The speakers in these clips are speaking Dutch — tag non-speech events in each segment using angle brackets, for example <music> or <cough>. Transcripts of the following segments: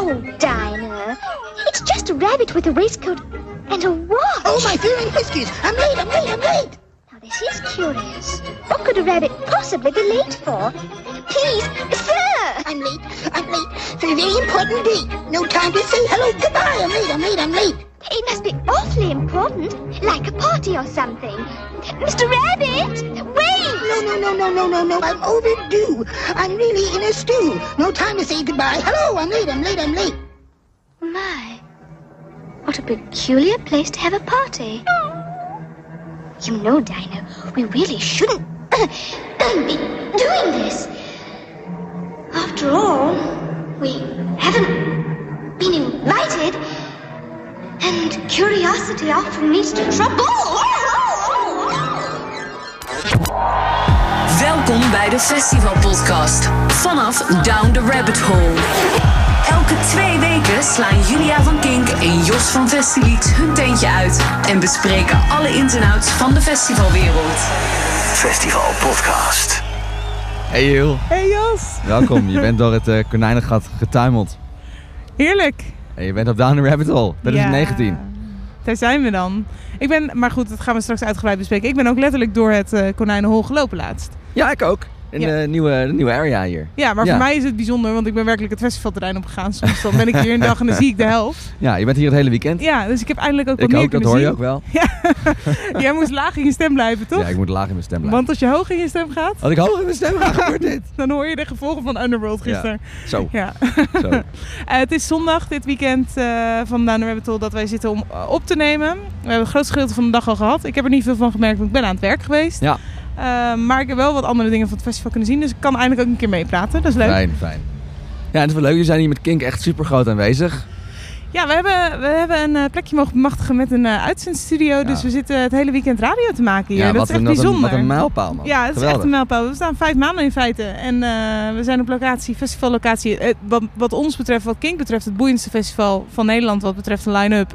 Oh, Dinah. It's just a rabbit with a waistcoat and a watch. Oh, my fur and whiskers. I'm late, I'm late, I'm late. Now, this is curious. What could a rabbit possibly be late for? Please, sir! I'm late, I'm late for a very important date. No time to say hello, goodbye. I'm late, I'm late, I'm late. It must be awfully important, like a party or something. Mr. Rabbit, wait! No, no, no, no, no, no, no. I'm overdue. I'm really in a stew. No time to say goodbye. Hello, I'm late, I'm late, I'm late. My, what a peculiar place to have a party. You know, Dinah, we really shouldn't <coughs> be doing this. After all, we haven't been invited, and curiosity often leads to trouble. <laughs> Welkom bij de Festivalpodcast. Vanaf Down the Rabbit Hole. Elke twee weken slaan Julia van Kink en Jos van Festilieds hun tentje uit en bespreken alle ins en outs van de festivalwereld. Festival Podcast. Hey Jill, Hey Jos, welkom. Je <laughs> bent door het eh, konijnengat getuimeld. heerlijk. En je bent op Down the Rabbit Hole, Ja, 2019. Daar zijn we dan. Ik ben, maar goed, dat gaan we straks uitgebreid bespreken. Ik ben ook letterlijk door het eh, konijnenhol gelopen laatst. Ja, ik ook. In Ja. de, nieuwe, de nieuwe area hier. Ja, maar Ja. voor mij is het bijzonder, want ik ben werkelijk het festivalterrein opgegaan. Soms dan ben ik hier een dag en dan <laughs> zie ik de helft. Ja, je bent hier het hele weekend. Ja, dus ik heb eindelijk ook wat ik meer ook, dat kunnen hoor je zien. ook wel. <laughs> Jij moest laag in je stem blijven, toch? Ja, ik moet laag in mijn stem blijven. Want als je hoog in je stem gaat, Als ik hoog in mijn stem ga, gebeurt dit. <laughs> dan hoor je de gevolgen van Underworld gisteren. Zo, Ja. zo. Eh, het is zondag dit weekend eh, van Down Rabbit dat wij zitten om eh, op te nemen. We hebben het grootste gedeelte van de dag al gehad. Ik heb er niet veel van gemerkt, want ik ben aan het werk geweest. Ja. Eh, maar ik heb wel wat andere dingen van het festival kunnen zien. Dus ik kan eindelijk ook een keer meepraten. Dat is leuk. Fijn, fijn. Ja, en het is wel leuk. Jullie zijn hier met Kink echt super groot aanwezig. Ja, we hebben, we hebben een eh, plekje mogen bemachtigen met een uh, uitzendstudio. Dus we zitten het hele weekend radio te maken hier. ja, dat is echt een, wat een- bijzonder. Wat een mijlpaal, man. Ja, het is echt een mijlpaal. We staan vijf maanden in feite. En eh, we zijn op locatie, festivallocatie. eh, wat, wat ons betreft, wat Kink betreft, het boeiendste festival van Nederland wat betreft de line-up.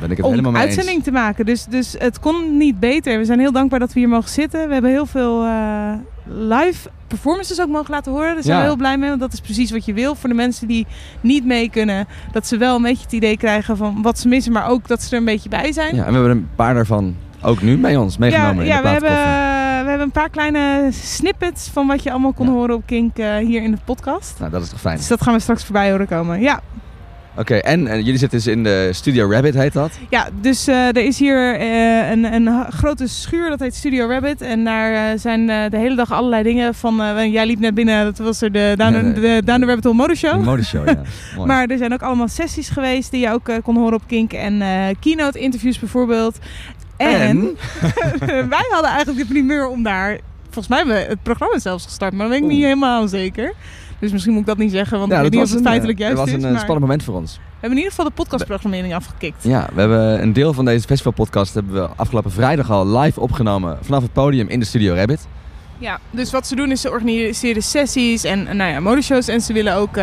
Eh, Ben ik het om helemaal mee uitzending eens. te maken. Dus, dus het kon niet beter. We zijn heel dankbaar dat we hier mogen zitten. We hebben heel veel eh, live performances ook mogen laten horen. Daar zijn Ja. we heel blij mee. Want dat is precies wat je wil. Voor de mensen die niet mee kunnen. Dat ze wel een beetje het idee krijgen van wat ze missen. Maar ook dat ze er een beetje bij zijn. Ja, en we hebben een paar daarvan ook nu bij ons meegenomen ja, in de we, hebben, plaatkoffer. we hebben een paar kleine snippets van wat je allemaal kon Ja. horen op Kink eh, hier in de podcast. Nou, dat is toch fijn. Dus dat gaan we straks voorbij horen komen. Ja, Oké, en, en jullie zitten dus in de Studio Rabbit, heet dat? Ja, dus eh, er is hier eh, een, een grote schuur, dat heet Studio Rabbit. En daar eh, zijn de hele dag allerlei dingen van... jij liep net binnen, dat was er de Down, Nee, de Down the Rabbit Hole Modeshow. Een modeshow, ja. <laughs> Mooi. Maar er zijn ook allemaal sessies geweest die je ook kon horen op Kink. En keynote interviews bijvoorbeeld. En, <laughs> wij hadden eigenlijk de primeur om daar... Volgens mij hebben we het programma zelfs gestart, maar dat weet ik niet helemaal zeker. Dus misschien moet ik dat niet zeggen, want Ja, ik weet niet of was het een, feitelijk eh, juist dat was is. een eh, spannend moment voor ons. we hebben in ieder geval de podcastprogrammering afgekikt. Ja, we hebben een deel van deze festivalpodcast hebben we afgelopen vrijdag al live opgenomen vanaf het podium in de Studio Rabbit. Ja, dus wat ze doen is ze organiseren sessies en eh, nou ja, modeshows. En ze willen ook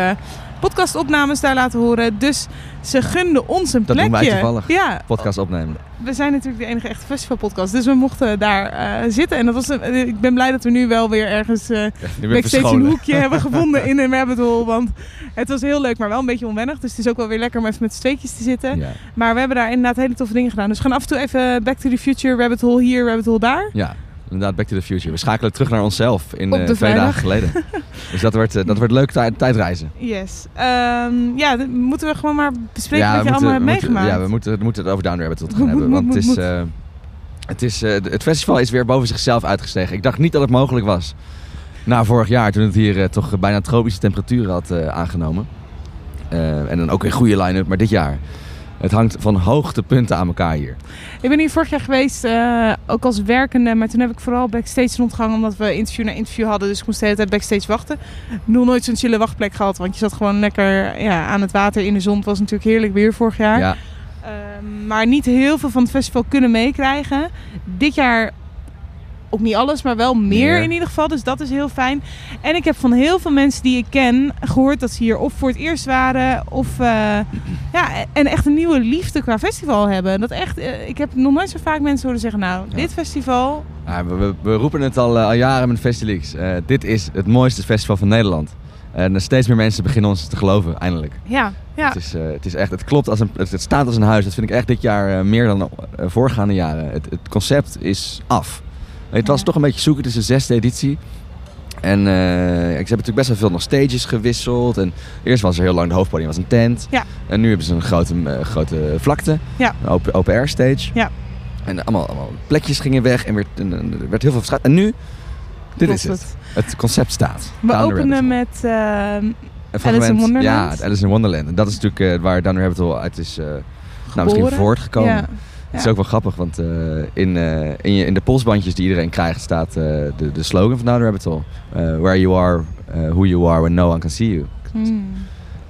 podcastopnames daar laten horen. Dus ze gunden ons een Dat plekje. doen wij toevallig. Ja, Podcast opnemen. we zijn natuurlijk de enige echte festivalpodcast. Dus we mochten daar eh, zitten. En dat was, eh, ik ben blij dat we nu wel weer ergens Nu weer backstage een hoekje hebben <laughs> gevonden in een rabbit hole. Want het was heel leuk, maar wel een beetje onwennig. Dus het is ook wel weer lekker om even met z'n tweetjes te zitten. Ja, Maar we hebben daar inderdaad hele toffe dingen gedaan. Dus we gaan af en toe even Back to the Future, rabbit hole hier, rabbit hole daar. ja, inderdaad, Back to the Future. We schakelen terug naar onszelf in de twee dagen vrijdag. geleden. <laughs> dus dat wordt, eh, dat wordt leuk tijd, tijdreizen. Yes. Ehm, ja, moeten we gewoon maar bespreken ja, wat je allemaal hebt meegemaakt. ja, we moeten, we moeten het over Down Rabbit Hole <laughs> gaan Moet, hebben. moet, want moet, het, is, eh, het, is, het festival is weer boven zichzelf uitgestegen. Ik dacht niet dat het mogelijk was. Na vorig jaar, toen het hier toch bijna tropische temperaturen had aangenomen. En dan ook een goede line-up, maar dit jaar. Het hangt van hoogtepunten aan elkaar hier. Ik ben hier vorig jaar geweest, eh, ook als werkende. Maar toen heb ik vooral backstage rondgehangen. Omdat we interview na interview hadden. Dus ik moest de hele tijd backstage wachten. Nog nooit zo'n chille wachtplek gehad. Want je zat gewoon lekker ja, aan het water in de zon. Het was natuurlijk heerlijk weer vorig jaar. Ja, Ehm, maar niet heel veel van het festival kunnen meekrijgen. Dit jaar ook niet alles, maar wel meer, in ieder geval. Dus dat is heel fijn. En ik heb van heel veel mensen die ik ken gehoord dat ze hier of voor het eerst waren of eh, <clears throat> ja, en echt een nieuwe liefde qua festival hebben. Dat echt, eh, ik heb nog nooit zo vaak mensen horen zeggen, nou, dit festival, Ja, we, we- we roepen het al, eh, al jaren met Festilix. Dit is het mooiste festival van Nederland. En steeds meer mensen beginnen ons te geloven, eindelijk. ja, ja. Het, is, het is echt, het klopt als een, het, staat als een huis. Dat vind ik echt dit jaar meer dan voorgaande jaren. Het, het concept is af. Het was toch een beetje zoeken, het is de zesde editie. En eh, ik heb natuurlijk best wel veel nog stages gewisseld. En eerst was er heel lang de hoofdpodium was een tent. Ja. En nu hebben ze een grote, eh, grote vlakte. Ja. Een open, open air stage. Ja. En allemaal, allemaal plekjes gingen weg en, werd, en, en er werd heel veel verschuift. En nu, dit Klopt is het. Het concept staat. We Down openen met eh, Een Alice in Wonderland? Ja, Alice in Wonderland. En dat is natuurlijk eh, waar Down Rabbit Hole uit is nou, misschien voortgekomen. Het is ook wel grappig, want eh, in, eh, in, je, in de polsbandjes die iedereen krijgt staat eh, de, de slogan van Down the Rabbit Hole. Where you are, who you are when no one can see you. Hmm.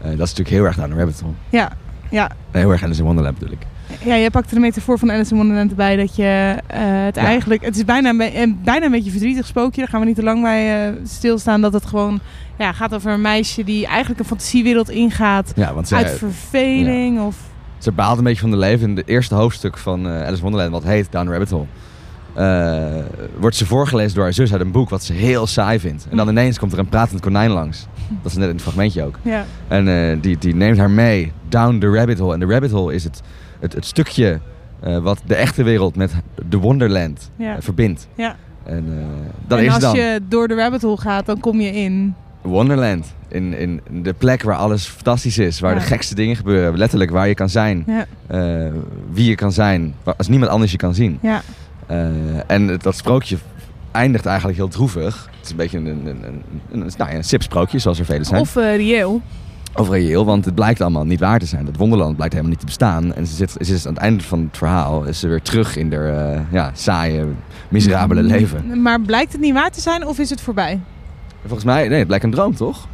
Dat is natuurlijk heel erg Down the Rabbit Hole. ja, ja. Heel erg Alice in Wonderland bedoel ik. Ja, jij pakt er de metafoor van Alice in Wonderland erbij dat je het Ja. eigenlijk... Het is bijna een, bijna een beetje verdrietig spookje. Daar gaan we niet te lang bij eh, stilstaan. Dat het gewoon ja, gaat over een meisje die eigenlijk een fantasiewereld ingaat. Ja, want uit zij, verveling of... ze baalt een beetje van de leven. In het eerste hoofdstuk van eh, Alice in Wonderland, wat heet Down the Rabbit Hole, eh, wordt ze voorgelezen door haar zus uit een boek wat ze heel saai vindt. En dan ineens komt er een pratend konijn langs. <laughs> Dat is net in het fragmentje ook. Ja, En eh, die, die neemt haar mee down the rabbit hole. En de rabbit hole is het, het, het stukje wat de echte wereld met de Wonderland ja, verbindt. ja. En dat en is als dan je door de rabbit hole gaat, dan kom je in... Wonderland. In, in de plek waar alles fantastisch is. Waar Ja. de gekste dingen gebeuren. Letterlijk waar je kan zijn. Ja, eh, wie je kan zijn. Als niemand anders je kan zien. ja. Eh, en dat sprookje eindigt eigenlijk heel droevig. Het is een beetje een, een, een, een, een, nou ja, een sipsprookje, zoals er vele zijn. Of eh reëel. Of reëel, want het blijkt allemaal niet waar te zijn. Dat wonderland blijkt helemaal niet te bestaan. En ze zit, ze is aan het einde van het verhaal is ze weer terug in haar eh, ja, saaie, miserabele leven. Maar blijkt het niet waar te zijn of is het voorbij? Volgens mij, nee, het blijkt een droom, toch?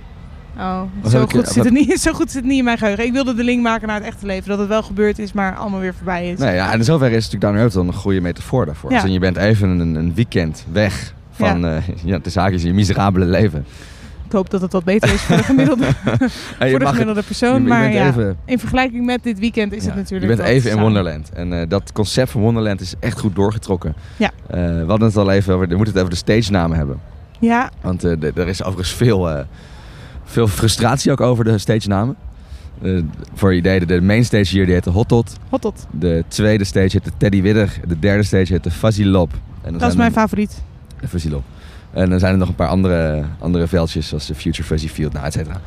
Oh, zo goed, zit het niet, <laughs> zo goed zit het niet in mijn geheugen. Ik wilde de link maken naar het echte leven. Dat het wel gebeurd is, maar allemaal weer voorbij is. Nee, ja, en in zoverre is natuurlijk Down the Rabbit Hole een goede metafoor daarvoor. Ja. Dus je bent even een, een weekend weg van ja. <laughs> ja, de zaakjes in je miserabele leven. Ik hoop dat het wat beter is voor de <laughs> gemiddelde, je voor de het- gemiddelde persoon. je maar ja, even- in vergelijking met dit weekend is Ja, het natuurlijk Je bent even in. Wonderland. En eh, dat concept van Wonderland is echt goed doorgetrokken. Ja. Eh, we hadden het al even over, we moeten het over de stage namen hebben. Ja, Want eh, er is overigens veel, eh, veel frustratie ook over de stage namen. Eh, voor je idee, de, main stage hier die heet de Hot Tot. hot tot. De tweede stage heet de Teddy Widder. De derde stage heet de Fuzzy Lob. En Dat is mijn er- favoriet. Fuzzy Lob. En dan zijn er nog een paar andere, andere veldjes, zoals de Future Fuzzy Field, nou, et cetera.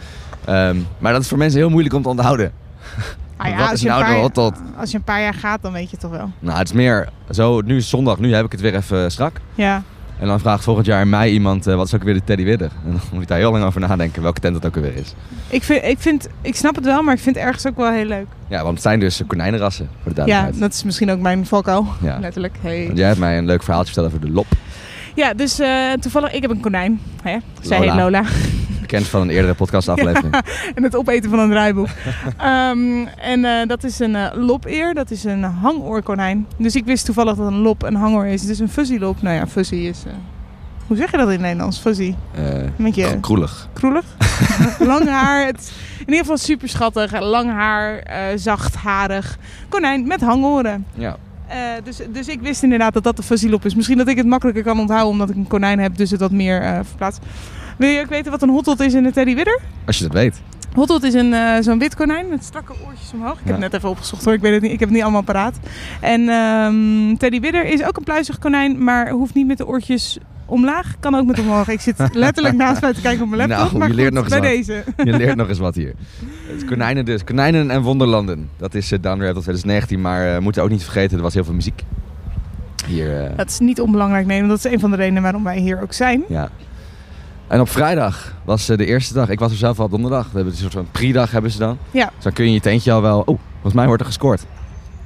Ehm, maar dat is voor mensen heel moeilijk om te onthouden. Ah ja, <laughs> Wat als is je, nou een de paar, hot tot? als je een paar jaar gaat, dan weet je het toch wel. Nou, het is meer zo, nu is zondag, nu heb ik het weer even strak. Ja, En dan vraagt volgend jaar in mei iemand, eh, wat is ook weer de Teddy Widder? En dan moet ik daar heel lang over nadenken welke tent dat ook weer is. ik, vind, ik, vind, ik snap het wel, maar ik vind het ergens ook wel heel leuk. Ja, want het zijn dus konijnenrassen, voor de Ja, duidelijkheid. dat is misschien ook mijn valkuil. Ja. Letterlijk. Hey. Want jij hebt mij een leuk verhaaltje verteld over de lop. Ja, dus eh, toevallig, ik heb een konijn. Hè? Zij Lola. heet Lola. Bekend van een eerdere podcastaflevering. <laughs> en het opeten van een draaiboek. Ehm, en eh, dat is een eh, lopeer, dat is een hangoorkonijn. Dus ik wist toevallig dat een lop een hangoor is. Dus een fuzzy lop, nou ja, fuzzy is... hoe zeg je dat in het Nederlands? Fuzzy? Beetje kro- kroelig. kroelig? <laughs> lang haar. Het, in ieder geval super schattig. Lang haar, eh zachtharig. Konijn met hangoren. Ja. Eh, dus, dus ik wist inderdaad dat dat de fuzzy lop is. Misschien dat ik het makkelijker kan onthouden omdat ik een konijn heb. Dus het wat meer eh verplaatst. Wil je ook weten wat een hotdot is in de Teddy Widder? Als je dat weet. Hotdot is een, eh, zo'n wit konijn met strakke oortjes omhoog. Ik heb het net even opgezocht hoor, ik weet het niet. Ik heb het niet allemaal paraat. En ehm, Teddy Widder is ook een pluizig konijn, maar hoeft niet met de oortjes omlaag. Kan ook met omhoog. Ik zit <laughs> letterlijk naast mij te kijken op mijn laptop. Nou, maar je leert goed, nog eens bij wat. deze. Je leert nog eens wat hier. Het konijnen dus. Konijnen en wonderlanden. Dat is uh, Down Rabbit 2019. Maar we moeten ook niet vergeten, er was heel veel muziek. Hier, eh, Dat is niet onbelangrijk, nee. want Dat is een van de redenen waarom wij hier ook zijn. ja. En op vrijdag was eh, de eerste dag. Ik was er zelf al op donderdag. We hebben een soort van pre-dag hebben ze dan. Ja. Dus dan kun je je tentje al wel... Oh, volgens mij wordt er gescoord.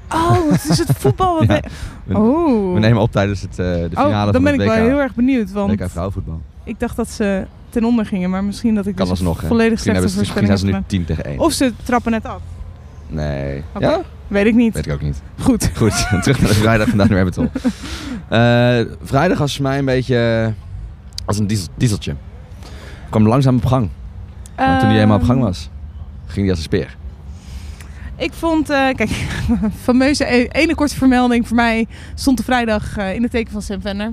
Oh, het is het voetbal. <laughs> Wat Ja. we- We, Oh. we nemen op tijdens het, eh, de finale oh, van dan ben het ik WK. wel heel erg benieuwd. Want WK vrouwenvoetbal. ik dacht dat ze ten onder gingen. Maar misschien dat ik Kan dus hè. volledig slechte ze, misschien zijn ze nu gedaan. 10 tegen 1. Of ze trappen net af. Nee. Ja? Weet ik niet. Weet ik ook niet. Goed. Goed, <laughs> terug naar de vrijdag van Down the Rabbit Hole. Eh, vrijdag was voor mij een beetje als een diesel, dieseltje. Kwam langzaam op gang. Want toen hij helemaal op gang Ehm, was, ging hij als een speer. Ik vond, eh, kijk, <laughs> fameuze e- ene korte vermelding voor mij stond de vrijdag eh, in het teken van Sam Venner.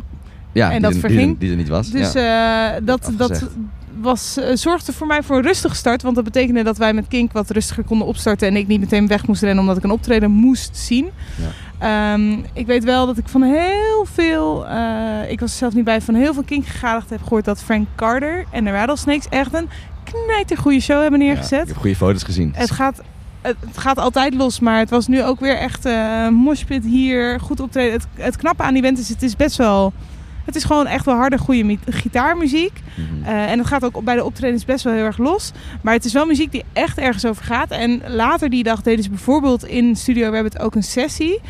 Ja, en dat er- verging. Die, er- die er niet was. Dus ja. eh, dat, dat was, zorgde voor mij voor een rustige start. Want dat betekende dat wij met Kink wat rustiger konden opstarten. En ik niet meteen weg moest rennen omdat ik een optreden moest zien. Ehm, ik weet wel dat ik van heel veel, eh, ik was er zelf niet bij, van heel veel Kink-gegadigden heb gehoord dat Frank Carter en de Rattlesnakes echt een knijtergoede show hebben Ja, neergezet. ik heb goede foto's gezien. Het gaat, het, het gaat altijd los, maar het was nu ook weer echt eh moshpit hier, goed optreden. Het, het knappe aan die event is, het is best wel... Het is gewoon echt wel harde, goede gitaarmuziek. Mhm. Eh, en het gaat ook bij de optredens best wel heel erg los. Maar het is wel muziek die echt ergens over gaat. En later die dag deden ze bijvoorbeeld in Studio Rabbit ook een sessie.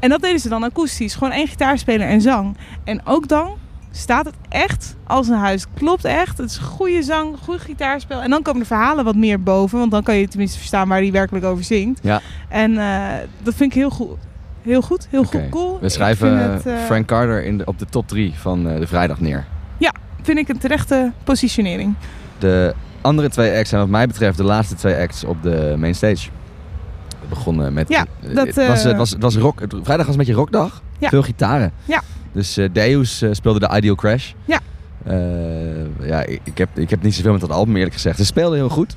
En dat deden ze dan akoestisch. Gewoon één gitaarspeler en zang. En ook dan staat het echt als een huis. Klopt echt. Het is goede zang, goed gitaarspel. En dan komen de verhalen wat meer boven. Want dan kan je tenminste verstaan waar hij werkelijk over zingt. Ja. En eh, dat vind ik heel goed. Heel goed, heel goed, cool. We schrijven het, eh, Frank Carter in de, op de top 3 van eh, de vrijdag neer. vind ik een terechte positionering. De andere twee acts zijn wat mij betreft de laatste twee acts op de main stage. Begonnen met... Ja, eh, dat, het, was, eh, het, was, het was rock. vrijdag was een beetje rockdag. Ja. Veel gitaren. Ja. Dus eh, Deus eh, speelde de Ideal Crash. Ja. Eh, ja, ik, ik, heb, ik heb niet zoveel met dat album eerlijk gezegd. Ze speelden heel goed.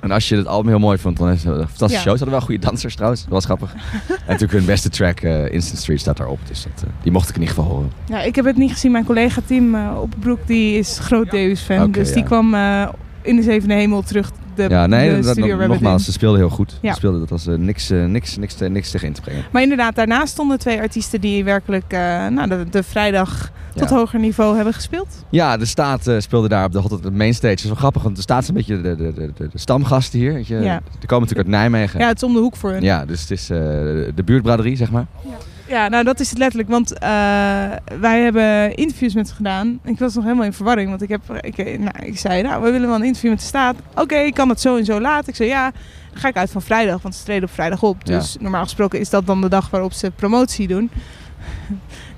En als je het album heel mooi vond, dan is het een fantastische Ja. show. Ze hadden wel goede dansers trouwens. Dat was grappig. <laughs> en natuurlijk hun beste track, eh, Instant Street, staat daarop. Dus dat, eh, die mocht ik in ieder geval horen. Ja, ik heb het niet gezien. Mijn collega Tim uh, Opbroek die is groot Deus-fan. Dus die kwam eh, in de zevende hemel terug de, ja, nee, de dat, Studio nog- Rabbit nogmaals, in. ze speelden heel goed. Ja. Ze speelden, dat was eh, niks, eh, niks, niks, te- niks tegen in te brengen. Maar inderdaad, daarnaast stonden twee artiesten die werkelijk eh, nou, de, de vrijdag tot hoger niveau hebben gespeeld. Ja, de staat speelde daar op de, op de main stage. Dat is wel grappig, want de staat is een beetje de, de, de, de, de stamgasten hier. Weet je. Ja. Die komen natuurlijk uit Nijmegen. Ja, het is om de hoek voor hun. Ja, dus het is de buurtbraderie, zeg maar. Ja, nou dat is het letterlijk. Want eh, wij hebben interviews met ze gedaan. Ik was nog helemaal in verwarring. Want ik, heb, ik, eh, nou, ik zei, nou, we willen wel een interview met de staat. Oké, ik kan het zo en zo laten. Ik zei, ja, dan ga ik uit van vrijdag. Want ze treden op vrijdag op. Ja. Dus normaal gesproken is dat dan de dag waarop ze promotie doen.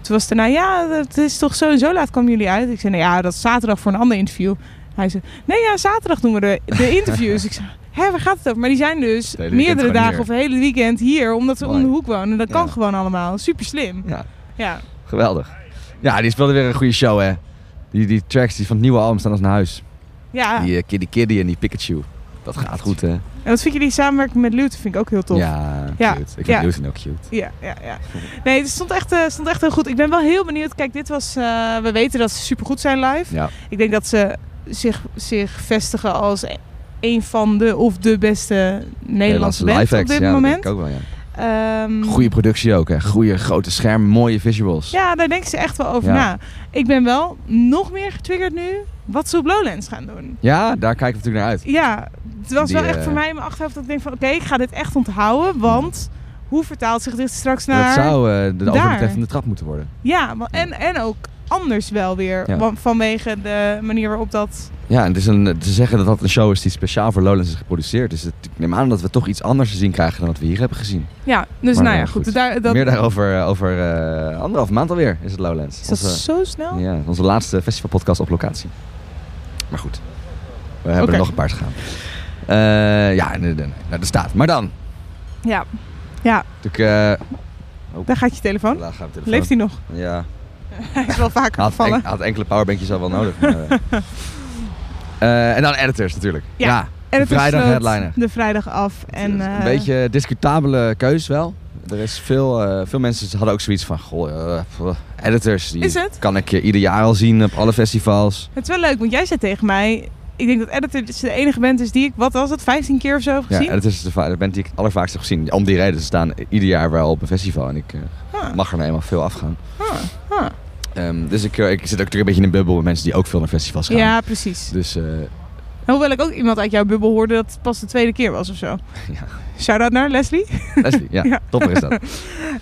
Toen was het daarna, ja, het is toch zo en zo laat komen jullie uit. Ik zei, nou ja, dat is zaterdag voor een ander interview. Hij zei, nee ja, zaterdag doen we de, de <laughs> interviews. ik zei, hè, waar gaat het over? Maar die zijn dus meerdere dagen hier. of het hele weekend hier. Omdat ze om de hoek wonen. Dat Ja. kan gewoon allemaal. Super slim. Ja, Ja. geweldig. Ja, die speelde weer een goede show, hè. Die, die tracks die van het nieuwe album staan als een huis. Ja, Die eh, Kitty Kitty en die Pikachu. Dat gaat goed, hè. en wat vind je die samenwerking met Lute? Vind ik ook heel tof. Ja, Ja, cute. Ik ja. vind Luton ook cute. Ja, ja, ja. Nee, het stond echt, eh, stond echt heel goed. Ik ben wel heel benieuwd. Kijk, dit was... eh, we weten dat ze supergoed zijn live. Ja. Ik denk dat ze zich, zich vestigen als een van de of de beste Nederlandse bands live op dit ja, dat moment. denk ik ook wel, ja. Ehm, Goede productie ook, hè. Goede grote schermen, mooie visuals. Ja, daar denken ze echt wel over Ja. na. Ik ben wel nog meer getriggerd nu wat ze op Lowlands gaan doen. Ja, daar kijken we natuurlijk naar uit. Ja, het was Die, wel echt eh, voor mij in mijn achterhoofd dat ik denk van... Oké, ik ga dit echt onthouden, want hoe vertaalt zich dit straks naar... Dat zou eh, de overbetreffende trap moeten worden. Ja, en, en ook anders wel weer. Ja. want Vanwege de manier waarop dat... Ja, en het is een, ze zeggen dat dat een show is die speciaal voor Lowlands is geproduceerd. Dus het, ik neem aan dat we toch iets anders te zien krijgen dan wat we hier hebben gezien. Ja, dus Maar, nou ja, eh, goed. goed. Daar, dat, Meer daarover eh, over eh anderhalf maand alweer is het Lowlands. is dat Onze- zo snel? Ja, onze laatste festivalpodcast op locatie. Maar goed, we hebben er nog een paar te gaan. Ja, de, de, naar de staat. Maar dan, Ja. Ja, natuurlijk... eh daar gaat je telefoon. laat gaan we telefoon. Leeft hij nog? Ja, <laughs> Hij is wel vaker had, gevallen. en, had enkele powerbankjes al wel nodig. Maar, eh. <laughs> Eh, en dan editors natuurlijk. Ja, ja vrijdag headliner. De vrijdag af. En, is een eh, beetje discutabele keus wel. Er is veel, veel mensen hadden ook zoiets van, goh, editors, die Is het? kan ik eh, ieder jaar al zien op alle festivals. Het is wel leuk, want jij zei tegen mij... Ik denk dat Editor de enige band is die ik, wat was het, 15 keer of zo heb Ja, gezien? editors is de, de band die ik het allervaakst heb gezien. Om die reden, ze staan ieder jaar wel op een festival en ik Ah, mag er nou eenmaal veel afgaan. ah, ah. Ehm, dus ik, eh, ik zit ook natuurlijk een beetje in een bubbel met mensen die ook veel naar festivals gaan. Ja, precies. Dus eh, Hoewel ik ook iemand uit jouw bubbel hoorde dat het pas de tweede keer was of zo. <laughs> Ja. Shout-out naar Leslie. Leslie, ja, <laughs> Ja. topper is dat. <laughs>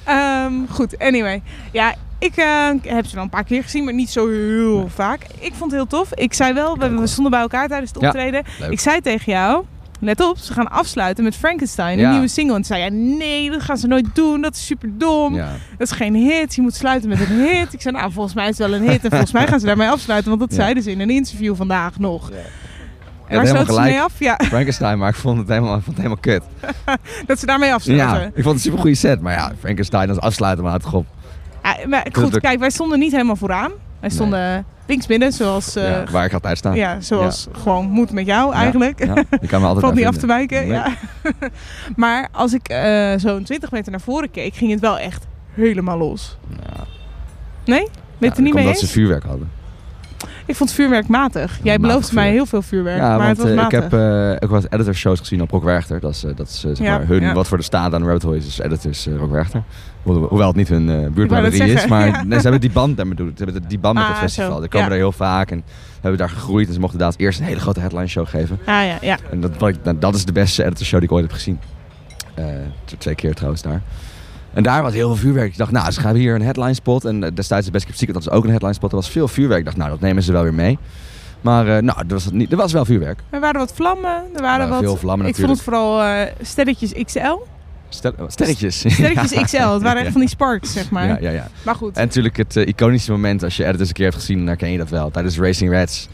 Ehm, goed, anyway. Ja, ik eh, heb ze wel een paar keer gezien, maar niet zo heel vaak. Ik vond het heel tof. Ik zei wel, we, we stonden bij elkaar tijdens het optreden. Ik zei tegen jou, let op, ze gaan afsluiten met Frankenstein, een Ja. nieuwe single. En toen zei jij, nee, dat gaan ze nooit doen, dat is super dom. Ja. Dat is geen hit, je moet sluiten met een hit. Ik zei, nou, volgens mij is het wel een hit. En volgens mij gaan ze daarmee afsluiten, want dat Ja. zeiden ze in een interview vandaag nog. Ja. Waar sloten ze mee af? Ja, <laughs> Frankenstein, maar ik vond het helemaal, vond het helemaal kut. <laughs> dat ze daarmee afsluiten. Ja, ik vond het een super goede set. Maar ja, Frankenstein als afsluiten, maar het op. Ja, maar goed, kijk, wij stonden niet helemaal vooraan. Wij stonden linksmidden, zoals, eh, ja, waar ik altijd sta. ja, zoals gewoon moet met jou eigenlijk. Ja, je kan me altijd <laughs> Valt niet af te wijken. Nee. Ja. <laughs> maar als ik eh, zo'n 20 meter naar voren keek, ging het wel echt helemaal los. Ja. Nee? Ben je het Ja, er niet mee Omdat ze vuurwerk hadden. Ik vond het vuurwerk matig. Jij beloofde mij heel veel vuurwerk, Ja, maar want het was eh, ik matig. heb eh, ook wel eens editor shows gezien op Rock Werchter. Dat is, eh, dat is eh, zeg Ja, maar hun, ja. wat voor de staat aan de Rabbit Hole is, editors eh, Rock Werchter. Ho- Hoewel het niet hun uh, is, maar <laughs> ja. nee, ze hebben die band daarmee doen. Ze hebben die band met Ah, het festival. zo, Die komen ja. er heel vaak en hebben daar gegroeid. En ze mochten inderdaad eerst een hele grote headline show geven. Ah ja, ja. En dat, nou, dat is de beste editor show die ik ooit heb gezien. Eh, twee keer trouwens daar. En daar was heel veel vuurwerk. Ik dacht, nou, ze gaan hier een headline spot. En eh, destijds de Best Kept Secret, dat was ook een headline spot. Er was veel vuurwerk. Ik dacht, nou, dat nemen ze wel weer mee. Maar nou, er was, het niet, er was wel vuurwerk. Er waren wat vlammen. Er waren wat... veel vlammen ik vond het vooral sterretjes XL. Stel- sterretjes. Sterretjes. <laughs> XL. Het waren echt van die sparks, zeg maar. Ja, ja, ja. Maar goed. En natuurlijk het eh, iconische moment, als je editors een keer hebt gezien, dan herken je dat wel. Tijdens Racing Reds,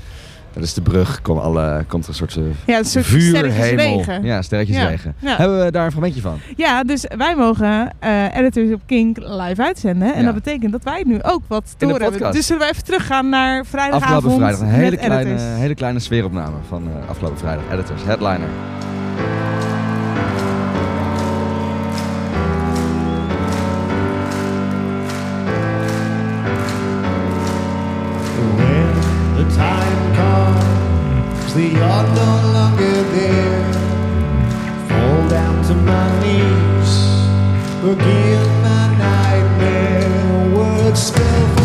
dat is de brug, komt, alle, komt er een soort, eh, ja, een soort sterretjes vuurhemel. regen. Ja, sterretjes Ja, ja. Hebben we daar een fragmentje van? Ja, dus wij mogen eh, Editors op Kink live uitzenden. En Ja. dat betekent dat wij nu ook wat horen hebben. Dus zullen we even teruggaan naar vrijdagavond Afgelopen vrijdag, een hele kleine, Editors. hele kleine sfeeropname van afgelopen vrijdag. Editors, headliner. Longer there. Fall down to my knees, forgive my nightmare. Words spill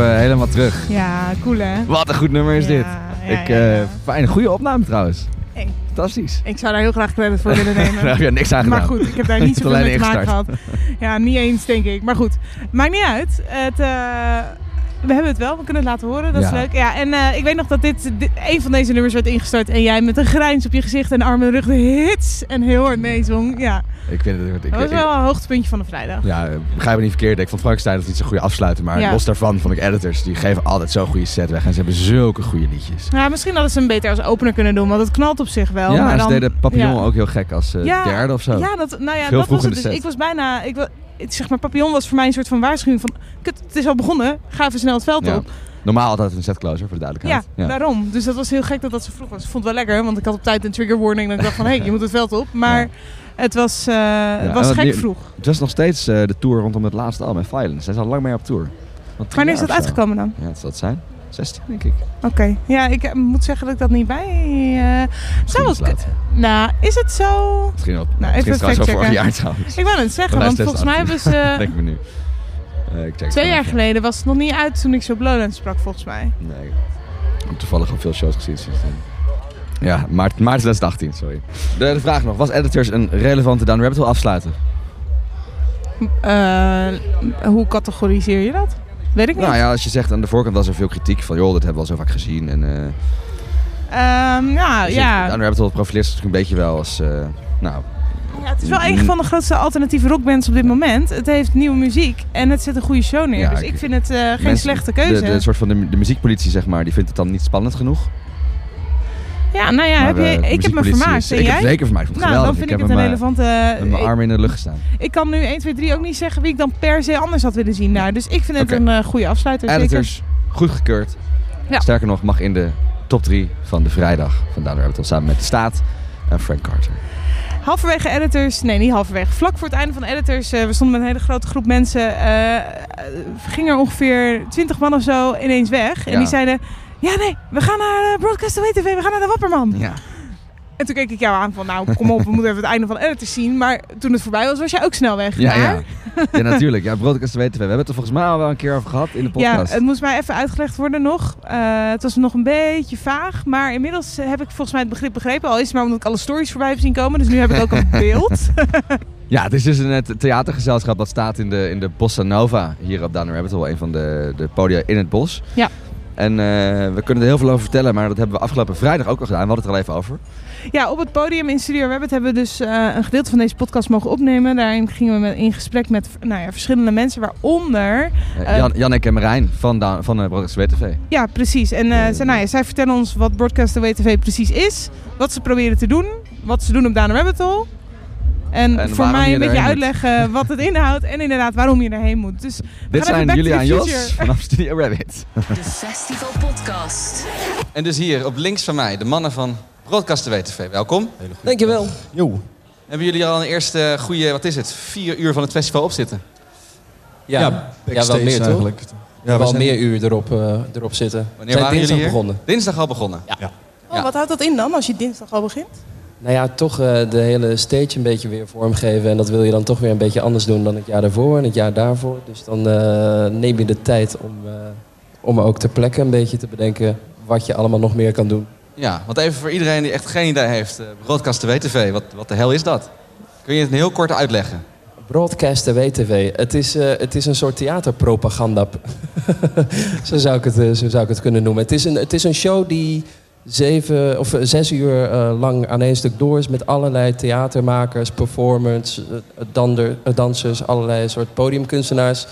even helemaal terug. Ja, cool hè? Wat een goed nummer is Ja, dit. ja, ik, ja, eh. Fijn, goede opname trouwens. Hey, Fantastisch. ik zou daar heel graag credit voor willen <laughs> nemen. Daar heb je niks aan gedaan. Maar goed, ik heb daar niet <laughs> zoveel mee te alleen maken gehad. Ja, niet eens denk ik. Maar goed, maakt niet uit. Het, eh, we hebben het wel, we kunnen het laten horen. Dat is leuk. Ja, en eh, ik weet nog dat dit, dit een van deze nummers werd ingestart. En jij met een grijns op je gezicht en armen en rug de hits en heel hard meezong. Ja, Ik vind het... Ik, dat was ik- wel een hoogtepuntje van de vrijdag. ja, eh, begrijp me niet verkeerd. Ik vond Frankenstein dat niet zo'n goede afsluiter. Maar Ja. los daarvan vond ik editors. Die geven altijd zo'n goede set weg. En ze hebben zulke goede liedjes. Ja, misschien hadden ze hem beter als opener kunnen doen, want het knalt op zich wel. ja, maar dan, ze deden Papillon ja. ook heel gek als eh, derde of zo. Ja, dat, nou ja, Veel dat was het dus. Ik was bijna, ik, zeg maar, Papillon was voor mij een soort van waarschuwing van, kut, het is al begonnen, ga even snel het veld Ja. op. Normaal altijd een set closer, voor de Ja, duidelijkheid. daarom. Dus dat was heel gek dat dat zo vroeg was. Ik vond het wel lekker, want ik had op tijd een trigger warning. En ik dacht van, hé, hey, je moet het veld op. Maar Ja. het was, eh, het was gek nu- vroeg. Het was nog steeds eh, de tour rondom het laatste album, Violence. Zij is al lang mee op tour. Wanneer is dat uitgekomen dan? Ja, wat zal dat zijn? 16, denk ik. Oké. Ja, ik eh, moet zeggen dat ik dat niet bij... iets later. Nou, is het zo... Misschien wel. Nou, misschien even het wel vorig jaar trouwens. Ik wou het zeggen, want volgens mij hebben ze... <laughs> Denk ik me nu. Eh, ik check twee jaar even. geleden was het nog niet uit toen ik zo op Lowlands sprak, volgens mij. Nee. Ik heb toevallig al veel shows gezien sindsdien. Ja, maart, maart 2018, sorry. De, de vraag nog, was Editors een relevante Down Rabbit Hole afsluiter? Eh, hoe categoriseer je dat? Weet ik niet. Nou ja, als je zegt aan de voorkant was er veel kritiek van, joh, dat hebben we al zo vaak gezien. En, eh Ehm, ja, dus ja. Down Rabbit Hole profileert zich natuurlijk een beetje wel als, eh, nou, Ja, het Het is wel een van de grootste alternatieve rockbands op dit moment. Het heeft nieuwe muziek en het zet een goede show neer. Ja, dus ik- vind het eh, geen Mensen- slechte keuze. De, de soort van de, de muziekpolitie, zeg maar, die vindt het dan niet spannend genoeg. Ja, nou ja, heb je, eh, ik heb me vermaakt. en Ik heb jij? zeker vermaakt. Het nou, dan vind ik, heb het een hem, relevante... eh, met mijn armen in de lucht gestaan. Ik kan nu 1, 2, 3 ook niet zeggen wie ik dan per se anders had willen zien daar. Dus ik vind het een eh, goede afsluiter. zeker. Editors, goedgekeurd. Ja. Sterker nog, mag in de top 3 van de vrijdag van Down the Rabbit Hole samen met de Staat en Frank Carter. Halverwege editors, nee niet halverwege, vlak voor het einde van editors, eh, we stonden met een hele grote groep mensen, eh, eh, ging er ongeveer 20 man of zo ineens weg. En die zeiden, ja nee, we gaan naar uh, Broadcast TV, we gaan naar de Wapperman. Ja. En toen keek ik jou aan van, nou kom op, we <laughs> moeten even het einde van de editors zien. Maar toen het voorbij was, was jij ook snel weg. Ja, Maar- ja. ja, natuurlijk. Ja, Broadcast weten we. We hebben het er volgens mij al wel een keer over gehad in de Ja, podcast. het moest mij even uitgelegd worden nog. Eh, het was nog een beetje vaag, maar inmiddels eh, heb ik volgens mij het begrip begrepen. Al is het maar omdat ik alle stories voorbij heb zien komen, dus nu heb ik ook een <laughs> beeld. Ja, het is dus een eh, theatergezelschap dat staat in de, in de Bossa Nova hier op Down Rabbit Hole. Een van de, de podia in het bos. Ja. En eh, we kunnen er heel veel over vertellen, maar dat hebben we afgelopen vrijdag ook al gedaan. We hadden het er al even over. Ja, op het podium in Studio Rabbit hebben we dus eh, een gedeelte van deze podcast mogen opnemen. Daarin gingen we in gesprek met nou ja, verschillende mensen, waaronder... Eh, Jan, Jannek en Marijn van, Down- van Broadcast WTV. Ja, precies. En zij, nou ja, zij vertellen ons wat Broadcast WTV precies is. Wat ze proberen te doen. Wat ze doen op the Rabbit Hole. En, En voor mij een beetje moet. uitleggen wat het inhoudt. En inderdaad waarom je erheen moet. Dus we Dit zijn the en Jos vanaf <laughs> Studio Rabbit. De Festival Podcast. En dus hier op links van mij de mannen van Broadcast WTV. Welkom. Dankjewel. Jo. Hebben jullie al een eerste goede, wat is het, vier uur van het festival opzitten? Ja, ja, wel backstage meer toch? eigenlijk. Ja, we wel zijn- meer uur erop, eh, erop zitten. Wanneer Zijn waren dinsdag jullie hier? begonnen. Dinsdag al begonnen. Ja. Oh, wat houdt dat in dan als je dinsdag al begint? Nou ja, toch eh, de hele stage een beetje weer vormgeven. En dat wil je dan toch weer een beetje anders doen dan het jaar daarvoor en het jaar daarvoor. Dus dan eh, neem je de tijd om, eh, om ook ter plekke een beetje te bedenken wat je allemaal nog meer kan doen. Ja, want even voor iedereen die echt geen idee heeft, Broadcast WTV, wat, wat de hel is dat? Kun je het heel kort uitleggen? Broadcasten WTV. Het is, het is een soort theaterpropaganda. <laughs> zo, zou ik het, zo zou ik het kunnen noemen. Het is een, het is een show die zeven of eh, zes uur eh, lang aan één stuk door is met allerlei theatermakers, performers, eh, dander, dansers, allerlei soort podiumkunstenaars.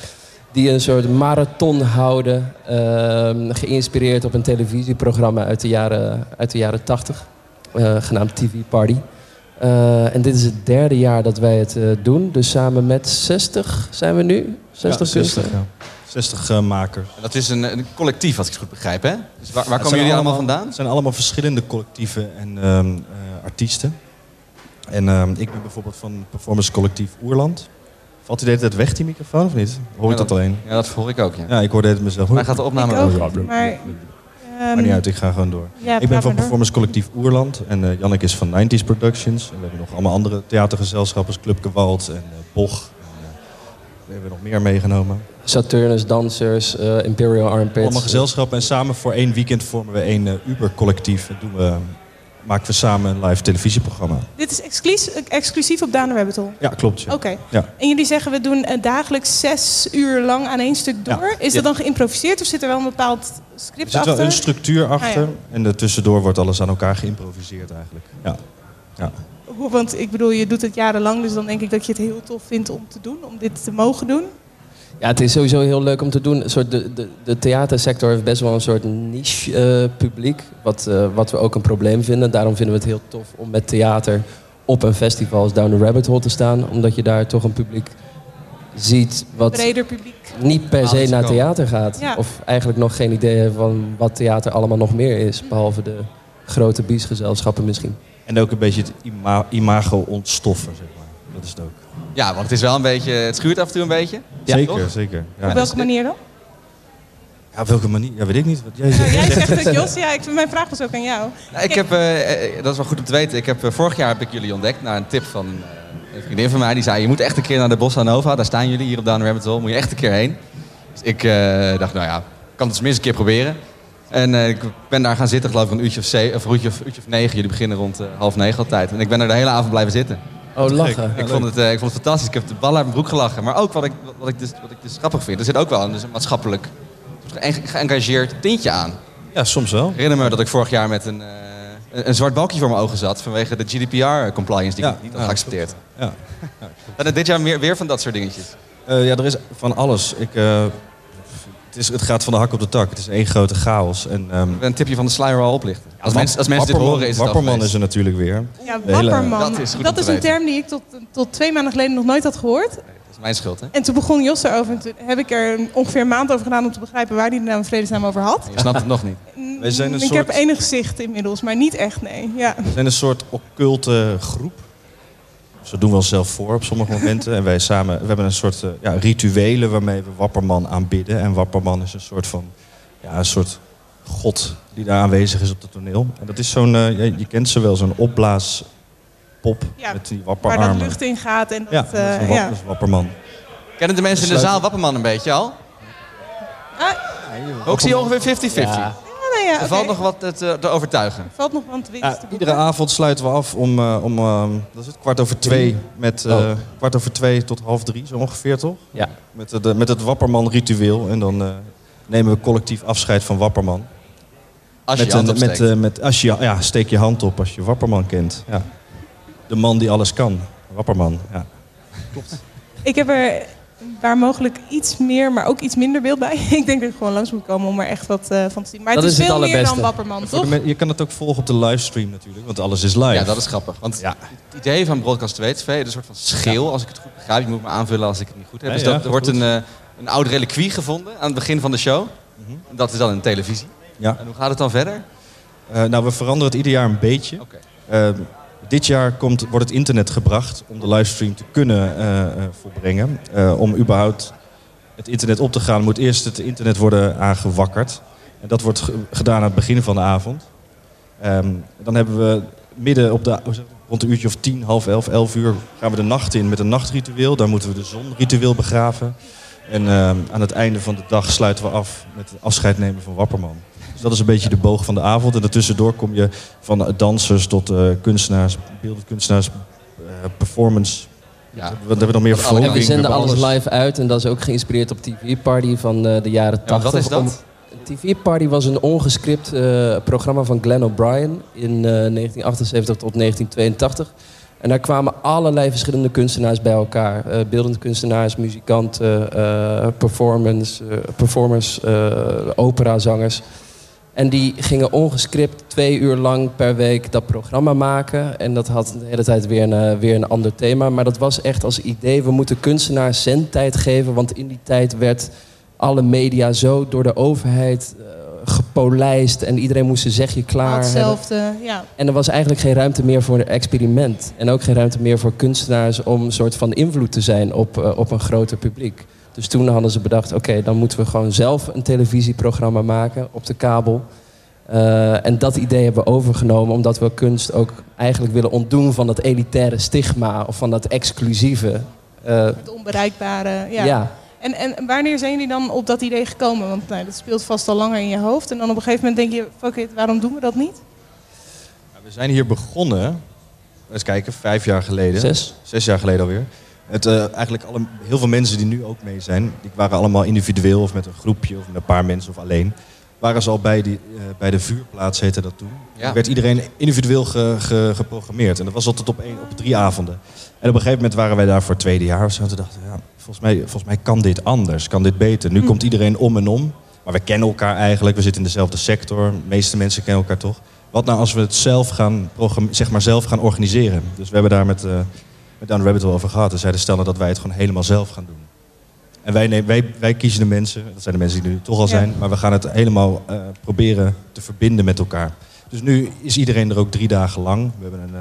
Die een soort marathon houden, ehm, geïnspireerd op een televisieprogramma uit de jaren, uit de jaren 80, eh, genaamd TV Party. En dit is het derde jaar dat wij het doen. Dus samen met 60 zijn we nu. 60 ja, 60, kunstenaars. ja. 60 eh. En dat is een, een collectief, als ik het goed begrijp, hè? Dus waar, komen jullie allemaal vandaan? Het zijn allemaal verschillende collectieven en ehm, eh, artiesten. En ehm, ik ben bijvoorbeeld van performance collectief Oerland. Valt u de hele tijd weg, die microfoon, of niet? Hoor je Ja, dat alleen? Ja, dat hoor ik ook, ja. Ja, ik hoorde het mezelf. Maar gaat de opname Ik over? ook, maar... Maakt ehm, niet uit, ik ga gewoon door. ja, ik ben van performance collectief Oerland. En eh Jannik is van 90s Productions. En we hebben nog allemaal andere theatergezelschappen Club Gewalt en eh, Boch. En, we hebben nog meer meegenomen. Saturnus, dansers, eh, Imperial Armpits. Allemaal gezelschappen. En samen voor één weekend vormen we één eh, Uber-collectief. En doen we, maken we samen een live televisieprogramma. Dit is exclusief, exclusief op the Rabbit Hole. Ja, klopt. Ja. Oké. Ja. En jullie zeggen we doen eh, dagelijks zes uur lang aan één stuk door. Ja. Is dat Ja. dan geïmproviseerd of zit er wel een bepaald script Er zit achter? wel een structuur achter. Ah, En er tussendoor wordt alles aan elkaar geïmproviseerd eigenlijk. Ja. ja. Want ik bedoel, je doet het jarenlang, dus dan denk ik dat je het heel tof vindt om te doen, om dit te mogen doen. Ja, het is sowieso heel leuk om te doen. Een soort de, de, de theatersector heeft best wel een soort niche eh, publiek. Wat, eh, wat we ook een probleem vinden. Daarom vinden we het heel tof om met theater op een festival als Down the Rabbit Hole te staan. Omdat je daar toch een publiek ziet wat Breder publiek. niet per Ah, se naar theater gaat. Ja. Of eigenlijk nog geen idee heeft van wat theater allemaal nog meer is. Behalve de grote biesgezelschappen misschien. En ook een beetje het ima- imago ontstoffen, zeg maar. Dat is het ook. Ja, want het is wel een beetje, het schuurt af en toe een beetje. Ja, zeker, toch? zeker. Ja. Op welke manier dan? Ja, op welke manier? Ja, weet ik niet. Wat jij <laughs> Ja, zegt. jij zegt het, Jos. Ja, ik, mijn vraag was ook aan jou. Nou, ik heb, eh, eh, dat is wel goed om te weten. Ik heb, eh, vorig jaar heb ik jullie ontdekt naar een tip van eh, een vriendin van mij. Die zei, je moet echt een keer naar de Bossa Nova. Daar staan jullie hier op Down Rabbit Hole. Moet je echt een keer heen. Dus ik eh, dacht, nou ja, kan het tenminste een keer proberen. En eh, ik ben daar gaan zitten, geloof ik, een uurtje of, of, uurtje of, uurtje of negen. Jullie beginnen rond eh, half negen altijd. En ik ben er de hele avond blijven zitten. Oh, lachen. ik, vond het, eh, ik vond het fantastisch. Ik heb de bal uit mijn broek gelachen. Maar ook wat ik, wat ik, dus, wat ik dus grappig vind. Er zit ook wel een, dus een maatschappelijk ge- geëngageerd tintje aan. Ja, soms wel. Ik herinner me dat ik vorig jaar met een, eh, een, een zwart balkje voor mijn ogen zat vanwege de GDPR-compliance die Ja, ik niet had ja, geaccepteerd. Ja. <laughs> En dit jaar meer, weer van dat soort dingetjes. Eh, ja, er is van alles. Ik, eh, is, het gaat van de hak op de tak. Het is één grote chaos. En, ehm, Een tipje van de sluier al oplichten. Als, mensen, als mensen dit horen is het Wapperman is er natuurlijk weer. Ja, De wapperman. Dat Dat is is, goed om te een term die ik tot, tot twee maanden geleden nog nooit had gehoord. Dat is mijn schuld, hè? En toen begon Jos erover. En toen heb ik er ongeveer een maand over gedaan om te begrijpen waar hij het nou in vredesnaam over had. Je snapt het nog niet. <laughs> Wij zijn een ik soort- heb enig zicht inmiddels, maar niet echt, nee. Ja. We zijn een soort occulte groep. Zo doen we onszelf voor op sommige momenten. En wij samen, we hebben een soort eh, ja, rituelen waarmee we Wapperman aanbidden. En Wapperman is een soort van, ja, een soort god die daar aanwezig is op het toneel. En dat is zo'n, eh, je, je kent ze wel, zo'n opblaaspop Ja, met die Waar wapperarmen. dat lucht in gaat en dat... ja, dat is, eh, wap- ja. dat is Wapperman. Kennen de mensen in de zaal Wapperman een beetje al? Ah, Ook zie je ongeveer 50-50. Ja. ja, Er valt nog wat te, te, te overtuigen. Valt nog wat winst Ja, te boeken. iedere avond sluiten we af om, eh, om eh, dat is het, kwart over twee. Met, eh, Oh. kwart over twee tot half drie, zo ongeveer toch? Ja. Met, de, met het Wapperman-ritueel. En dan eh, nemen we collectief afscheid van Wapperman. Als je met, je hand een- met, eh, met, als je, ja, steek je hand op als je Wapperman kent. Ja. De man die alles kan. Wapperman, ja. Ik heb er waar mogelijk iets meer, maar ook iets minder beeld bij. <laughs> ik denk dat ik gewoon langs moet komen om er echt wat eh, van te zien. Maar Dat het is, is het veel meer dan Wapperman, toch? men- je kan het ook volgen op de livestream natuurlijk, want alles is live. Ja, dat is grappig. Want Ja. het idee van Broadcast 2 TV, is een soort van schil, als ik het goed begrijp. Je moet me aanvullen als ik het niet goed heb. Dus ja, dat, er wordt een, eh, een oude reliquie gevonden aan het begin van de show. En Dat is dan een televisie. Ja. En hoe gaat het dan verder? Eh, nou, we veranderen het ieder jaar een beetje. Oké. Dit jaar komt, wordt het internet gebracht om de livestream te kunnen eh, eh, volbrengen. Eh, om überhaupt het internet op te gaan, moet eerst het internet worden aangewakkerd. En dat wordt ge- gedaan aan het begin van de avond. Ehm, dan hebben we midden op de, rond een uurtje of tien, half elf, elf uur gaan we de nacht in met een nachtritueel. Daar moeten we de zonritueel begraven. En ehm, aan het einde van de dag sluiten we af met het afscheid nemen van Wapperman. Dus dat is een beetje de boog van de avond. En daartussendoor kom je van dansers tot eh, kunstenaars, beeldend kunstenaars, eh, performance. Ja. Wat hebben we nog meer? Vlogging, En we zenden alles live uit en dat is ook geïnspireerd op TV Party van eh, de jaren Ja, 80. wat is dat? Om- TV Party was een ongescript eh, programma van Glenn O'Brien in eh, 1978 tot 1982. En daar kwamen allerlei verschillende kunstenaars bij elkaar. Eh, beeldende kunstenaars, muzikanten, eh, performance, eh, performers, eh, operazangers. En die gingen ongescript twee uur lang per week dat programma maken. En dat had de hele tijd weer een, eh, weer een ander thema. Maar dat was echt als idee, we moeten kunstenaars zendtijd geven. Want in die tijd werd alle media zo door de overheid eh, gepolijst. En iedereen moest zijn zegje klaar hebben. Hetzelfde, ja. En er was eigenlijk geen ruimte meer voor een experiment. En ook geen ruimte meer voor kunstenaars om een soort van invloed te zijn op, eh, op een groter publiek. Dus toen hadden ze bedacht, oké, dan moeten we gewoon zelf een televisieprogramma maken op de kabel. Eh, en dat idee hebben we overgenomen omdat we kunst ook eigenlijk willen ontdoen van dat elitaire stigma of van dat exclusieve. Eh, Het onbereikbare, ja. ja. En, en wanneer zijn jullie dan op dat idee gekomen? Want nou, dat speelt vast al langer in je hoofd. En dan op een gegeven moment denk je, fuck it, waarom doen we dat niet? Ja, we zijn hier begonnen, eens kijken, vijf jaar geleden. Zes. Zes jaar geleden alweer. Het, eh, eigenlijk alle, heel veel mensen die nu ook mee zijn, die waren allemaal individueel of met een groepje of met een paar mensen of alleen. Waren ze al bij, die, eh, bij de vuurplaats, heette dat toen. Ja. Werd iedereen individueel ge- ge- geprogrammeerd. En dat was altijd op, één, op drie avonden. En op een gegeven moment waren wij daar voor het tweede jaar. En toen dachten we, ja, volgens mij, volgens mij kan dit anders, kan dit beter. Nu komt iedereen om en om. Maar we kennen elkaar eigenlijk, we zitten in dezelfde sector. De meeste mensen kennen elkaar toch. Wat nou als we het zelf gaan, zeg maar zelf gaan organiseren? Dus we hebben daar met, eh met Down Rabbit Hole over gehad. En zeiden stellen dat wij het gewoon helemaal zelf gaan doen. En wij, nemen, wij, wij kiezen de mensen, dat zijn de mensen die er nu toch al Ja. zijn, maar we gaan het helemaal eh, proberen te verbinden met elkaar. Dus nu is iedereen er ook drie dagen lang. We, hebben een, eh,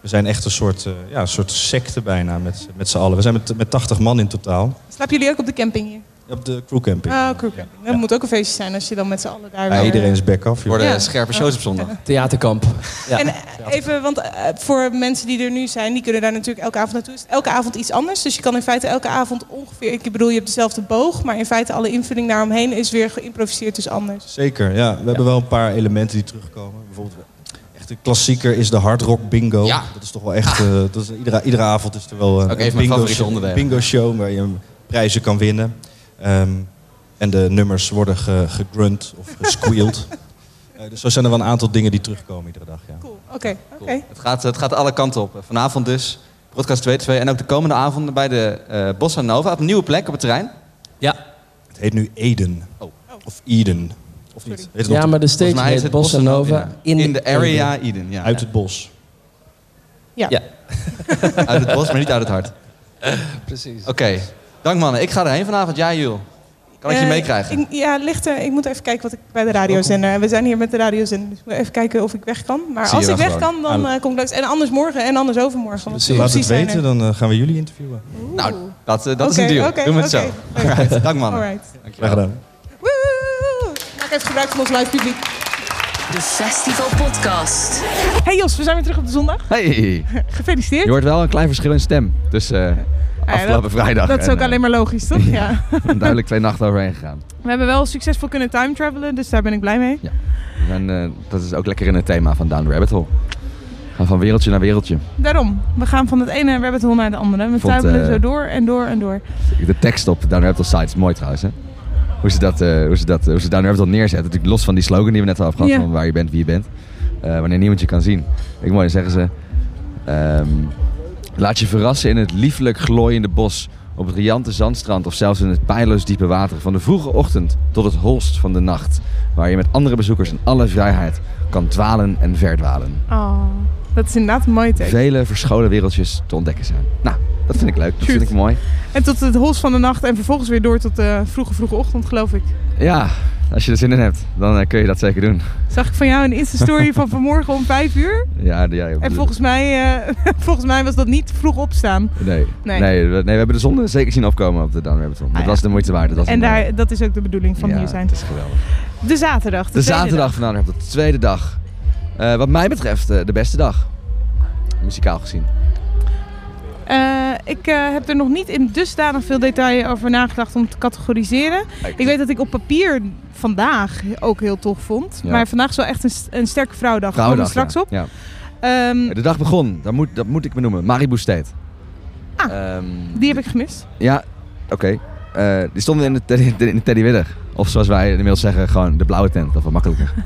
we zijn echt een soort, eh, ja, een soort secte bijna met, met z'n allen. We zijn met, met 80 man in totaal. Slapen jullie ook op de camping hier? Op de crewcamping. Ah, crewcamping. Dat moet ook een feestje zijn als je dan met z'n allen daar Ja, weer- iedereen is back off. joh. Worden Ja. scherpe shows op zondag. Theaterkamp. Ja. En eh, even, want eh, voor mensen die er nu zijn, die kunnen daar natuurlijk elke avond naartoe. Is elke avond iets anders. Dus je kan in feite elke avond ongeveer, ik bedoel, je hebt dezelfde boog, maar in feite alle invulling daaromheen is weer geïmproviseerd, dus anders. Zeker, ja. We hebben wel een paar elementen die terugkomen. Bijvoorbeeld, echt een klassieker is de hard rock bingo. Ja. Dat is toch wel echt... eh, dat is, iedere, iedere avond is er wel eh, een bingo, show, onderdelen. bingo show waar je prijzen kan winnen. Ehm, en de nummers worden ge, gegrunt of gesquealed. <laughs> Eh, dus zo zijn er wel een aantal dingen die terugkomen iedere dag. Ja. Oké, oké. Het gaat, het gaat alle kanten op. Vanavond dus, podcast 2 2 en ook de komende avonden bij de eh Bossa Nova op een nieuwe plek op het terrein. Ja. Het heet nu Eden. Of Eden. Of niet? Heet Ja, maar de stage heet het Bossa Nova in, in, de area Eden. Ja. Uit het bos. Ja. Ja. <laughs> Uit het bos, maar niet uit het hart. <laughs> Precies. Oké, dank mannen. Ik ga erheen vanavond. Jij, Jules. Kan ik je Eh, meekrijgen? ik- ja, ligt er. Ik moet even kijken wat ik bij de radiozender. We zijn hier met de radiozender, dus ik moet even kijken of ik weg kan. Maar Zie als ik wel weg gewoon. kan, dan eh, kom ik langs. En anders morgen en anders overmorgen. Laat het weten, dan eh, gaan we jullie interviewen. Nou, dat, eh, dat is een deal. oké, Doen we het oké. zo. Alright, <laughs> dank mannen. Alright. Graag gedaan. Woe! Maak even gebruik van ons live publiek. De Festival Podcast. Hey Jos, we zijn weer terug op de zondag. Hey, <laughs> Gefeliciteerd. je hoort wel een klein verschil in stem. Dus eh, afgelopen dat- vrijdag. Dat is ook eh, alleen maar logisch, toch? <laughs> Ja. <laughs> duidelijk twee nachten overheen gegaan. We hebben wel succesvol kunnen time travelen, dus daar ben ik blij mee. En eh, dat is ook lekker in het thema van Down Rabbit Hole. Gaan van wereldje naar wereldje. Daarom, we gaan van het ene rabbit hole naar de andere. We tuimelen eh, zo door en door en door. De tekst op Down Rabbit Hole site is mooi trouwens. Hè? Hoe ze, dat, eh, hoe, ze dat, hoe ze Down Rabbit Hole neerzetten. Natuurlijk los van die slogan die we net al hebben gehad. Ja. Van waar je bent, wie je bent. Wanneer niemand je kan zien. Ik mooi, dan zeggen ze... ehm, laat je verrassen in het liefelijk glooiende bos. Op het riante zandstrand of zelfs in het pijloos diepe water. Van de vroege ochtend tot het holst van de nacht. Waar je met andere bezoekers in alle vrijheid kan dwalen en verdwalen. Oh, dat is inderdaad een mooie tekst. Vele verscholen wereldjes te ontdekken zijn. Nou, dat vind ik leuk. Dat vind ik mooi. En tot het hols van de nacht en vervolgens weer door tot de vroege, vroege ochtend, geloof ik. Ja, als je er zin in hebt, dan eh, kun je dat zeker doen. Zag ik van jou een Insta-story van vanmorgen om vijf uur. Ja, ja En volgens mij, eh, <laughs> volgens mij was dat niet vroeg opstaan. Nee. Nee. Nee. we, nee, we hebben de zon zeker zien opkomen op de Down Rabbit Hole. Dat Ah, ja. was de moeite waard. Dat was En daar, dat is ook de bedoeling van ja, hier zijn. het is geweldig. De zaterdag. De zaterdag dag. van Down Rabbit Hole, de tweede dag. Eh, wat mij betreft eh, de beste dag. Muzikaal gezien. Eh, ik eh, heb er nog niet in dusdanig veel detail over nagedacht om te categoriseren. Ik weet dat ik op papier vandaag ook heel tof vond. Ja. Maar vandaag is wel echt een, een sterke vrouwdag. Daar komen straks ja. op. Ja. Ehm, De dag begon, dat moet, dat moet ik benoemen. Maribu State. Ah, Ehm, die heb ik gemist. Ja, oké. Eh, die stonden in de, teddy, <laughs> in de. Of zoals wij inmiddels zeggen, gewoon de blauwe tent. Dat wel makkelijker. <laughs>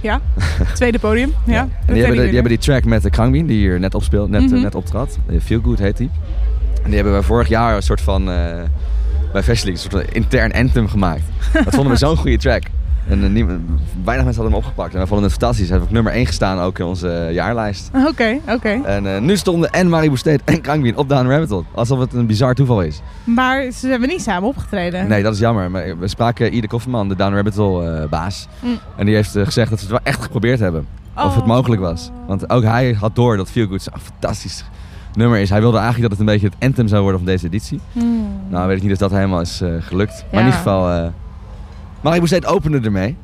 Ja, tweede podium. <laughs> Ja, En die hebben, de- die hebben die track met de Krangbien, die hier net opspeelt, net, Mhm. net optrad. Eh, Feel Good heet die. En die hebben we vorig jaar een soort van, eh, bij League, een soort van intern anthem gemaakt. dat vonden we zo'n goede track. En eh, niemand- weinig mensen hadden hem opgepakt. En wij vonden het fantastisch. Hij heeft op nummer 1 gestaan ook in onze eh, jaarlijst. Oké, oké. En eh, nu stonden en Maribu State en Krangbien op Down Rabbit Hole. Alsof het een bizar toeval is. Maar ze hebben niet samen opgetreden. Nee, dat is jammer. Maar we spraken Ide Kofferman, de Down Rabbit Hole baas. Mm. En die heeft gezegd dat ze het wel echt geprobeerd hebben. Of het Oh. mogelijk was. Want ook hij had door dat Feel Good zo'n fantastisch nummer is. Hij wilde eigenlijk dat het een beetje het anthem zou worden van deze editie. Hmm. Nou, weet ik niet of dat helemaal is gelukt. Maar in ieder geval... eh Maribu State opende ermee.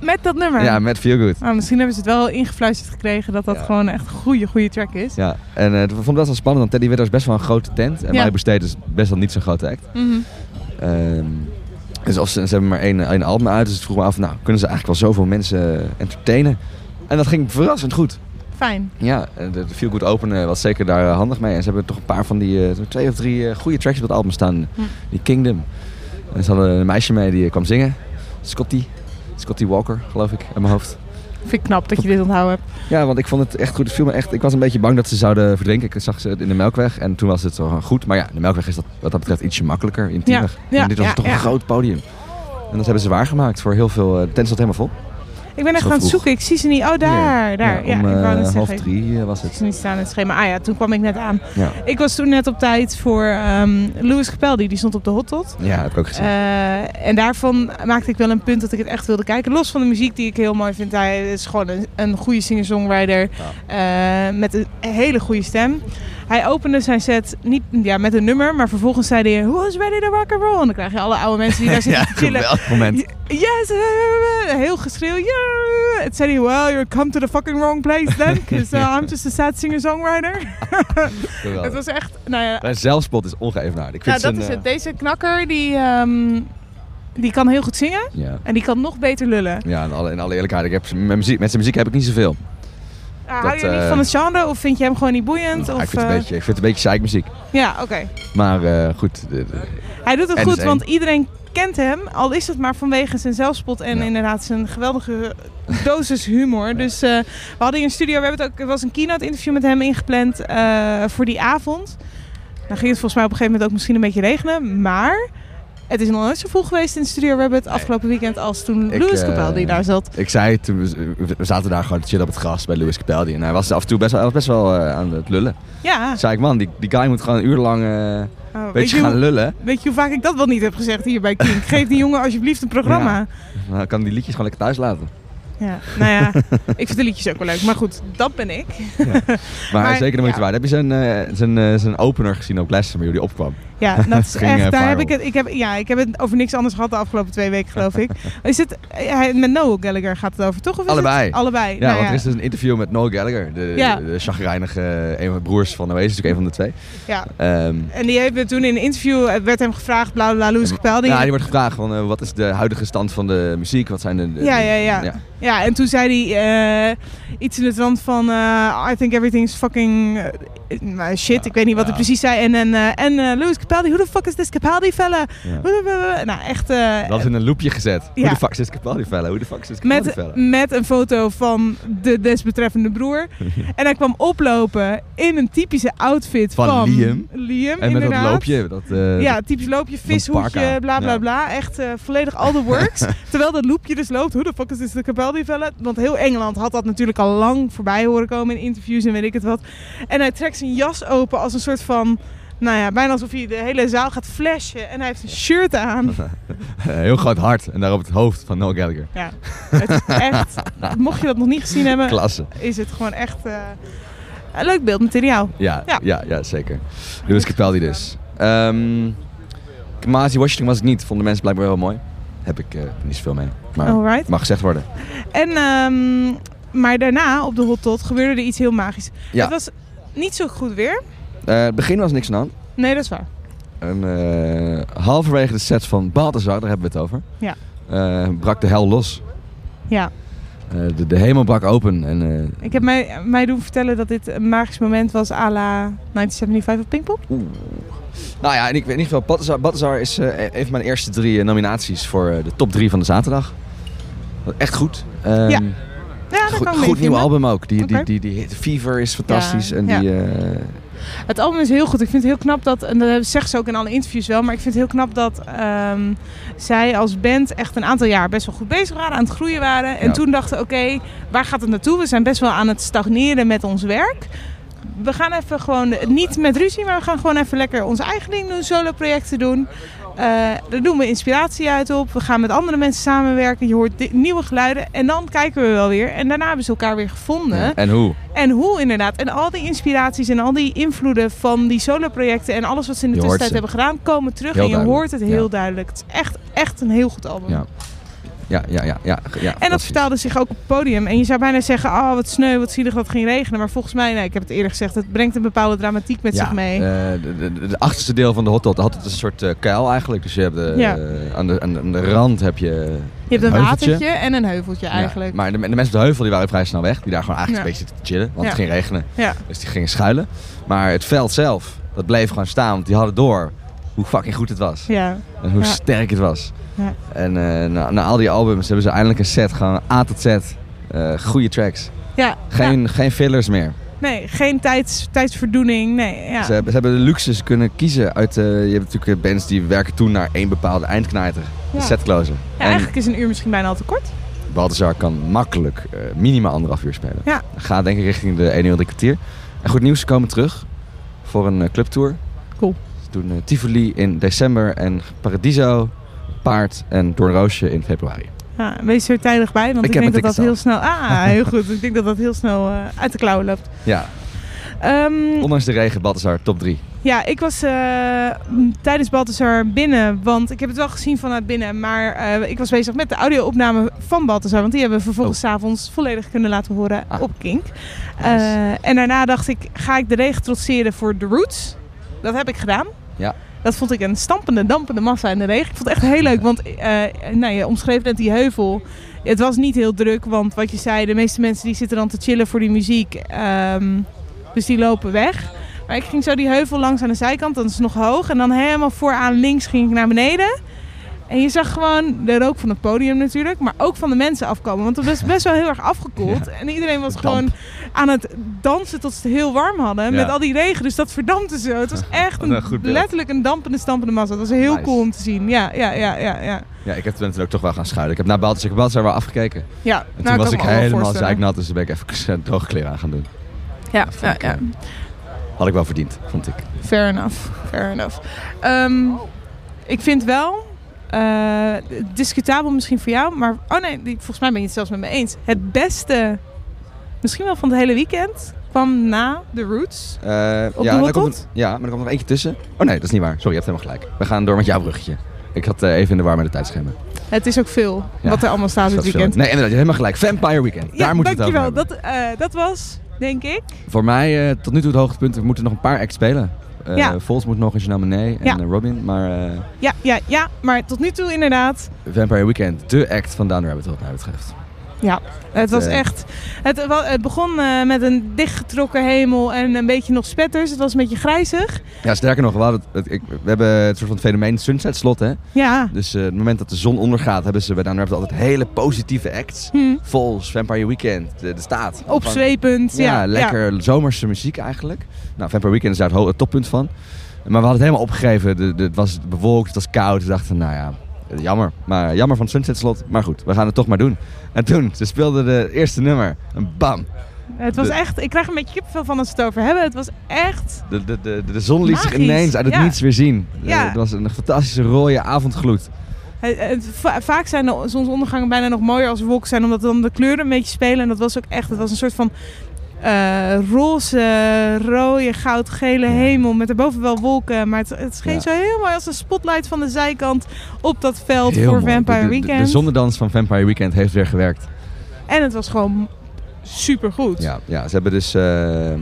Met dat nummer? Ja, met Feel Good. Nou, misschien hebben ze het wel ingefluisterd gekregen dat dat Ja. gewoon echt een goede, goede track is. Ja, en eh, ik vond het best wel spannend, want Teddy Widder is best wel een grote tent. En Ja. State is best wel niet zo'n grote act. Mhm. Ehm, dus of ze, ze hebben maar één, één album uit, dus ik vroeg me af, nou, kunnen ze eigenlijk wel zoveel mensen eh, entertainen? En dat ging verrassend goed. Fijn. Ja, en de, Feel Good Open eh, was zeker daar eh, handig mee. En ze hebben toch een paar van die, eh, twee of drie eh, goede tracks op het album staan. Hm. Die Kingdom. En ze hadden een meisje mee die eh, kwam zingen. Scotty. Scotty Walker, geloof ik, in mijn hoofd. Vind ik knap dat je dit onthouden hebt. Ja, want ik vond het echt goed. Het viel me echt, ik was een beetje bang dat ze zouden verdrinken. Ik zag ze in de Melkweg en toen was het zo goed. Maar ja, de Melkweg is dat, wat dat betreft ietsje makkelijker, intiemer. Ja, ja, en dit was ja, toch een groot podium. En dat hebben ze waargemaakt voor heel veel... eh, De tent zat helemaal vol. Ik ben echt aan het vroeg. zoeken. Ik zie ze niet. Oh, daar. Ja, daar. Ja, om ik wou net eh, half drie eh, was Ik het. zie ze niet staan in het schema. Ah ja, toen kwam ik net aan. Ik was toen net op tijd voor ehm Louis Capaldi. Die stond op de Hot Tot. ja, heb ik ook gezien. Eh, en daarvan maakte ik wel een punt dat ik het echt wilde kijken. Los van de muziek die ik heel mooi vind. Hij is gewoon een, een goede singer-songwriter. met een hele goede stem. Hij opende zijn set niet ja, met een nummer. Maar vervolgens zei hij... Who is ready to rock and roll? En dan krijg je alle oude mensen die daar <laughs> zitten ja, te chillen. geweldig moment. Yes! eh, heel geschreeuw. Yeah! Het zei hij, well, you come to the fucking wrong place then. Because <laughs> uh, I'm just a sad singer-songwriter. Het was echt, nou ja... Zijn zelfspot is ongeëvenaard. Ik vind Ja, dat zijn, is eh, het. Deze knakker, die, ehm, die kan heel goed zingen. Ja. En die kan nog beter lullen. Ja, in alle, in alle eerlijkheid, ik heb, met, muziek, met zijn muziek heb ik niet zoveel. Ah, Dat, hou je niet eh, van het genre of vind je hem gewoon niet boeiend? Nou, of, ik, vind het eh, een beetje, ik vind het een beetje zeikmuziek. Ja, oké. Maar eh, goed. Hij doet het goed, want iedereen kent hem. Al is het maar vanwege zijn zelfspot en Ja. inderdaad zijn geweldige dosis humor. <laughs> Dus eh, we hadden hier een studio, we hebben het ook, er was een keynote interview met hem ingepland eh, voor die avond. Dan ging het volgens mij op een gegeven moment ook misschien een beetje regenen. Maar het is nog nooit zo vol geweest in de studio Rabbit afgelopen weekend als toen Ik, Louis eh, Capaldi daar zat. Ik zei toen, we- we zaten daar gewoon te chillen op het gras bij Louis Capaldi. En hij was af en toe best wel, hij was best wel eh, aan het lullen. Ja. Toen zei ik, man, die, die guy moet gewoon een uur lang eh Oh, een beetje je gaan hoe, lullen. weet je hoe vaak ik dat wel niet heb gezegd hier bij Kink? <laughs> Geef die jongen alsjeblieft een programma. Dan kan die liedjes gewoon lekker thuis laten. Ja, nou ja, <laughs> ik vind de liedjes ook wel leuk. Maar goed, dat ben ik. Maar, <laughs> Maar, zeker de moeite ja. waard. Heb je zijn, eh, zijn, eh, zijn opener gezien op Glastonbury, hoe die opkwam? Ja, <laughs> dat is Ging, eh, echt. Daar heb ik, het, ik, heb, ja, ik heb het over niks anders gehad de afgelopen twee weken, geloof ik. <laughs> Is het, hij- met Noel Gallagher gaat het over, toch? Of is Allebei. Het? Allebei. Ja, nou want ja. er is dus een interview met Noel Gallagher, de, Ja. de chagrijnige, eh, een van de broers van Oasis, natuurlijk een van de twee. Ja. Ehm, En die hebben toen in een interview, eh, werd hem gevraagd, bla bla Louis Capaldi. ja, die wordt gevraagd van eh, wat is de huidige stand van de muziek, wat zijn de... de- Ja, ja, ja. ja. en toen zei hij eh, iets in de trant van... eh, I think everything's fucking eh, shit. ik weet niet wat hij precies zei. En, en, eh, en eh, Louis Capaldi, who the fuck is this Capaldi fella? Nou, echt... eh, Dat is in een loopje gezet. Hoe de fuck is dit Capaldi fella? Hoe de fuck is Capaldi met, fella? met een foto van de desbetreffende broer. <laughs> en hij kwam oplopen in een typische outfit van, Van Liam. Liam, En met dat inderdaad. loopje. Dat, ja, typisch loopje, vishoedje, bla bla bla. Echt volledig all the works. <laughs> Terwijl dat loopje dus loopt. Hoe de fuck is de Capaldi fella? Want heel Engeland had dat natuurlijk al lang voorbij horen komen in interviews en weet ik het wat. En hij trekt zijn jas open als een soort van... Nou ja, bijna alsof hij de hele zaal gaat flashen. En hij heeft een shirt aan. <laughs> Een heel groot hart. En daarop het hoofd van Noel Gallagher. Ja, het is echt... Mocht je dat nog niet gezien hebben... Klasse. Is het gewoon echt... eh, een leuk beeldmateriaal. Ja, Ja. ja. Ja, zeker. Louis Capaldi dus. Kamasi Washington was ik niet. Vonden mensen blijkbaar wel mooi. Heb ik eh, niet zoveel mee. Maar Alright. mag gezegd worden. En, ehm, maar daarna, op de Hot Tot, gebeurde er iets heel magisch. Ja. Het was niet zo goed weer. Eh, het begin was niks aan de hand. Nee, dat is waar. En, eh, halverwege de set van Balthazar, daar hebben we het over, Ja. eh, brak de hel los. Ja. De, de hemel brak open. En, Ik heb mij, mij doen vertellen dat dit een magisch moment was à la 1975 op Pinkpop. nou ja, en ik weet in ieder geval, Balthazar, Balthazar is eh, een van mijn eerste drie nominaties voor de top drie van de zaterdag. Echt goed. Ehm, Ja. Ja, daar goed, kan goed nieuw album ook. Die, die, die, die Fever is fantastisch. Ja, en ja. die, eh, Het album is heel goed. Ik vind het heel knap dat, en dat zegt ze ook in alle interviews wel, maar ik vind het heel knap dat ehm, zij als band echt een aantal jaar best wel goed bezig waren, aan het groeien waren. En Ja. toen dachten, oké, waar gaat het naartoe? We zijn best wel aan het stagneren met ons werk. We gaan even gewoon, niet met ruzie, maar we gaan gewoon even lekker ons eigen ding doen, solo-projecten doen. Eh, daar doen we inspiratie uit op. We gaan met andere mensen samenwerken. Je hoort nieuwe geluiden. En dan kijken we wel weer. En daarna hebben ze elkaar weer gevonden. ja. En hoe? En hoe inderdaad. En al die inspiraties en al die invloeden van die solo-projecten en alles wat ze in de Je tussentijd hebben gedaan, komen terug. Heel en je duidelijk. hoort het heel Ja. duidelijk. Het is echt, echt een heel goed album. Ja. Ja, ja, ja. ja, ja En dat vertaalde zich ook op het podium. En je zou bijna zeggen, oh wat sneu, wat zielig dat het ging regenen. Maar volgens mij, nee, ik heb het eerder gezegd, het brengt een bepaalde dramatiek met ja, zich mee. eh, de, de, de achterste deel van de hot dot is een soort eh, kuil eigenlijk. Dus je hebt de, Ja. eh, aan, de, aan, de, aan de rand heb je je hebt een watertje en een heuveltje eigenlijk. Ja, maar de, de mensen op de heuvel die waren vrij snel weg. Die daar gewoon eigenlijk een beetje zitten te chillen. Want het ging regenen. Dus die gingen schuilen. Maar het veld zelf, dat bleef gewoon staan. Want die hadden door hoe fucking goed het was. Ja. En hoe sterk het was. Ja. En eh, na, na al die albums hebben ze eindelijk een set. Gewoon A tot Z. eh goede tracks. Ja, Geen, geen fillers meer. Nee, geen tijds, tijdsverdoening. Nee, ja. Ze, hebben, ze hebben de luxe kunnen kiezen uit... eh, je hebt natuurlijk bands die werken toe naar één bepaalde eindknijter. Ja. De setcloser. Ja, en eigenlijk is een uur misschien bijna al te kort. Balthazar kan makkelijk eh, minimaal anderhalf uur spelen. Ja. Gaat denk ik richting de 1 uur drie kwartier. En goed nieuws, ze komen terug voor een clubtour. Cool. Ze doen Tivoli in december en Paradiso, Paard en Doornroosje in februari. Ja, wees er tijdig bij, want Ik denk dat dat heel snel... Ah, <laughs> heel goed. Ik denk dat dat heel snel eh, uit de klauwen loopt. Ja, Ehm, ondanks de regen, Balthazar top 3. ja, ik was eh, tijdens Balthazar binnen, want ik heb het wel gezien vanuit binnen, maar eh, ik was bezig met de audio-opname van Balthazar, want die hebben we vervolgens 's avonds volledig kunnen laten horen Oh. Ah. op Kink. En daarna dacht ik, ga ik de regen trotseren voor The Roots? Dat heb ik gedaan. Ja. Dat vond ik een stampende, dampende massa in de regen. Ik vond het echt heel leuk, want eh, nou, je omschreef net die heuvel. Het was niet heel druk, want wat je zei, de meeste mensen die zitten dan te chillen voor die muziek. Ehm, dus die lopen weg. Maar ik ging zo die heuvel langs aan de zijkant, dat is nog hoog. En dan helemaal vooraan links ging ik naar beneden. En je zag gewoon de rook van het podium natuurlijk, maar ook van de mensen afkomen. Want het was best wel heel erg afgekoeld. En iedereen was damp. gewoon aan het dansen tot ze het heel warm hadden. Met al die regen, dus dat verdampte zo. Het was <laughs> echt een beeld. letterlijk een dampende, stampende massa. Het was heel Nice. cool om te zien. Ja, ja, ja, ja. Ja, Ja, ik heb toen ook toch wel gaan schuilen. Ik heb naar Baltasar, ik wel afgekeken. ja. En nou, toen was ik helemaal zeiknat, dus ben ik even droge kleren aan gaan doen. Ja, vond ja, ik, ja. eh, Had ik wel verdiend, vond ik. Fair enough. Fair enough. Ehm, ik vind wel, eh, discutabel misschien voor jou, maar oh nee, die- volgens mij ben je het zelfs met me eens. Het beste, misschien wel van het hele weekend, kwam na The Roots. Op ja, de komt, ja, maar er komt nog eentje tussen. Oh nee, dat is niet waar. Sorry, je hebt helemaal gelijk. We gaan door met jouw bruggetje. Ik had eh, even in de war met het tijdschema. Het is ook veel Ja, wat er allemaal staat dit veel. weekend. Nee, inderdaad, je hebt helemaal gelijk. Vampire Weekend. ja, Daar moeten we het over dankjewel. Dat, dat was, denk ik, Voor mij tot nu toe het hoogtepunt. We moeten nog een paar acts spelen. Ja. Vols moet nog, en Janelle Monáe en Ja. eh, Robin. Maar eh, ja, ja, ja, maar tot nu toe inderdaad, Vampire Weekend, de act van Down Rabbit Hole wat mij betreft. Ja, het was echt. Het, het begon eh, met een dichtgetrokken hemel en een beetje nog spetters. Het was een beetje grijzig. Ja, sterker nog, we, hadden het, het- ik- we hebben het soort van fenomeen sunset slot, hè. Ja. Dus eh, het moment dat de zon ondergaat, hebben ze bij Down altijd hele positieve acts. Hm. Vols, Vampire Weekend, de, de staat. Opzwepend. Ja, Ja, lekker zomerse muziek eigenlijk. Nou, Vampire Weekend is daar het, toppunt van. Maar we hadden het helemaal opgegeven. De, de- het was bewolkt, het was koud. We dachten, nou ja, jammer. Maar jammer van het Sunset Slot. Maar goed, we gaan het toch maar doen. En toen, ze speelden de eerste nummer. En bam. Het was De- echt. Ik krijg een beetje kippenvel van als we het over hebben. Het was echt. De, de, de, de zon liet zich ineens uit het ja. niets weer zien. Ja. Eh, Het was een fantastische rode avondgloed. Vaak zijn de zonsondergangen bijna nog mooier als wolken zijn, omdat dan de kleuren een beetje spelen. En dat was ook echt. Het was een soort van eh, roze, rode, goudgele hemel met erboven wel wolken. Maar het, het scheen Ja. zo heel mooi als een spotlight van de zijkant op dat veld Heel voor mooi. Vampire de, de, de, Weekend. de zonnedans van Vampire Weekend heeft weer gewerkt. En het was gewoon super goed. Ja, ja ze hebben dus... ehm,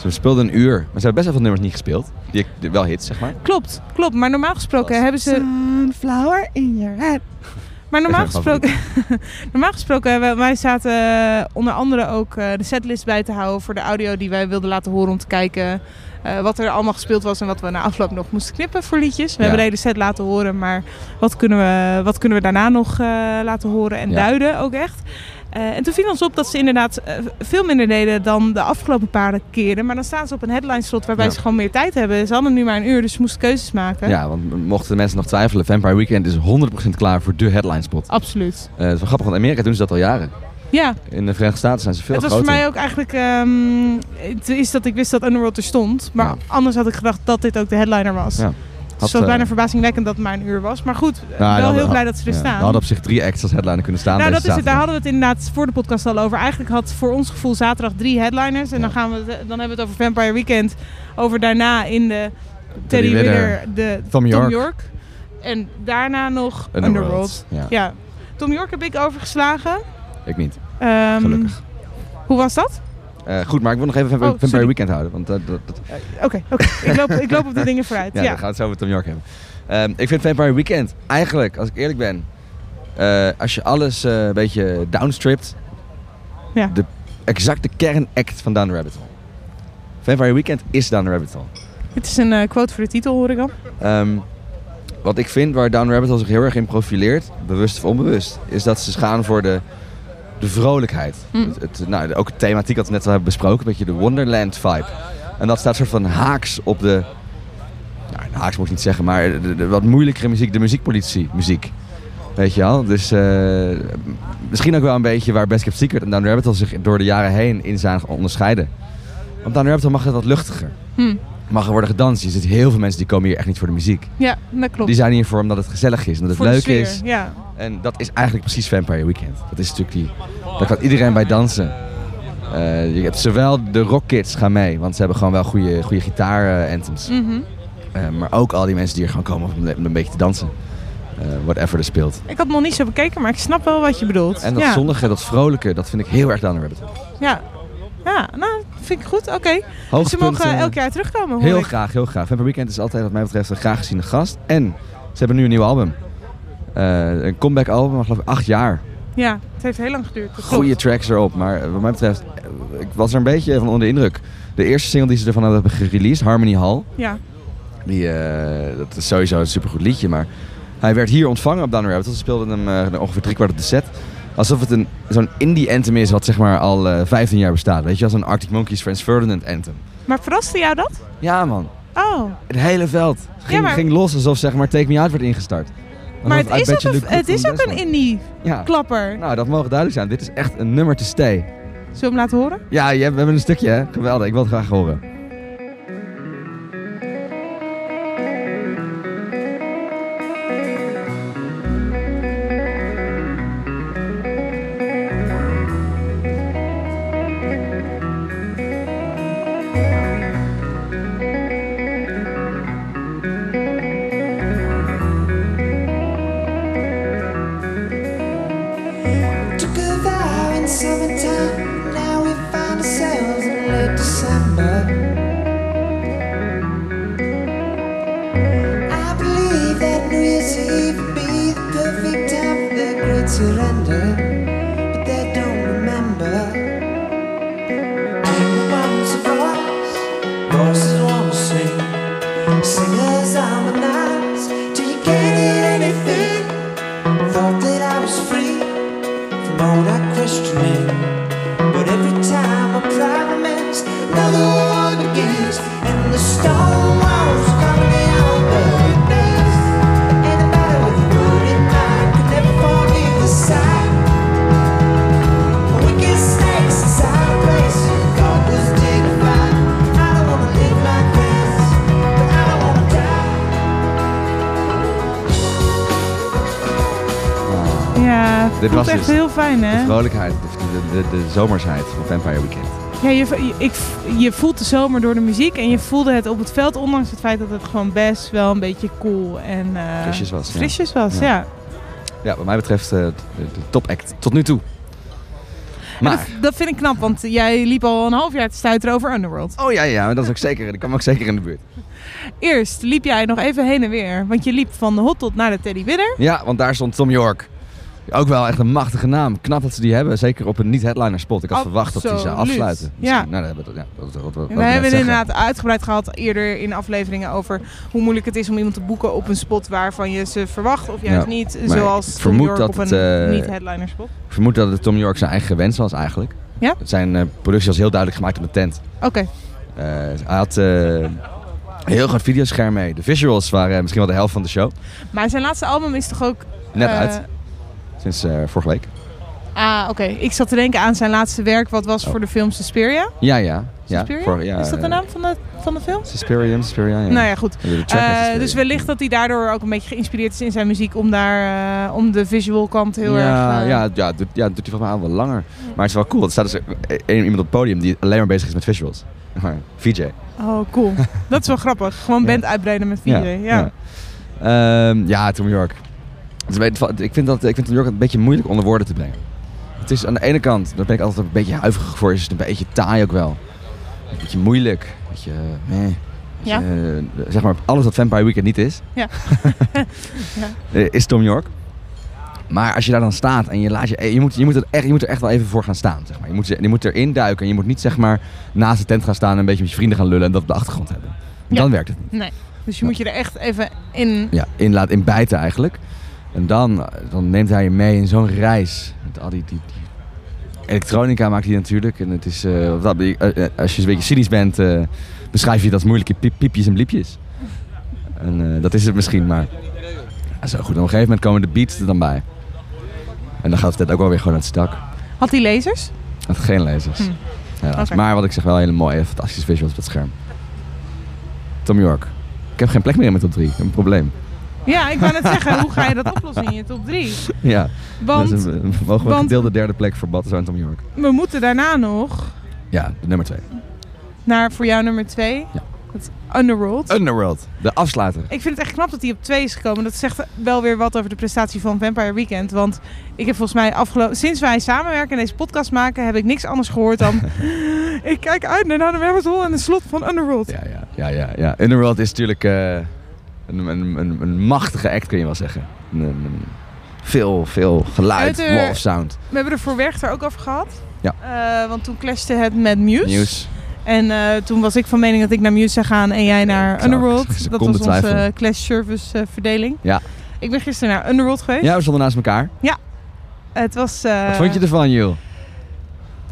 ze speelden een uur. Maar ze hebben best wel veel nummers niet gespeeld. Die, wel hits, zeg maar. Klopt, klopt. Maar normaal gesproken hebben ze. Sunflower in your head. Maar normaal gesproken, <laughs> normaal gesproken hebben wij zaten eh, onder andere ook eh, de setlist bij te houden voor de audio die wij wilden laten horen om te kijken eh, wat er allemaal gespeeld was en wat we na afloop nog moesten knippen voor liedjes. We Ja. hebben de hele set laten horen, maar wat kunnen we, wat kunnen we daarna nog laten horen en Ja. duiden ook echt. Eh, en toen viel ons op dat ze inderdaad eh, veel minder deden dan de afgelopen paar keren. Maar dan staan ze op een headline slot waarbij Ja. ze gewoon meer tijd hebben. Ze hadden nu maar een uur, dus ze moesten keuzes maken. Ja, want mochten de mensen nog twijfelen, Vampire Weekend is 100% klaar voor de headline spot. Absoluut. Eh, het is wel grappig, want in Amerika doen ze dat al jaren. Ja, In de Verenigde Staten zijn ze veel het was groter. voor mij ook eigenlijk... ehm, het is dat ik wist dat Underworld er stond. Maar Ja. anders had ik gedacht dat dit ook de headliner was. Ja. Het was eh, bijna verbazingwekkend dat het maar een uur was. Maar goed, nou, wel heel blij dat ze er ja, staan. We hadden op zich drie acts als headliner kunnen staan nou, dat is het. Daar hadden we het inderdaad voor de podcast al over. Eigenlijk had voor ons gevoel zaterdag drie headliners. En dan, gaan we, het- dan hebben we het over Vampire Weekend. Over daarna in de Teddy de Tom York. En daarna nog Underworld, Underworld. ja. Ja. Tom York heb ik overgeslagen. Ik niet, Ehm, gelukkig. Hoe was dat? Eh, goed, maar ik wil nog even Oh, sorry. Vampire Weekend houden. Want dat, dat, dat- Oké, oké. ik, loop, ik loop op de dingen vooruit. <laughs> ja, Ja, dan gaan we het zo met Tom York hebben. Ehm, ik vind Vampire Weekend eigenlijk, als ik eerlijk ben, eh, als je alles eh, een beetje downstript, Ja. de exacte kernact van Down the Rabbit Hole. Vampire Weekend is Down the Rabbit Hole. Dit is een eh, quote voor de titel, hoor ik al. Ehm, wat ik vind waar Down the Rabbit Hole zich heel erg in profileert, bewust of onbewust, is dat ze gaan voor de, de vrolijkheid. Hm. Het, het- nou, ook de thematiek wat we net al hebben besproken, een beetje de Wonderland vibe. En dat staat soort van haaks op de, nou, haaks moet ik niet zeggen, maar de, de wat moeilijkere muziek, de muziekpolitie muziek. Weet je wel? Dus eh, misschien ook wel een beetje waar Best Kept Secret en Down the Rabbit Hole zich door de jaren heen in zijn onderscheiden. Want Down the Rabbit Hole mag het wat luchtiger. Hm. Mag er worden gedanst. Je ziet heel veel mensen die komen hier echt niet voor de muziek. Ja, dat klopt. Die zijn hiervoor omdat het gezellig is, omdat het voor leuk sfeer, is. Ja. En dat is eigenlijk precies Vampire Weekend. Dat is natuurlijk die... Daar gaat iedereen bij dansen. Eh, je hebt zowel de rockkids gaan mee, want ze hebben gewoon wel goede, goede gitaar-anthems. Mhm. maar ook al die mensen die er gewoon komen om een, beetje te dansen. Eh whatever er speelt. Ik had nog niet zo bekeken, maar ik snap wel wat je bedoelt. En dat ja. zonnige, dat vrolijke, dat vind ik heel erg Down Rabbit. Ja. Ja, nou, vind ik goed. Oké. Dus ze mogen elk jaar terugkomen, hoor Heel ik. graag, heel graag. Vampire Weekend is altijd wat mij betreft een graag geziene gast. En ze hebben nu een nieuw album. Eh, een comeback album, maar geloof ik acht jaar. Ja, het heeft heel lang geduurd. Goede tracks erop. Maar wat mij betreft, eh, ik was er een beetje van onder de indruk. De eerste single die ze ervan hebben gereleased, Harmony Hall. Ja. Die, eh, dat is sowieso een supergoed liedje, maar Hij werd hier ontvangen op Down Rabbit. Ze speelden hem ongeveer drie kwart op de set. Alsof het een, zo'n indie anthem is wat zeg maar al eh 15 jaar bestaat. Weet je, als een Arctic Monkeys Franz Ferdinand anthem. Maar verraste jou dat? Ja man, Oh. het hele veld ging, maar- ging los alsof zeg maar Take Me Out werd ingestart. Maar het is, ook het is ook een indie Ja. klapper. Nou, dat mogen duidelijk zijn. Dit is echt een nummer te stay. Zullen we hem laten horen? Ja, we hebben een stukje hè. Geweldig, ik wil het graag horen. Zomersheid van Vampire Weekend. Ja, je, ik, je voelt de zomer door de muziek en je voelde het op het veld, ondanks het feit dat het gewoon best wel een beetje cool en eh, Frisjes was, ja. frisjes was, Ja. ja. Ja, wat mij betreft eh, de, de top act tot nu toe. Maar, Dat, dat vind ik knap, want jij liep al een half jaar te stuiteren over Underworld. oh ja, ja, dat is ook zeker, ik kwam ook zeker in de buurt. Eerst liep jij nog even heen en weer, want je liep van de hot tot naar de Teddy Winner. Ja, want daar stond Tom York. Ook wel echt een machtige naam. Knap dat ze die hebben, zeker op een niet-headliner spot. Ik had verwacht dat die Absoluut. afsluiten. Ja. Nou, dat, hebben we- ja, dat, we hebben zeggen. inderdaad uitgebreid gehad eerder in afleveringen over hoe moeilijk het is om iemand te boeken op een spot waarvan je ze verwacht of juist Ja, niet. maar Zoals Tom York op een eh, niet-headliner spot. Ik vermoed dat het Tom York zijn eigen wens was eigenlijk. Ja? Zijn eh, productie was heel duidelijk gemaakt op de tent. Oké. Eh, hij had een heel groot videoscherm mee. De visuals waren misschien wel de helft van de show. Maar zijn laatste album is toch ook... Net uit. Sinds eh, vorige week. Ah, oké. Ik zat te denken aan zijn laatste werk, wat was Oh. voor de film Suspiria. Ja, ja. ja, Suspiria? voor- ja is dat de eh, naam van de, van de film? Suspiria, Suspiria, ja. Nou ja, goed. Eh, dus wellicht dat hij daardoor ook een beetje geïnspireerd is in zijn muziek om daar om de visual kant heel ja, erg. eh, ja, ja, doet, ja, doet hij volgens mij al wel langer. Maar het is wel cool. Er staat dus iemand op het podium die alleen maar bezig is met visuals. Maar VJ. Oh, cool. <laughs> dat is wel grappig. Gewoon band uitbreiden met VJ. Ja. Ja, ja. Ehm, ja Tom York. Beetje- Ik vind, dat, ik vind Tom York een beetje moeilijk onder woorden te brengen. Het is aan de ene kant, daar ben ik altijd een beetje huiverig voor, is het een beetje taai ook wel. Een beetje moeilijk. Een beetje, eh. Ja. Eh, zeg maar, alles wat Vampire Weekend niet is, Ja. <laughs> ja. eh, is Tom York. Maar als je daar dan staat en je laat je, je moet, je moet, er echt, je moet er echt wel even voor gaan staan. Zeg maar. je, moet, je moet erin duiken en je moet niet zeg maar naast de tent gaan staan en een beetje met je vrienden gaan lullen en dat op de achtergrond hebben. Ja. Dan werkt het niet. Nee. Dus je moet je er echt even in. Ja, in laat in bijten eigenlijk. En dan, dan neemt hij je mee in zo'n reis. Met al die, die, die elektronica maakt hij natuurlijk. En het is, eh, wat, eh, eh, als je een beetje cynisch bent, beschrijf je dat als moeilijke piep, piepjes en bliepjes. En dat is het misschien, maar zo goed. Op een gegeven moment komen de beats er dan bij. En dan gaat het ook wel weer gewoon uit het dak. Had hij lasers? Het geen lasers. Hm. Helaas. Maar wat ik zeg, wel hele mooie, fantastische visuals op het scherm. Tom York. Ik heb geen plek meer in mijn top 3. Ik heb een probleem. Ja, ik wou net zeggen, hoe ga je dat oplossen in je top 3? <laughs> Ja, Want een- mogen we gedeelde derde plek voor en Tom York. we moeten daarna nog Ja, de nummer 2. naar voor jou nummer 2. Ja. Het Underworld. Underworld, de afsluiter. Ik vind het echt knap dat hij op 2 is gekomen. Dat zegt wel weer wat over de prestatie van Vampire Weekend. Want ik heb volgens mij afgelopen... Sinds wij samenwerken en deze podcast maken... heb ik niks anders gehoord dan... <laughs> <laughs> ik kijk uit naar de Rabbit Hole en de slot van Underworld. Ja, ja, ja, ja, ja. Underworld is natuurlijk eh, een, een, een, een machtige act, kun je wel zeggen. Een, veel, veel geluid, eh, wall of sound. We hebben er voor Werchter ook over gehad. Ja. Eh, want toen clashte het met Muse. Nieuws. En eh, toen was ik van mening dat ik naar Muse zou gaan en jij naar Underworld. <laughs> Dat was onze. Clash Service eh, verdeling. Ja. Ik ben gisteren naar Underworld geweest. Ja, we stonden naast elkaar. Het was... Wat vond je ervan, Jules?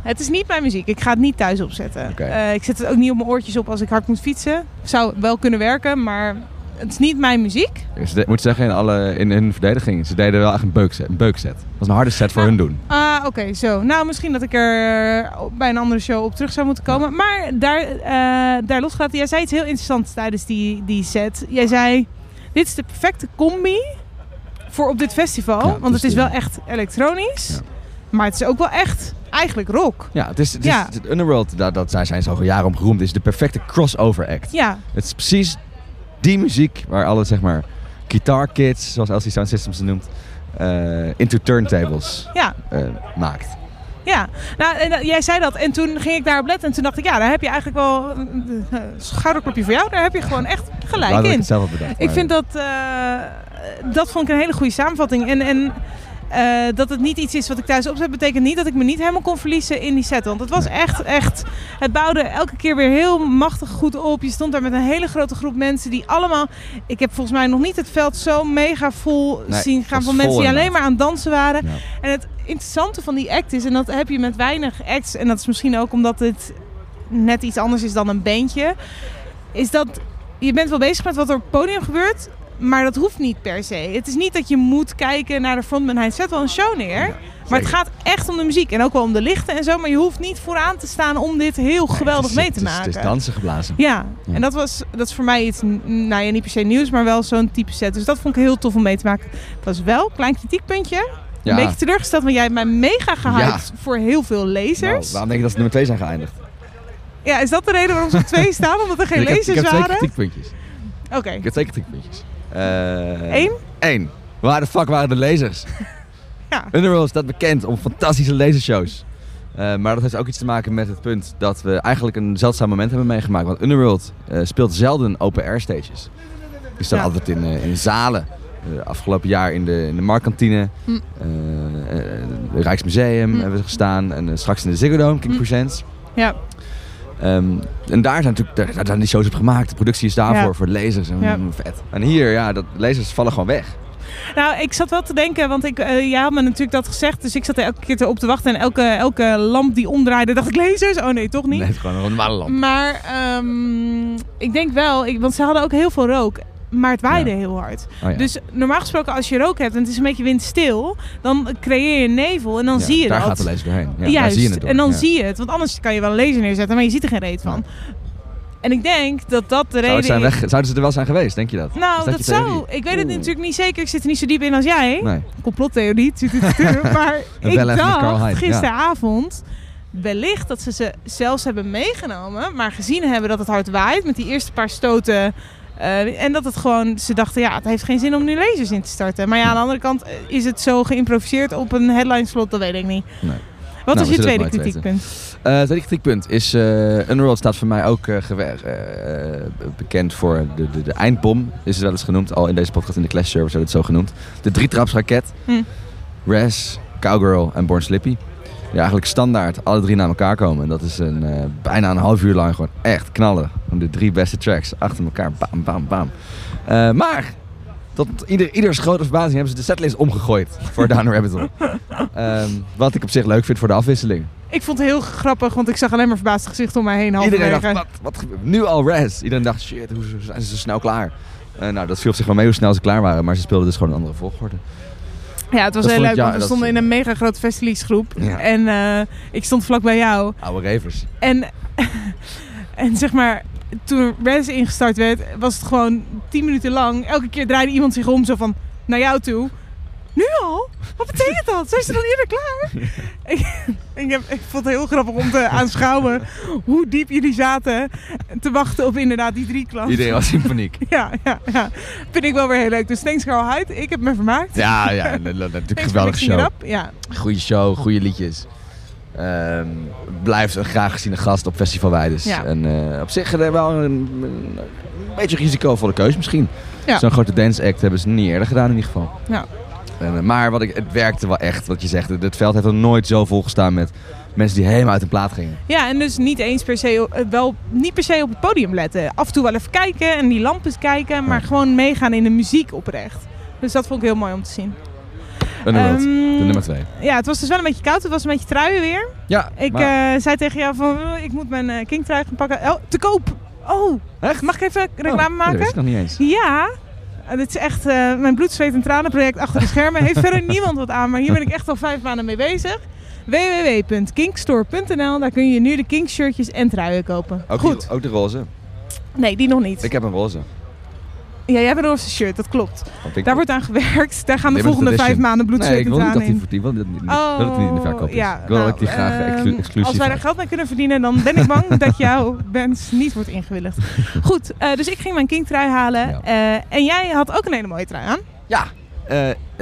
Het is niet mijn muziek. Ik ga het niet thuis opzetten. Eh, ik zet het ook niet op mijn oortjes op als ik hard moet fietsen. Zou wel kunnen werken, maar het is niet mijn muziek. De- Ik moet zeggen, in, alle, in hun verdediging, ze deden wel echt een beukset. Een beukset. Dat was een harde set voor hun doen. Ah, oké, zo. Nou, misschien dat ik er bij een andere show op terug zou moeten komen. Maar daar, eh daar losgelaten, jij zei iets heel interessants tijdens die, die set. Jij zei, dit is de perfecte combi voor op dit festival. Ja, want het dus is wel echt elektronisch. Ja. Maar het is ook wel echt eigenlijk rock. Ja, het is, het is Ja. het Underworld, dat, dat zijn, zijn ze al jaren om geroemd, is de perfecte crossover act. Ja, Het is precies die muziek waar alle, zeg maar, guitar kids, zoals LC Sound Systems ze noemt, eh, into turntables ja. eh, maakt. Ja, nou, en, eh, jij zei dat en toen ging ik daarop letten en toen dacht ik, ja, daar heb je eigenlijk wel een uh, schouderklopje voor jou. Daar heb je gewoon echt gelijk ik in. het zelf had bedacht. Ik vind dat, dat vond ik een hele goede samenvatting. En, en eh, dat het niet iets is wat ik thuis opzet, betekent niet dat ik me niet helemaal kon verliezen in die set. Want het was echt, echt, het bouwde elke keer weer heel machtig goed op. Je stond daar met een hele grote groep mensen die allemaal, ik heb volgens mij nog niet het veld zo mega vol Nee, zien gaan van mensen die alleen inderdaad. maar aan het dansen waren. Ja. En het interessante van die act is, en dat heb je met weinig acts, en dat is misschien ook omdat het net iets anders is dan een bandje, is dat je bent wel bezig met wat er op het podium gebeurt, maar dat hoeft niet per se. Het is niet dat je moet kijken naar de frontman. Hij zet wel een show neer. maar het gaat echt om de muziek. En ook wel om de lichten en zo. Maar je hoeft niet vooraan te staan om dit heel geweldig is- mee te het maken. Het is dansen geblazen. Ja, Ja. en dat was dat is voor mij iets, nou ja, niet per se nieuws, maar wel zo'n type set. Dus dat vond ik heel tof om mee te maken. Het was wel een klein kritiekpuntje. Een beetje teleurgesteld, want jij hebt mij mega gehyped voor heel veel Nou, lasers. waarom denk je dat ze nummer 2 zijn geëindigd? ja, is dat de reden waarom ze op twee <laughs> staan? Omdat er geen ik heb, ik heb twee waren? kritiekpuntjes. Oké. Ik heb twee kritiekpuntjes. Eh, Eén? Eén. Waar de fuck waren de lasers? <laughs> Ja. Underworld staat bekend om fantastische lasershows. Eh, maar dat heeft ook iets te maken met het punt dat we eigenlijk een zeldzaam moment hebben meegemaakt. Want Underworld eh, speelt zelden open-air stages. Die staan Ja. altijd in, in zalen. Afgelopen jaar in de, in de Marktkantine, Hm. het Rijksmuseum Hm. hebben we gestaan. En straks in de Ziggo Dome, King Hm. Presents. Ja. Ehm, en daar zijn natuurlijk daar, daar zijn die shows op gemaakt. De productie is daarvoor, Ja. voor de lasers. En, Ja. Vet. En hier, ja, dat, de lasers vallen gewoon weg. Nou, ik zat wel te denken, want ik, eh, jij had me natuurlijk dat gezegd. Dus ik zat er elke keer op te wachten. En elke, elke lamp die omdraaide, dacht ik lasers. Oh nee, toch niet. Nee, het is gewoon een normale lamp. Maar ehm, ik denk wel, ik, want ze hadden ook heel veel rook. Maar het waaide Ja. heel hard. Oh ja. Dus normaal gesproken als je rook hebt en het is een beetje windstil, dan creëer je nevel en dan Ja, zie je daar dat. gaat de laser doorheen. Ja, daar Juist, zie je het door. en dan zie je het. Want anders kan je wel een laser neerzetten, maar je ziet er geen reet van. En ik denk dat dat de Zou reden het is... zouden ze er wel zijn geweest, denk je dat? Nou, Is dat, zou. Ik weet het Oeh. natuurlijk niet zeker. Ik zit er niet zo diep in als jij. Nee. Complottheorie. het <laughs> maar Een ik dacht gisteravond wellicht dat ze ze zelfs hebben meegenomen, maar gezien hebben dat het hard waait met die eerste paar stoten. Eh, en dat het gewoon, ze dachten, ja, het heeft geen zin om nu lasers in te starten. Maar ja, aan de andere kant eh, is het zo geïmproviseerd op een headline slot, dat weet ik niet. Nee. Wat Nou, is je tweede kritiekpunt? Eh, het tweede kritiekpunt is... eh Underworld staat voor mij ook eh, eh, eh, bekend voor de, de, de eindbom. Is het wel eens genoemd. Al in deze podcast in de Clash Service werd het zo genoemd. De drietrapsraket. Hm. Res, Cowgirl en Born Slippy. Die eigenlijk standaard alle drie naar elkaar komen. En dat is een, eh, bijna een half uur lang gewoon echt knallen. Gewoon de drie beste tracks achter elkaar. Bam, bam, bam. Eh, maar tot ieder, ieders grote verbazing hebben ze de setlist omgegooid voor Down Rabbit Hole. <laughs> Ehm, wat ik op zich leuk vind voor de afwisseling. Ik vond het heel grappig, want ik zag alleen maar verbaasde gezichten om mij heen. Iedereen dacht, wat, wat nu al Res? Iedereen dacht, shit, hoe zijn ze zo snel klaar? Eh, nou, dat viel op zich wel mee hoe snel ze klaar waren. Maar ze speelden dus gewoon een andere volgorde. Ja, het was Dat heel leuk, want we stonden in een mega grote festivalsgroep. Ja. En eh, ik stond vlak bij jou. Oude revers. En, <laughs> en zeg maar, toen Res ingestart werd, was het gewoon tien minuten lang. Elke keer draaide iemand zich om, zo van, naar jou toe. Nu al? Wat betekent dat? Zijn ze dan eerder klaar? <laughs> ik, ik, heb, ik vond het heel grappig om te aanschouwen hoe diep jullie zaten te wachten op inderdaad die drie klanten. Iedereen was in paniek. <laughs> Ja, ja, ja. Vind ik wel weer heel leuk. Dus thanks Carl Hyde. Ik heb me vermaakt. Ja, ja, natuurlijk een geweldige show. Ja. Goede show, goede liedjes. Ehm, blijft een graag geziene gast op festivalwijdes. Ja. En eh, op zich eh, wel een, een, beetje risicovolle keus misschien. Ja. Zo'n grote dance act hebben ze niet eerder gedaan in ieder geval. Ja. En, eh, maar wat ik, het werkte wel echt, wat je zegt. Het, het veld heeft er nooit zo vol gestaan met mensen die helemaal uit hun plaat gingen. Ja, en dus niet eens per se, eh, wel niet per se op het podium letten. Af en toe wel even kijken en die lampen kijken, maar gewoon meegaan in de muziek oprecht. Dus dat vond ik heel mooi om te zien. Underworld, Ehm, de nummer twee. Ja, het was dus wel een beetje koud. Het was een beetje truien weer. Ja, Ik maar- eh, zei tegen jou van, eh, ik moet mijn eh King trui gaan pakken. Oh, te koop! Oh, Echt? mag ik even reclame Oh, dat maken? wist ik nog niet eens. Ja, dit is echt eh, mijn bloed, zweet en tranen project achter de schermen. Heeft verder niemand wat aan, maar hier ben ik echt al vijf maanden mee bezig. www.kinkstore.nl, daar kun je nu de Kink shirtjes en truien kopen. Ook, Goed, Die, ook de roze. nee, die nog niet. Ik heb een roze. Ja, jij hebt een roze shirt, dat klopt. Daar wordt aan gewerkt. Daar gaan de volgende vijf maanden bloed, Nee, ik wil niet dat die, in. die, wil, niet, wil dat die in de verkoop is. ja, ik wil nou, dat die graag exclu- exclusief Als wij er hou. geld mee kunnen verdienen, dan ben ik bang dat <laughs> jouw wens niet wordt ingewilligd. Goed, eh, dus ik ging mijn King trui halen. Ja. eh, en jij had ook een hele mooie trui aan. Ja, eh,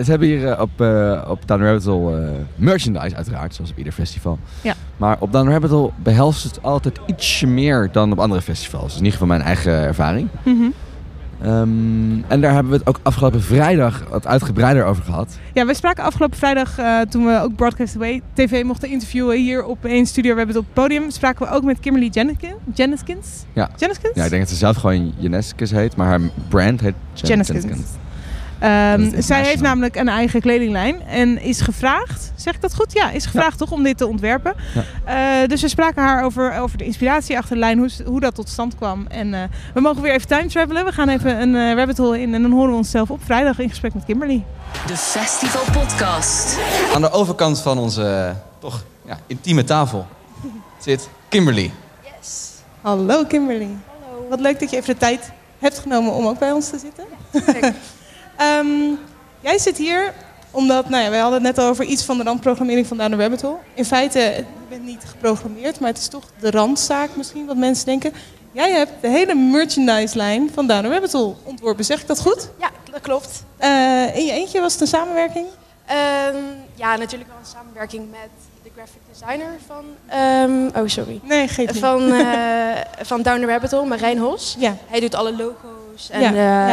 ze hebben hier op, eh op Down Rabbit Hole merchandise uiteraard, zoals op ieder festival. Ja. Maar op Down Rabbit Hole behelst het altijd ietsje meer dan op andere festivals. Dat is in ieder geval mijn eigen ervaring. Mhm. Ehm, en daar hebben we het ook afgelopen vrijdag wat uitgebreider over gehad. Ja, wij spraken afgelopen vrijdag, eh, toen we ook Broadcast Away TV mochten interviewen hier op één studio. We hebben het op het podium. Spraken we ook met Kimberly Jennekins. Jenneskins? Ja. Jenneskins? Ja, ik denk dat ze zelf gewoon Janeskis heet, maar haar brand heet Jenneskins. Ehm, zij heeft namelijk een eigen kledinglijn en is gevraagd, zeg ik dat goed? Ja, is gevraagd toch om dit te ontwerpen. Eh, dus we spraken haar over, over de inspiratie achter de lijn, hoe, hoe dat tot stand kwam. En eh, we mogen weer even time travelen. We gaan even een eh, rabbit hole in en dan horen we onszelf op vrijdag in gesprek met Kimberly. De Festival Podcast. Aan de overkant van onze toch ja, intieme tafel zit Kimberly. Hallo Kimberly. Hallo. Wat leuk dat je even de tijd hebt genomen om ook bij ons te zitten. <laughs> Ehm, jij zit hier omdat, nou ja, wij hadden het net over iets van de randprogrammering van Down the Rabbit Hole. In feite, je bent niet geprogrammeerd, maar het is toch de randzaak misschien, wat mensen denken. Jij hebt de hele merchandise-lijn van Down the Rabbit Hole ontworpen. Zeg ik dat goed? Ja, dat klopt. Eh, in je eentje was het een samenwerking? Ehm, ja, natuurlijk wel een samenwerking met de graphic designer van... ehm, oh, sorry. Nee, geef niet. Van, <laughs> eh, van Down the Rabbit Hole, Marijn Hos. Ja. Hij doet alle logo's en Ja,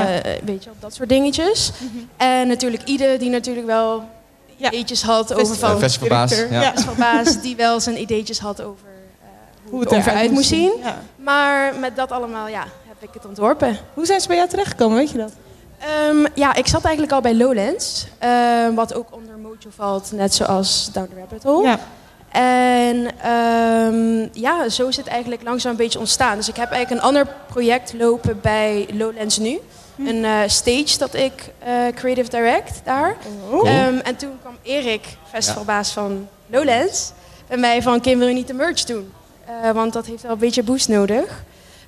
eh, ja. weet je, dat soort dingetjes. En natuurlijk Ide, die natuurlijk wel ideetjes had over Festival- van... Festivalbaas, ja. Festivalbaas, die wel zijn ideetjes had over eh, hoe, Hoe het eruit moest moet zien. ja. Maar met dat allemaal, ja, heb ik het ontworpen. Hoe zijn ze bij jou terechtgekomen, weet je dat? Ehm, ja, ik zat eigenlijk al bij Lowlands. ehm, wat ook onder Mojo valt, net zoals Down the Rabbit Hole. Ja. En ehm, ja, zo is het eigenlijk langzaam een beetje ontstaan. Dus ik heb eigenlijk een ander project lopen bij Lowlands nu. Hm. Een eh, stage dat ik eh, creative direct daar. Oh. Ehm, en toen kwam Erik, festivalbaas van Lowlands, bij mij van Kim wil je niet de merch doen? Eh, want dat heeft wel een beetje boost nodig.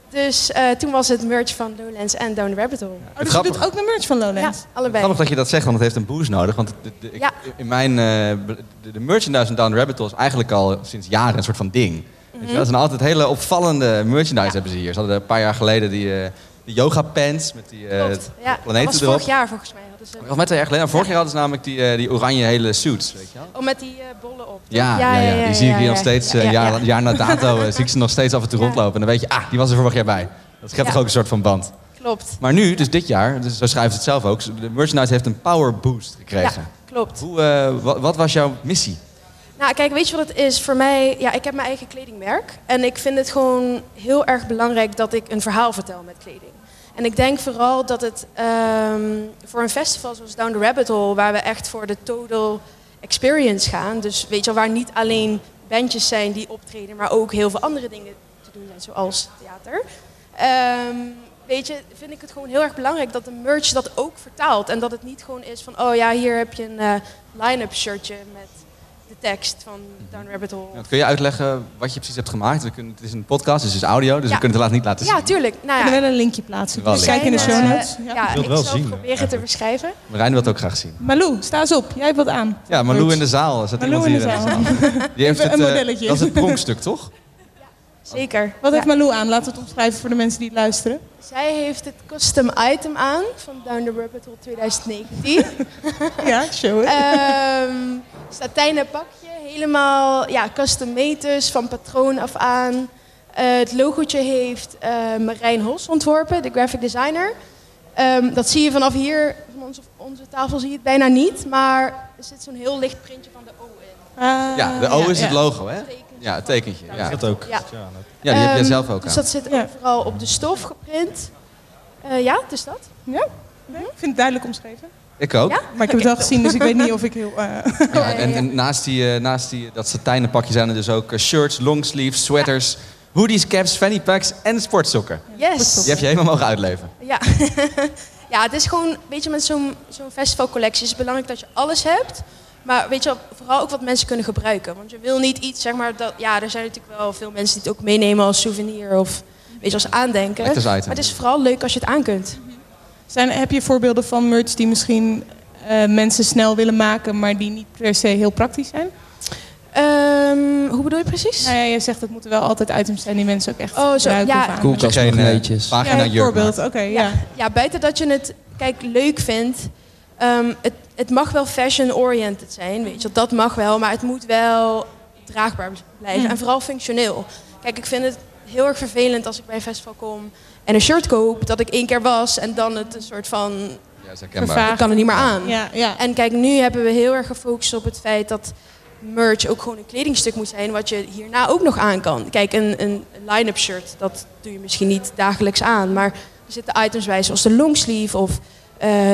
Dus eh, toen was het merch van Lowlands en Down the Rabbit Hole. Oh, dus je doet ook de merch van Lowlands? Ja, allebei. Grappig dat je dat zegt, want het heeft een boost nodig. Want de, de- ik- Ja. in mijn, eh, de, de merchandise van Down the Rabbit Hole is eigenlijk al sinds jaren een soort van ding. Weet je wel? Mhm. Het zijn altijd hele opvallende merchandise hebben ze hier. Ze hadden een paar jaar geleden die, eh die yoga pants met die eh Klopt. Ja, dat planeten was erop. vorig jaar volgens mij. Hadden ze... Jaar geleden. En vorig jaar hadden ze namelijk die, eh, die oranje hele suits. Weet je wel? Oh, met die eh, bollen op. Ja, ja, ja, die zie ik hier nog steeds, eh, Ja, ja, jaar, ja. jaar na dato, <laughs> zie ik ze nog steeds af en toe rondlopen. En dan weet je, ah, die was er vorig jaar bij. Dat schept Ja. toch ook een soort van band. Klopt. Maar nu, dus dit jaar, dus zo schrijven ze het zelf ook, de merchandise heeft een power boost gekregen. Ja, klopt. Hoe, eh, wat, wat was jouw missie? Nou, kijk, weet je wat het is? Voor mij, ja, ik heb mijn eigen kledingmerk. En ik vind het gewoon heel erg belangrijk dat ik een verhaal vertel met kleding. En ik denk vooral dat het ehm, voor een festival zoals Down the Rabbit Hole, waar we echt voor de total experience gaan. Dus weet je wel, waar niet alleen bandjes zijn die optreden, maar ook heel veel andere dingen te doen zijn, zoals theater. Ehm, weet je, vind ik het gewoon heel erg belangrijk dat de merch dat ook vertaalt. En dat het niet gewoon is van, oh ja, hier heb je een eh, line-up shirtje met tekst van Down the Rabbit Hole. Ja, kun je uitleggen wat je precies hebt gemaakt? We kunnen, het is een podcast, dus het is audio, dus Ja. we kunnen het laat niet laten zien. Ja, tuurlijk. Nou Kunnen ja, we wel een linkje plaatsen? Wel Dus kijk in de show notes. ja, Ja. wil het ik wel zal zien, het proberen te beschrijven. Marijn wil het ook graag zien. Malou, sta eens op. Jij hebt wat aan. Ja, Malou in de zaal. Er zit Malou iemand in hier de in de zaal. Die <laughs> heeft het, een eh, modelletje. dat is het pronkstuk, toch? Zeker. Wat heeft. Malou aan? Laten we het omschrijven voor de mensen die het luisteren. Zij heeft het custom item aan van Down the Rabbit Hole 2019. <laughs> Ja, show it. Ehm satijnen pakje, helemaal ja, custom dus, van patroon af aan. Eh, het logootje heeft eh, Marijn Hos ontworpen, de graphic designer. Ehm, dat zie je vanaf hier, van onze, onze tafel zie je het bijna niet, maar er zit zo'n heel licht printje van de O in. Ah, Ja, de O is het ja. logo, hè? Ja, het tekentje. Ja, Dat ook. Ja. Ja, ja die heb jij Ehm, zelf ook Dus aan. dat zit Ja. overal op de stof geprint. Eh, ja, dus dat. Ja, nee, ik vind het duidelijk omschreven. Ik ook. Ja? Maar ik heb het wel gezien, dus ik weet niet of ik heel... eh, <laughs> Ja, en, en naast, die, eh, naast die, dat satijnen pakje zijn er dus ook shirts, longsleeves, sweaters, hoodies, caps, fanny packs en sportsokken. Yes. Die heb je helemaal mogen uitleven. Ja. <laughs> ja, het is gewoon, weet je, met zo'n zo'n festivalcollectie is het belangrijk dat je alles hebt. Maar weet je, wel, vooral ook wat mensen kunnen gebruiken. Want je wil niet iets, zeg maar, dat, ja, er zijn natuurlijk wel veel mensen die het ook meenemen als souvenir of weet je, als aandenken. Maar het is vooral leuk als je het aan kunt. Zijn, heb je voorbeelden van merch die misschien eh, mensen snel willen maken, maar die niet per se heel praktisch zijn? Ehm, hoe bedoel je precies? Nou ja, je zegt het moeten wel altijd items zijn die mensen ook echt Oh, zo, gebruiken ja. Koelkast Geen, eh, magneetjes. pagina Ja, jurk bijvoorbeeld. Oké, ja. Ja, buiten dat je het kijk, leuk vindt. ehm, het, het mag wel fashion-oriented zijn, weet je. Dat mag wel, maar het moet wel draagbaar blijven. Mm. En vooral functioneel. Kijk, ik vind het heel erg vervelend als ik bij een festival kom en een shirt koop dat ik één keer was en dan het een soort van Ja, ik kan er niet meer aan. Ja, ja. En kijk, nu hebben we heel erg gefocust op het feit dat merch ook gewoon een kledingstuk moet zijn wat je hierna ook nog aan kan. Kijk, een, een line-up shirt, dat doe je misschien niet dagelijks aan, maar er zitten items bij zoals de longsleeve of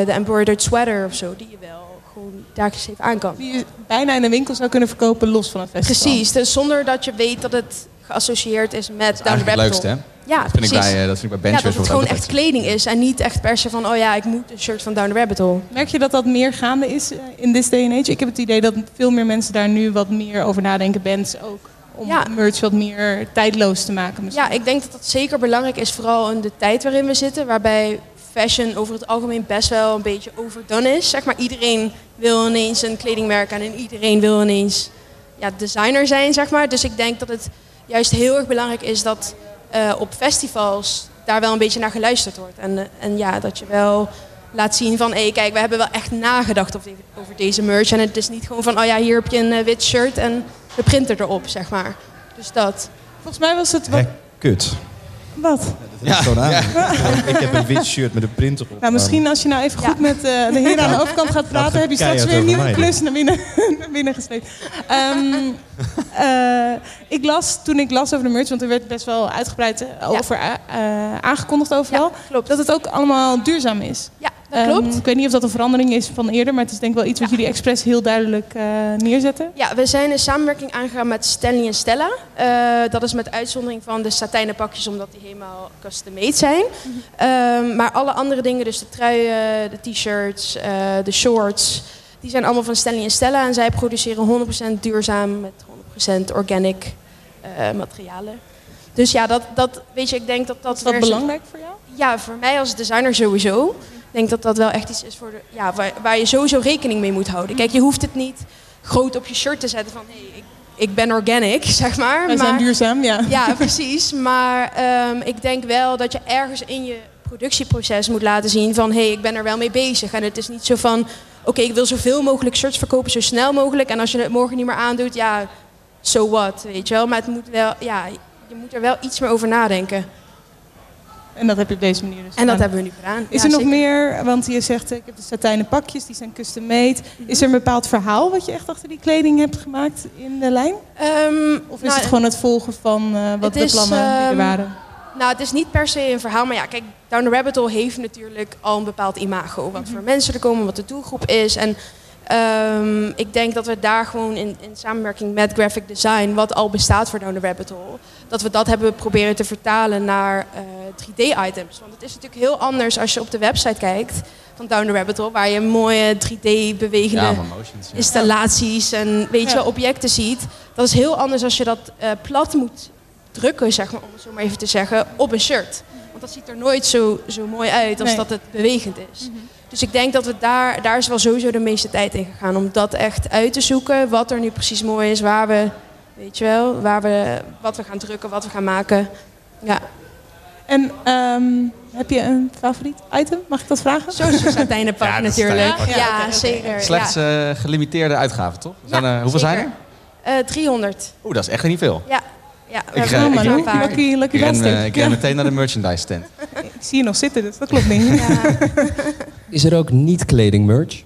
de embroidered sweater of zo, die je wel gewoon dagelijks even aan kan. Die je bijna in een winkel zou kunnen verkopen los van een festival. Precies, dus zonder dat je weet dat het geassocieerd is met Dat is Down the Rabbit leukste, hè? Hole. Ja, Dat vind, ik precies. bij, eh, dat vind ik bij ja, dat het gewoon echt kleding is en niet echt per se van, oh ja, ik moet een shirt van Down the Rabbit Hole. Merk je dat dat meer gaande is eh, in this day and age? Ik heb het idee dat veel meer mensen daar nu wat meer over nadenken. Bands ook. Om Ja. merch wat meer tijdloos te maken misschien. Ja, ik denk dat dat zeker belangrijk is, vooral in de tijd waarin we zitten, waarbij fashion over het algemeen best wel een beetje overdone is. Zeg maar, iedereen wil ineens een kledingmerk aan en iedereen wil ineens ja, designer zijn, zeg maar. Dus ik denk dat het juist heel erg belangrijk is dat eh, op festivals daar wel een beetje naar geluisterd wordt. En, eh, en ja, dat je wel laat zien van, hé, kijk, we hebben wel echt nagedacht over, over deze merch. En het is niet gewoon van, oh ja, hier heb je een eh, wit shirt en de printer erop, zeg maar. Dus dat. Volgens mij was het wat... Hè, kut. wat? Heb ik gewoon aan. Ik heb een wit shirt met een printer op. Nou, misschien als je nou even goed met eh, de heren aan de overkant gaat praten, heb je straks weer een nieuwe mij, klus naar binnen, <laughs> naar binnen gesleept. Ehm, <laughs> eh, ik las, toen ik las over de merch, want er werd best wel uitgebreid eh, over aangekondigd overal, klopt. dat het ook allemaal duurzaam is. Ja, dat Ehm, klopt. ik weet niet of dat een verandering is van eerder, maar het is denk ik wel iets wat jullie expres heel duidelijk eh, neerzetten. Ja, we zijn een samenwerking aangegaan met Stanley en Stella. Eh, dat is met uitzondering van de satijnen pakjes, omdat die helemaal custom-made zijn. Ehm, maar alle andere dingen, dus de truien, de t-shirts, eh, de shorts, die zijn allemaal van Stanley en Stella. En zij produceren 100% duurzaam met 100% organic materialen. Dus ja, dat, dat, weet je, ik denk dat dat... Is dat weer belangrijk voor jou? Ja, voor mij als designer sowieso. Ik denk dat dat wel echt iets is voor de, ja, waar, waar je sowieso rekening mee moet houden. Kijk, je hoeft het niet groot op je shirt te zetten van... Hey, ik, ik ben organic, <laughs> zeg maar. Wij maar, zijn duurzaam, ja. Ja, precies. Maar ehm, ik denk wel dat je ergens in je productieproces moet laten zien van... hé, hey, ik ben er wel mee bezig. En het is niet zo van... oké, ik wil zoveel mogelijk shirts verkopen, zo snel mogelijk. En als je het morgen niet meer aandoet, ja, so what, weet je wel. Maar het moet wel, ja, je moet er wel iets meer over nadenken. En dat heb je op deze manier dus En dat gedaan. hebben we nu gedaan. Is Ja, er nog zeker. meer, want je zegt eh, ik heb de satijnen pakjes, die zijn custom made. Is er een bepaald verhaal wat je echt achter die kleding hebt gemaakt in de lijn? Ehm, Of is nou, het gewoon het volgen van eh, wat de is, plannen die er ehm, waren? Nou, het is niet per se een verhaal, maar ja, kijk, Down the Rabbit Hole heeft natuurlijk al een bepaald imago. Wat voor mensen er komen, wat de doelgroep is. En ehm, ik denk dat we daar gewoon in, in samenwerking met graphic design, wat al bestaat voor Down the Rabbit Hole, dat we dat hebben proberen te vertalen naar eh, 3D-items. Want het is natuurlijk heel anders als je op de website kijkt van Down the Rabbit Hole, waar je mooie 3D-bewegende Ja, van motions, ja. installaties en weet je, Ja. objecten ziet. Dat is heel anders als je dat eh, plat moet drukken, zeg maar, om het zo maar even te zeggen, op een shirt. Want dat ziet er nooit zo, zo mooi uit als Nee. dat het bewegend is. Dus ik denk dat we daar, daar is wel sowieso de meeste tijd in gegaan. Om dat echt uit te zoeken, wat er nu precies mooi is, waar we, weet je wel, waar we, wat we gaan drukken, wat we gaan maken. Ja, En ehm, heb je een favoriet item? Mag ik dat vragen? zo'n <laughs> satijnenpak Ja, natuurlijk. Ja, Ja, zeker. Slechts eh, gelimiteerde uitgaven, toch? Zijn er, hoeveel zeker. zijn er? Eh, 300. Oeh, dat is echt niet veel. Ja, ja we Ik, er ik- paar. lucky, lucky Ik ren, eh, ik ren meteen naar de merchandise stand. Ik zie je nog zitten, dus dat klopt niet. Ja. Is er ook niet kleding merch?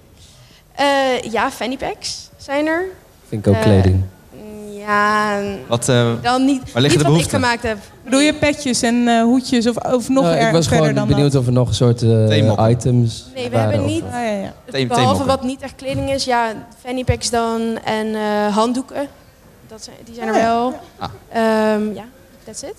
Eh, ja, fanny packs zijn er. Vind ik ook Eh, kleding. Ja, Wat, eh, dan niet, Waar liggen niet de wat ik gemaakt heb. Bedoel je petjes en eh, hoedjes of, of nog Nou, erg ik was gewoon dan benieuwd of er nog een soort eh, items Nee, we waren. hebben of- niet. Ah, ja, ja. Behalve wat niet echt kleding is, ja, fanny packs dan en eh, handdoeken. Dat zijn, die zijn er ja, wel. Ja, that's it.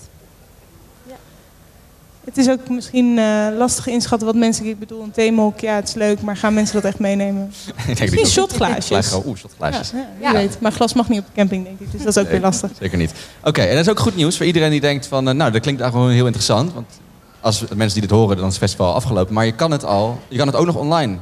Het is ook misschien eh, lastig inschatten wat mensen... Ik bedoel, een theemok, ja, het is leuk, maar gaan mensen dat echt meenemen? <laughs> Ik denk Misschien dat- shotglaasjes. Glaasjes. Oeh, shotglaasjes. Ja, weet. Maar glas mag niet op de camping, denk ik. Dus dat is ook weer lastig. Zeker niet. Oké, en dat is ook goed nieuws voor iedereen die denkt van... eh, nou, dat klinkt eigenlijk gewoon heel interessant. Want als mensen die dit horen, dan is het festival al afgelopen. Maar je kan het al... Je kan het ook nog online.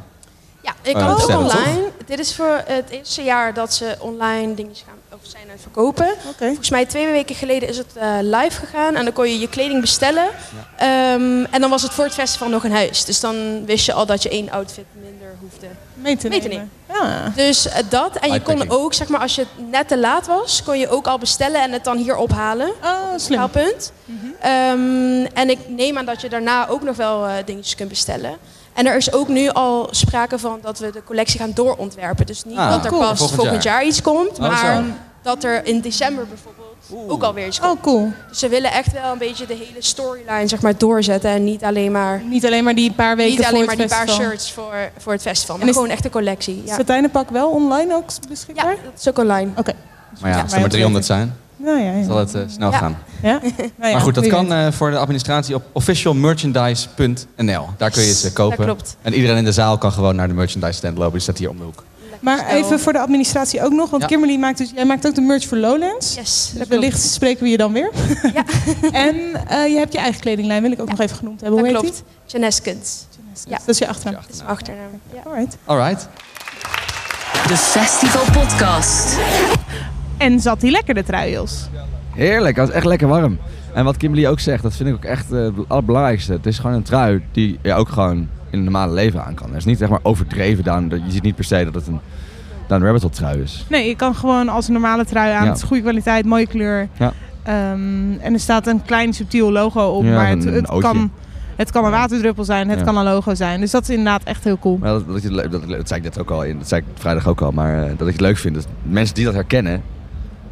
Ja, ik Oh, kan het ook online. Dit is voor het eerste jaar dat ze online dingetjes gaan of zijn aan het verkopen. Oké. Volgens mij twee weken geleden is het eh, live gegaan en dan kon je je kleding bestellen. Ehm, en dan was het voor het festival nog in huis. Dus dan wist je al dat je één outfit minder hoefde. Mee te Mee te nemen. Ja. Dus eh, dat. En je kon ook, zeg maar, als je net te laat was, kon je ook al bestellen en het dan hier ophalen. Oh, slim. Betaalpunt. Ehm, en ik neem aan dat je daarna ook nog wel eh, dingetjes kunt bestellen. En er is ook nu al sprake van dat we de collectie gaan doorontwerpen. Dus niet Ah, dat er cool. pas Volgend volgend, jaar. jaar. iets komt, Oh, maar zo. dat er in december bijvoorbeeld ook alweer iets komt. Oh, cool. Dus ze willen echt wel een beetje de hele storyline zeg maar, doorzetten. En niet alleen maar, Niet alleen maar die paar weken niet alleen voor maar het die paar festival. shirts voor, voor het festival. Maar is- gewoon echt een collectie. Ja, Satijnenpak wel online ook ja beschikbaar? dat is ook online. Oké. Maar ja, Ja, als er maar 300 zijn, Nou ja, ja. zal het eh, snel Ja. gaan. Ja? <laughs> Nou ja, Maar goed, dat kan eh, voor de administratie op officialmerchandise.nl. Daar kun je ze kopen. Dat klopt. En iedereen in de zaal kan gewoon naar de merchandise stand lopen. Die staat hier om de hoek. Maar even voor de administratie ook nog. Want Ja. Kimberly maakt dus... Jij maakt ook de merch voor Lowlands. Yes, Dus dat wellicht klopt. spreken we je dan weer. <laughs> Ja. <laughs> en eh, je hebt je eigen kledinglijn, wil ik ook nog even genoemd hebben. Dat Hoe klopt. Janeskens. heet die? Ja. Dat is je achternaam. Dat is mijn achternaam. Ja. Alright. Alright. De Festival Podcast. En zat die lekker, de trui, Jos? Heerlijk, het was echt lekker warm. En wat Kimberly ook zegt, dat vind ik ook echt eh, het allerbelangrijkste. Het is gewoon een trui die je ook gewoon in het normale leven aan kan. Het is niet zeg maar overdreven dan. dat- Je ziet niet per se dat het een Down Rabbit Hole trui is. Nee, je kan gewoon als een normale trui aan. Ja. Het is goede kwaliteit, mooie kleur. Ja. Ehm, en er staat een klein subtiel logo op. Ja, maar het, een het, kan, het kan een waterdruppel zijn, het Ja. kan een logo zijn. Dus dat is inderdaad echt heel cool. Maar dat, dat, je- dat, dat zei ik net ook al, in, dat zei ik vrijdag ook al, maar eh, dat ik het leuk vind. Dat mensen die dat herkennen,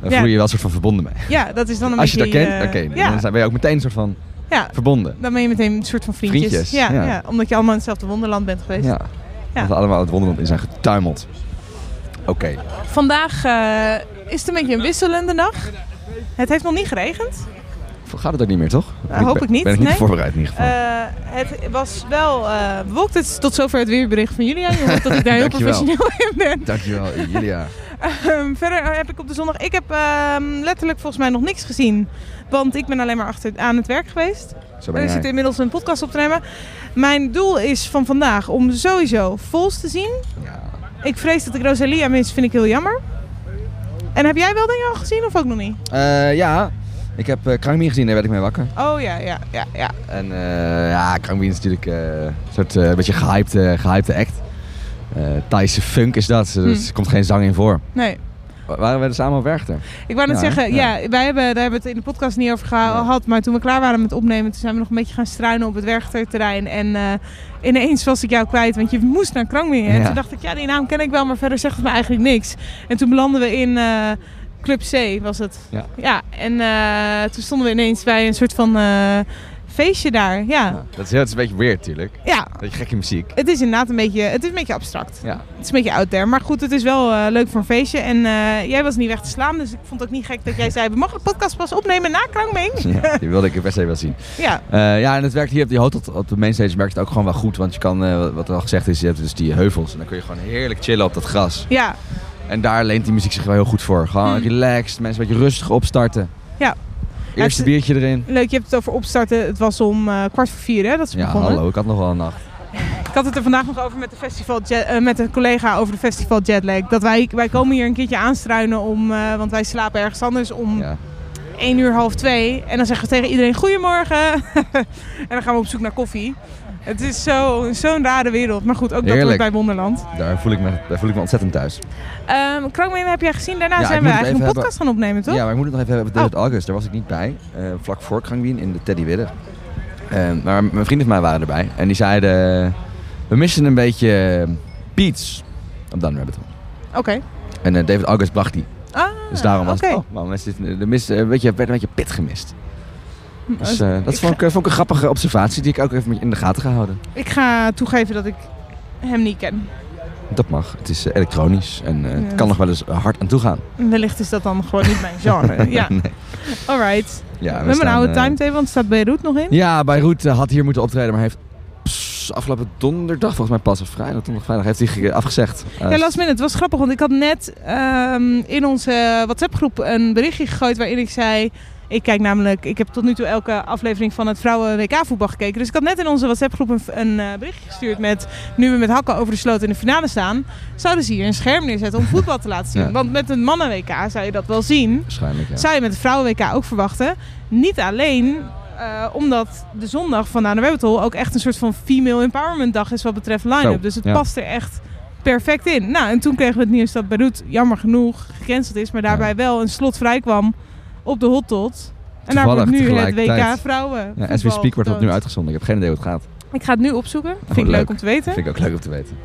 Ja. voel je je wel een soort van verbonden mee. Ja, dat is dan een Als je dat beetje... kent, eh, oké, dan ben je ook meteen een soort van ja, verbonden. dan ben je meteen een soort van vriendjes. Vriendjes, ja, ja. ja. omdat je allemaal in hetzelfde wonderland bent geweest. Ja, dat we allemaal het wonderland in zijn getuimeld. Oké, Vandaag eh, is het een beetje een wisselende dag. Het heeft nog niet geregend. Gaat het ook niet meer, toch? Nou, hoop ik niet, Ben ik niet nee. voorbereid in ieder geval. Eh, het was wel eh bewolkt. Het is tot zover het weerbericht van Julia. Je hoort dat ik daar heel <laughs> professioneel in ben. Dankjewel, Julia. <laughs> Ehm, verder heb ik op de zondag... Ik heb ehm, letterlijk volgens mij nog niks gezien. Want ik ben alleen maar achter aan het werk geweest. Zo ben Ik zit inmiddels een podcast op te nemen. Mijn doel is van vandaag om sowieso Vols te zien. Ik vrees dat ik Rosalia mis, vind ik heel jammer. En heb jij wel dingen al gezien of ook nog niet? Ja, ik heb uh, gezien, daar werd ik mee wakker. Oh ja, ja, ja, ja. En eh ja, Krankbien is natuurlijk eh, een soort eh, beetje gehypte, gehypte act. Thaise funk is dat, dus Hm. er komt geen zang in voor. Nee. Wa- Waren we er samen op Werchter? Ik wou net Ja, zeggen, ja. ja. wij hebben, daar hebben we het in de podcast niet over gehad. Maar toen we klaar waren met opnemen, toen zijn we nog een beetje gaan struinen op het Werchterterrein. En ineens was ik jou kwijt, want je moest naar Krangwingen. En Ja. toen dacht ik, ja, die naam ken ik wel, maar verder zegt het me eigenlijk niks. En toen belanden we in Club C, was het. Ja. Ja, en eh, toen stonden we ineens bij een soort van eh, feestje daar. Ja. Dat is, het is een beetje weird natuurlijk. Ja. Beetje gekke muziek. Het is inderdaad een beetje, het is een beetje abstract. Ja. Het is een beetje out there. Maar goed, het is wel eh, leuk voor een feestje. En jij was niet weg te slaan. Dus ik vond het ook niet gek dat jij zei... we mogen de podcast pas opnemen na Krangming. <laughs> Ja, die wilde ik best even wel zien. Ja. Ja, en het werkt hier op die hotel, op de mainstage werkt het ook gewoon wel goed. Want je kan, wat er al gezegd is, je hebt dus die heuvels. En dan kun je gewoon heerlijk chillen op dat gras. Ja. En daar leent die muziek zich wel heel goed voor. Gewoon Hmm. relaxed, mensen een beetje rustig opstarten. Ja. Eerste is- biertje erin. Leuk, je hebt het over opstarten. Het was om eh, kwart voor vier hè, dat ze Ja, begonnen. hallo, ik had nog wel een nacht. Ik had het er vandaag nog over met, de festival jet, eh, met een collega over de festival Jetlag. Dat wij, wij komen hier een keertje aanstruinen om, eh, want wij slapen ergens anders om Ja. 1 uur, half 2. En dan zeggen we tegen iedereen goedemorgen. <laughs> en dan gaan we op zoek naar koffie. Het is zo- zo'n rare wereld. Maar goed, ook dat hoort bij Wonderland. Daar voel ik me, daar voel ik me ontzettend thuis. Um, heb jij gezien. Daarna Ja, zijn we eigenlijk een podcast gaan opnemen, toch? Ja, maar ik moet het nog even hebben over Oh. 3 August. Daar was ik niet bij. eh, vlak voor Krangbien in de Teddy Widder. Eh, maar mijn vrienden van mij waren erbij. En die zeiden... We missen een beetje eh, beats op Down Rabbit Hole. Oké. En eh, David August bracht die. Ah, Dus daarom was het... Oh, man, mis, beetje, werd een beetje pit gemist. Dus, eh, dat vond ik, vond ik een grappige observatie die ik ook even in de gaten ga houden. Ik ga toegeven dat ik hem niet ken. Dat mag. Het is eh, elektronisch en eh, Ja, het kan nog wel eens hard aan toe gaan. Wellicht is dat dan gewoon niet mijn genre. <laughs> Ja, Nee. alright. Ja, we we hebben een oude eh, timetable, want er staat Beirut nog in. Ja, Beirut eh, had hier moeten optreden, maar heeft pss, afgelopen donderdag, volgens mij pas of vrijdag, donderdag, vrijdag, heeft hij ge- afgezegd. Eh, Ja, last minute. Het was grappig, want ik had net ehm, in onze WhatsApp-groep een berichtje gegooid waarin ik zei... Ik kijk namelijk, ik heb tot nu toe elke aflevering van het vrouwen-WK-voetbal gekeken. Dus ik had net in onze WhatsApp-groep een, een eh, berichtje gestuurd met... Nu we met hakken over de sloot in de finale staan, zouden ze hier een scherm neerzetten om <laughs> voetbal te laten zien. Ja. Want met een mannen-WK zou je dat wel zien. Waarschijnlijk, ja. Zou je met het vrouwen-WK ook verwachten. Niet alleen eh, omdat de zondag van Rabbit Hole ook echt een soort van female empowerment dag is wat betreft line-up. Dus het ja. past er echt perfect in. Nou, en toen kregen we het nieuws dat Beirut jammer genoeg gecanceld is, maar daarbij wel een slot vrij kwam op de hottot. En daar wordt nu het WK vrouwen. Ja, as we speak wordt dat nu uitgezonden. Ik heb geen idee hoe het gaat. Ik ga het nu opzoeken. Oh, Vind ik leuk om te weten. Vind ik ook leuk om te weten.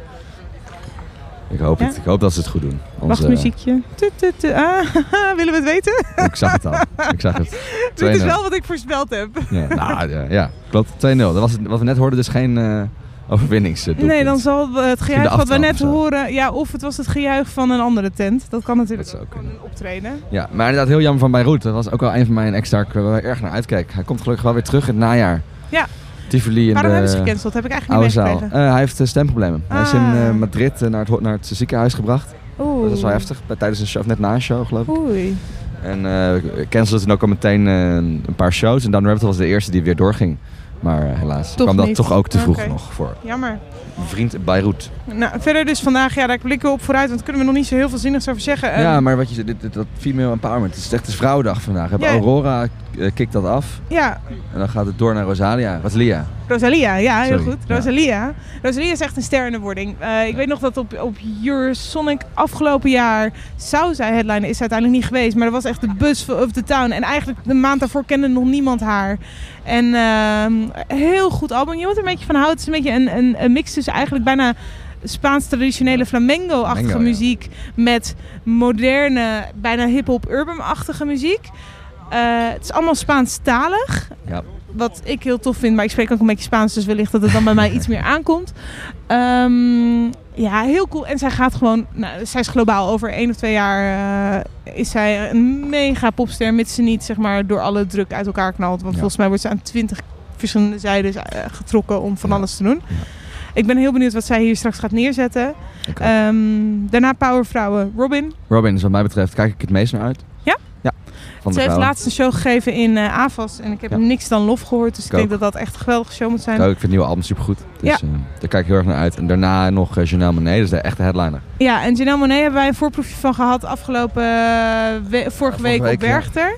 Ik hoop Ja? het. Ik hoop dat ze het goed doen. Onze- Wachtmuziekje. Tu, tu, tu. Ah, <laughs> willen we het weten? Ik zag het al. Ik zag het. <laughs> Dit is 2-0. wel wat ik voorspeld heb. Ja, nou, ja, ja, klopt. 2-0. Dat was het, wat we net hoorden, dus geen eh overwinningsdoelpunt. Nee, dan zal het Misschien gejuich wat we net horen... Ja, of het was het gejuich van een andere tent. Dat kan natuurlijk ook een optreden. Ja, maar inderdaad heel jammer van Beirut. Dat was ook wel een van mijn ex waar we erg naar uitkijken. Hij komt gelukkig wel weer terug in het najaar. Ja. Tivoli in Waarom hebben ze gecanceld? Heb ik eigenlijk niet meegekregen. Eh, hij heeft eh, stemproblemen. Hij is in Ah. eh, Madrid eh, naar, het, naar het ziekenhuis gebracht. Oeh. Dat was wel heftig. Tijdens een show, of net na een show geloof ik. Oei. En eh cancelde toen ook al meteen eh, een paar shows. En Dan Rabbit was de eerste die weer doorging. Maar eh, helaas Toch kwam dat niet. toch ook te vroeg nog voor Jammer. vriend Beirut. Nou, verder dus vandaag, ja, daar blikken we op vooruit, want daar kunnen we nog niet zo heel veel zinnigs over zeggen. ja, Ehm, maar wat je zei, dit, dit- dat female empowerment. Het is echt de vrouwendag vandaag. We hebben Ja. Aurora eh, kikt dat af. Ja, En dan gaat het door naar Rosalia. Rosalia. Rosalia, ja, heel Sorry, goed. ja. Rosalia. Rosalia is echt een ster in de wording. Eh, ik weet nog dat op, op Eurosonic afgelopen jaar zou zij headliner, is uiteindelijk niet geweest. Maar dat was echt de bus of the town. En eigenlijk de maand daarvoor kende nog niemand haar. En ehm, heel goed album. Je moet er een beetje van houden. Het is een beetje een, een, een mix tussen eigenlijk bijna Spaans traditionele flamengo-achtige ja. muziek met moderne, bijna hip-hop urban-achtige muziek. Eh, het is allemaal Spaanstalig. Ja. Wat ik heel tof vind, maar ik spreek ook een beetje Spaans, dus wellicht dat het dan bij mij <laughs> iets meer aankomt. Ehm, ja, heel cool. En zij gaat gewoon, nou, zij is globaal over één of twee jaar eh, is zij een mega popster, mits ze niet zeg maar door alle druk uit elkaar knalt. Want Ja. volgens mij wordt ze aan twintig verschillende zijden eh, getrokken om van alles te doen. Ik ben heel benieuwd wat zij hier straks gaat neerzetten. Ehm, daarna Powervrouwen Robin. Robin is wat mij betreft, kijk ik het meest naar uit. Ja? Ja. Van de Ze heeft laatst een show gegeven in eh Avas en ik heb Ja. niks dan lof gehoord. Dus ik, Ik denk dat dat echt een geweldige show moet zijn. Ik, ook, ik vind het nieuwe album supergoed. Dus Ja. eh, daar kijk ik heel erg naar uit. En daarna nog uh, Janelle Monáe, dat is de echte headliner. Ja, en Janelle Monet hebben wij een voorproefje van gehad afgelopen we- vorige week, week, op ja. Werchter.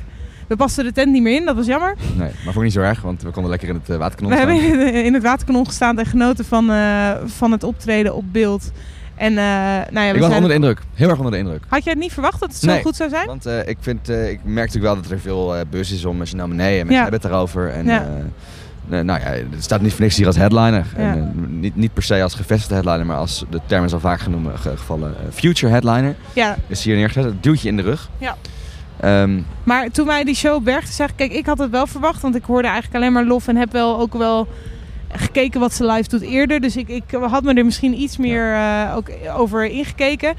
We pasten de tent niet meer in, dat was jammer. Nee, maar vond ik niet zo erg, want we konden lekker in het waterkanon We staan. hebben in het waterkanon gestaan en genoten van, van het optreden op beeld. En eh, nou ja, we ik was zijn- onder de indruk. Heel erg onder de indruk. Had jij het niet verwacht dat het zo Nee, goed zou zijn? Want eh, ik, vind, eh, ik merk natuurlijk wel dat er veel buzz is om uh, Janelle Monáe. En mensen Ja. hebben het daarover. En, Ja. nou ja, het staat niet voor niks hier als headliner. Ja. En, niet, niet per se als gevestigde headliner, maar als de term is al vaak genoemd, ge- gevallen. future headliner Ja. is hier neergezet. Dat duwt je in de rug. Ja. Ehm, Maar toen wij die show op zagen, kijk, ik had het wel verwacht, want ik hoorde eigenlijk alleen maar lof en heb wel ook wel gekeken wat ze live doet eerder. Dus ik, ik had me er misschien iets meer eh, ook over ingekeken.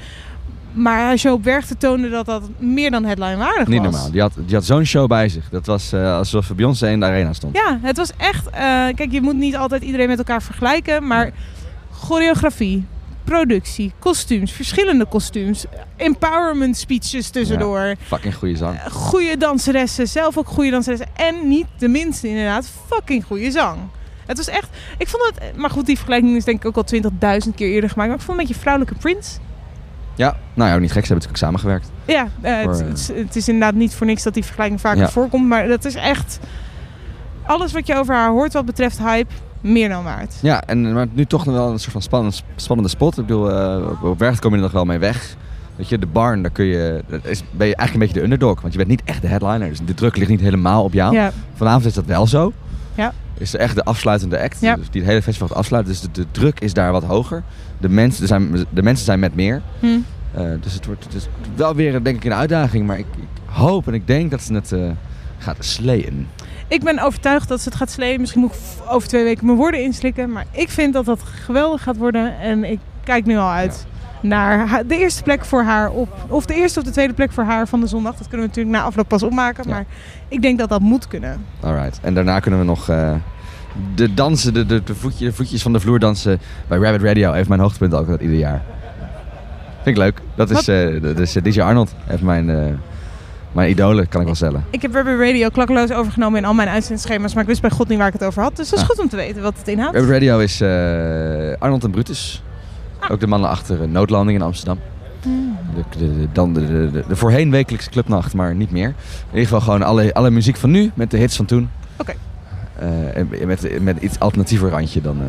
Maar haar show op Werchter toonde dat dat meer dan headline waardig niet was. normaal. Die had, die had zo'n show bij zich. Dat was eh, alsof Beyoncé in de arena stond. Ja, het was echt. eh, kijk, je moet niet altijd iedereen met elkaar vergelijken, maar choreografie, productie, kostuums, verschillende kostuums, empowerment speeches tussendoor. Ja, fucking goede zang. goede danseressen, zelf ook goede danseressen. En niet de minste inderdaad, fucking goede zang. Het was echt, ik vond het, maar goed, die vergelijking is denk ik ook al 20.000 keer eerder gemaakt. Maar ik vond het een beetje vrouwelijke Prince. Ja, nou ja, niet gek. Ze hebben natuurlijk samengewerkt. Ja, eh, Voor, het, eh, het is- het is inderdaad niet voor niks dat die vergelijking vaker Ja. voorkomt. Maar dat is echt, alles wat je over haar hoort wat betreft hype, meer dan waard. Ja, en maar nu toch nog wel een soort van spannend, spannende spot. Ik bedoel, eh, op, op Werchter kom je er nog wel mee weg. Weet je, de barn, daar kun je, dat is, ben je eigenlijk een beetje de underdog. Want je bent niet echt de headliner. Dus de druk ligt niet helemaal op jou. Ja. Vanavond is dat wel zo. Ja. Is echt de afsluitende act. Ja. Dus die het hele festival gaat afsluiten. Dus de, de druk is daar wat hoger. De mensen, er zijn, de mensen zijn met meer. Hm. Eh, dus het wordt het is wel weer denk ik een uitdaging. Maar ik, ik hoop en ik denk dat ze het, eh, gaat slayen. Ik ben overtuigd dat ze het gaat sleeën. Misschien moet ik over twee weken mijn woorden inslikken. Maar ik vind dat dat geweldig gaat worden. En ik kijk nu al uit naar de eerste plek voor haar op... Of de eerste of de tweede plek voor haar van de zondag. Dat kunnen we natuurlijk na afloop pas opmaken. Maar ik denk dat dat moet kunnen. Alright. En daarna kunnen we nog eh, de dansen, de, de, de, voetje- de voetjes van de vloer dansen bij Rabbit Radio. Heeft mijn hoogtepunt ook dat ieder jaar. Vind ik leuk. Dat is, eh dat is eh, DJ Arnold. Heeft mijn, mijn idolen, kan ik wel stellen. Ik heb Rabbit Radio klakkeloos overgenomen in al mijn uitzendschema's. Maar ik wist bij God niet waar ik het over had. Dus dat is Ah. goed om te weten wat het inhoudt. Rabbit Radio is Arnold en Brutus. Ook de mannen achter eh, Noodlanding in Amsterdam. De, de, dan de, de, voorheen wekelijkse clubnacht, maar niet meer. In ieder geval gewoon alle, alle muziek van nu met de hits van toen. Oké. Eh, met, met iets alternatiever randje dan... eh,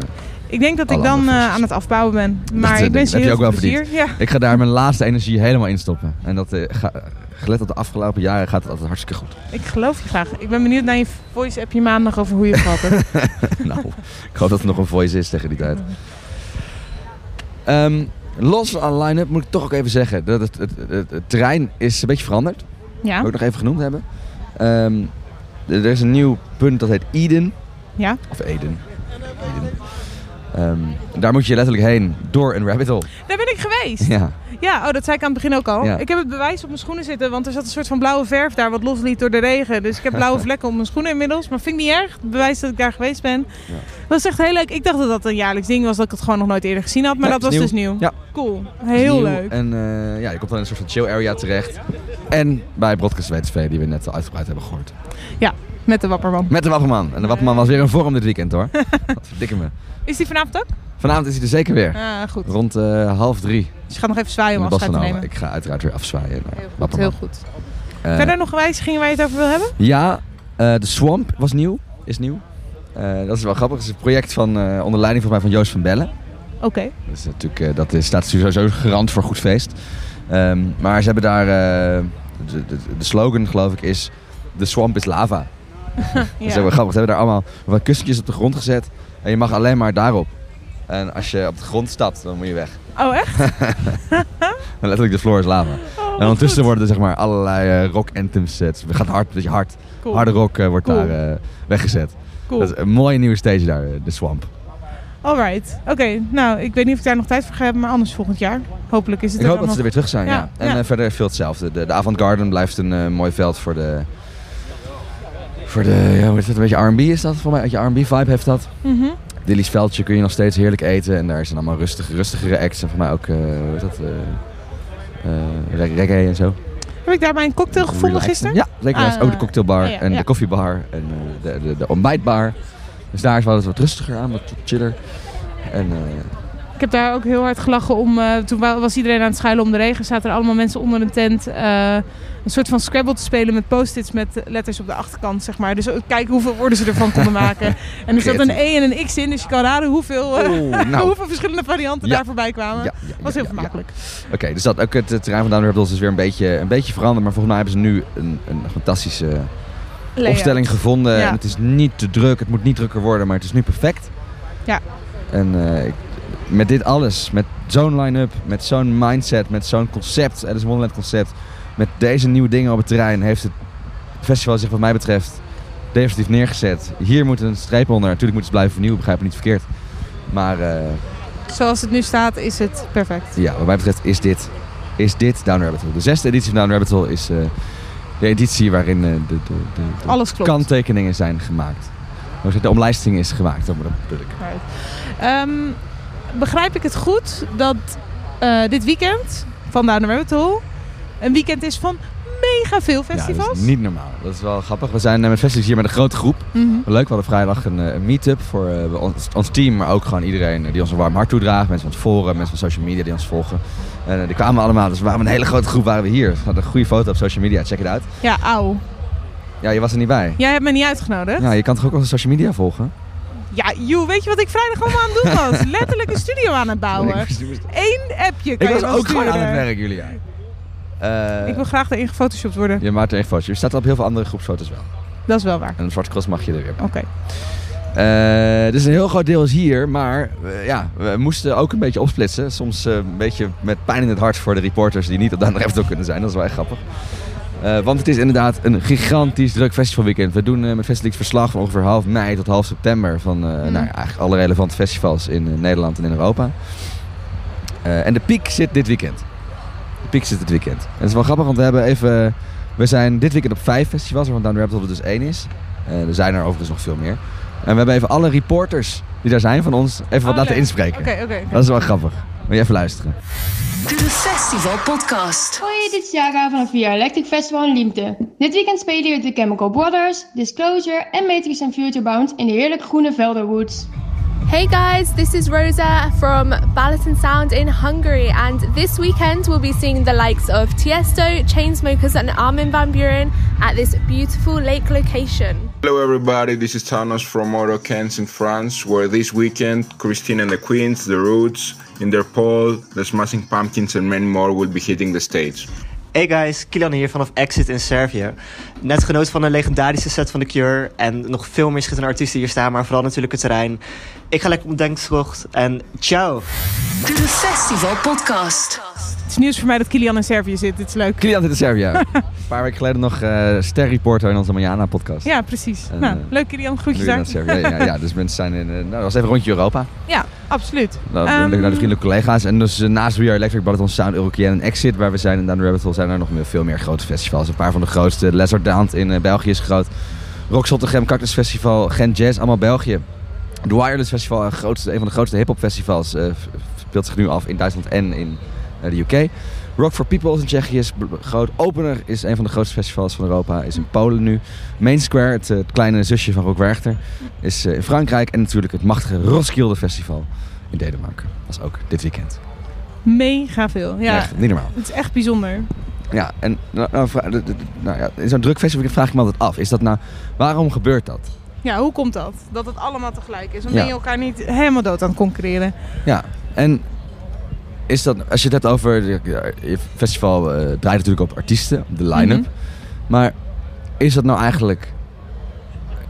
Ik denk dat ik dan aan het afbouwen ben. Maar dat, ik wens je heel ook wel veel plezier. Ja. Ik ga daar mijn laatste energie helemaal in stoppen. En dat, ga, gelet op de afgelopen jaren gaat het altijd hartstikke goed. Ik geloof je graag. Ik ben benieuwd naar je voice appje maandag over hoe je het gehad hebt. nou, ik hoop dat er nog een voice is tegen die tijd. Ehm, los van line-up moet ik toch ook even zeggen dat het, het, het, het terrein is een beetje veranderd. Ja. Ook nog even genoemd hebben. Ehm, er is een nieuw punt dat heet Eden. Ja. Of Eden. Eden. Ehm, daar moet je letterlijk heen door een rabbit hole. Daar ben ik geweest. Ja. Ja, oh, dat zei ik aan het begin ook al. Ja. Ik heb het bewijs op mijn schoenen zitten, want er zat een soort van blauwe verf daar wat losliet door de regen. Dus ik heb blauwe <laughs> vlekken op mijn schoenen inmiddels. Maar vind ik niet erg. Het bewijs dat ik daar geweest ben. Dat was echt heel leuk. Ik dacht dat dat een jaarlijks ding was, dat ik het gewoon nog nooit eerder gezien had. Maar dat was dus nieuw. Ja. Cool. Heel Nieuw. leuk. En eh, ja, je komt dan in een soort van chill area terecht. En bij Broadcast WTV, die we net al uitgebreid hebben gehoord. Ja, met de wapperman. Met de Wapperman. En de Wapperman was weer in vorm dit weekend hoor. <laughs> Wat verdikke me. Is die vanavond ook? Vanavond is hij er zeker weer. Ah, goed. Rond eh, half drie. Dus je gaat nog even zwaaien om de afscheid te nemen. Ik ga uiteraard weer afzwaaien. Heel goed, Wapperman. heel goed. Eh, Verder nog wijzigingen waar je het over wil hebben? Ja, eh, de Swamp was nieuw. Is nieuw. Dat is wel grappig. Het is een project van, onder leiding van mij van Joost van Bellen. Oké. Dat, is natuurlijk, dat is, staat sowieso garant voor goed feest. Ehm, maar ze hebben daar... de, de, de slogan, geloof ik, is... The swamp is lava. <laughs> Dat is erg grappig. Ze hebben daar allemaal wat kussentjes op de grond gezet. En je mag alleen maar daarop. En als je op de grond stapt, dan moet je weg. Oh, echt? <laughs> Letterlijk de floor is lava. en ondertussen worden er zeg maar allerlei eh, rock anthems. Het gaat hard, een beetje hard. Cool. Harde rock eh, wordt Cool. daar eh, weggezet. Cool. Dat is een mooie nieuwe stage daar, de Swamp. Alright. Oké, nou, ik weet niet of ik daar nog tijd voor ga hebben, maar anders volgend jaar. Hopelijk is het Ik hoop dat ze er weer terug zijn, ja. En ja. verder veel hetzelfde. De, de Avant Garden blijft een mooi veld voor de... Voor de, ja, hoe is het, een beetje R&B is dat voor mij. Beetje R&B vibe heeft dat. Mhm. Dilly's Veldje kun je nog steeds heerlijk eten. En daar zijn allemaal rustige, rustigere acts. En voor mij ook, eh hoe heet dat, eh, eh, reg- reggae en zo. Heb ik daar mijn cocktail gevonden gisteren? Ja, zeker. Ah, ook de cocktailbar ja, ja, en de koffiebar en eh, de, de, de ontbijtbar. Dus daar is wel eens wat rustiger aan, wat chiller. En eh, Ik heb daar ook heel hard gelachen om. eh, toen wa- was iedereen aan het schuilen om de regen. Zaten er allemaal mensen onder een tent. eh, een soort van Scrabble te spelen met post-its met letters op de achterkant, zeg maar. Dus kijken hoeveel woorden ze ervan konden <laughs> maken. En er zat een E en een X in, dus je kan raden hoeveel, eh, <laughs> nou. hoeveel verschillende varianten Ja. daar voorbij kwamen. Ja, ja, was heel vermakelijk. Oké, dus dat, ook het, het terrein van Down Holes is weer een beetje, een beetje veranderd. Maar volgens mij hebben ze nu een, een fantastische Layout. opstelling gevonden. En het is niet te druk, het moet niet drukker worden, maar het is nu perfect. Ja. En ik- met dit alles, met zo'n line-up, met zo'n mindset, met zo'n concept, Alice Wonderland concept, met deze nieuwe dingen op het terrein, heeft het festival zich wat mij betreft definitief neergezet. Hier moet een streep onder. Natuurlijk moeten ze blijven vernieuwen, begrijp me niet verkeerd. Maar eh, Zoals het nu staat, is het perfect. ja, wat mij betreft is dit, is dit Down Rabbit Hole. De zesde editie van Down Rabbit Hole is eh, de editie waarin eh, de, de, de, de Alles klopt. kanttekeningen zijn gemaakt. De omlijsting is gemaakt, dat bedoel ik. Right. Ehm, begrijp ik het goed dat eh, dit weekend van Down the Rabbit Hole een weekend is van mega veel Ja, festivals? dat is niet normaal. Dat is wel grappig. We zijn eh, met festivals hier met een grote groep. Mhm. Leuk, we hadden vrijdag een, eh, een meet-up voor ons, ons team, maar ook gewoon iedereen die ons een warm hart toedraagt. Mensen van het forum, mensen van social media die ons volgen. En die kwamen allemaal, dus we waren een hele grote groep waren we hier. We hadden een goede foto op social media, check it out. Ja, auw. Ja, je was er niet bij. Jij hebt me niet uitgenodigd? Ja, je kan toch ook onze social media volgen? Ja, joh, weet je wat ik vrijdag allemaal aan het doen was? <laughs> Letterlijk een studio aan het bouwen. Eén appje kan Ik was je wel ook gewoon aan sturen. het werk, Julia. Eh, Ik wil graag erin gefotoshopt worden. Je maakt er echt foto's. Je staat op heel veel andere groepsfoto's wel. Dat is wel waar. En een zwarte cross mag je er weer bij. Oké. Eh, dus een heel groot deel is hier, maar eh, ja, we moesten ook een beetje opsplitsen. Soms eh, een beetje met pijn in het hart voor de reporters die niet op de andere <laughs> kunnen zijn. Dat is wel echt grappig. Eh, want het is inderdaad een gigantisch druk festivalweekend. We doen eh, met Festivals verslag van ongeveer half mei tot half september van eh, nou, ja, eigenlijk alle relevante festivals in Nederland en in Europa. En de piek zit dit weekend. De piek zit dit weekend. En het is wel grappig, want we hebben even... We zijn dit weekend op vijf festivals, waarvan Down the Rabbit Hole er dus één is. Er zijn er overigens nog veel meer. En we hebben even alle reporters die daar zijn van ons even wat Oh, laten leuk. inspreken. Oké, oké, oké. Dat is wel grappig. Moet je even luisteren. De Festival Podcast. Hoi, dit is Jaga van het Electric Festival in Liemte. Dit weekend spelen hier de Chemical Brothers, Disclosure en Matrix and Futurebound in de heerlijke groene Velderwoods. Hey guys, this is Rosa from Balaton Sound in Hungary, and this weekend we'll be seeing the likes of Tiesto, Chainsmokers, and Armin van Buuren at this beautiful lake location. Hello everybody, this is Thanos from Morocans in France, where this weekend Christine and the Queens, The Roots, Interpol, The Smashing Pumpkins and many more will be hitting the stage. Hey guys, Kilian hier vanaf Exit in Servië. Net genoten van een legendarische set van The Cure. En nog veel meer schitterende artiesten hier staan, maar vooral natuurlijk het terrein. Ik ga lekker op denktocht en ciao! De Festival Podcast. Het is nieuws voor mij dat Kilian in Servië zit. Dit is leuk. Kilian zit in Servië. <laughs> een paar weken geleden nog eh sterreporter in onze Mariana-podcast. Ja, precies. En, nou, eh, leuk Kilian. Groetjes daar. Ja, ja, ja, dus mensen zijn in... eh, nou, dat was even een rondje Europa. Ja, absoluut. Nou, Ehm, naar de vriendelijke collega's. En dus naast We Are Electric, Balaton Sound, Eurokean en Exit, waar we zijn in Down the Rabbit Hole, zijn er nog meer- veel meer grote festivals. Een paar van de grootste. Downs in België is groot. Rock Zottegem, Cactus Festival, Gent Jazz, allemaal België. De Wireless Festival, een, grootste, een van de grootste hip-hop festivals, speelt zich nu af in Duitsland en in de UK. Rock for People is in Tsjechië is groot. Opener is een van de grootste festivals van Europa, is in Polen nu. Main Square, het, eh, het kleine zusje van Rock Werchter, is eh, in Frankrijk. En natuurlijk het machtige Roskilde Festival in Denemarken. Dat is ook dit weekend. Mega veel. Ja, Echt, niet normaal. Het is echt bijzonder. Ja, en nou, nou, nou ja, in zo'n druk festival vraag ik me altijd af. Is dat nou, waarom gebeurt dat? Ja, hoe komt dat? Dat het allemaal tegelijk is. Dan Ja. ben je elkaar niet helemaal dood aan het concurreren. Ja, en is dat, als je het hebt over, je festival eh, draait natuurlijk op artiesten, de line-up. Mhm. Maar is dat nou eigenlijk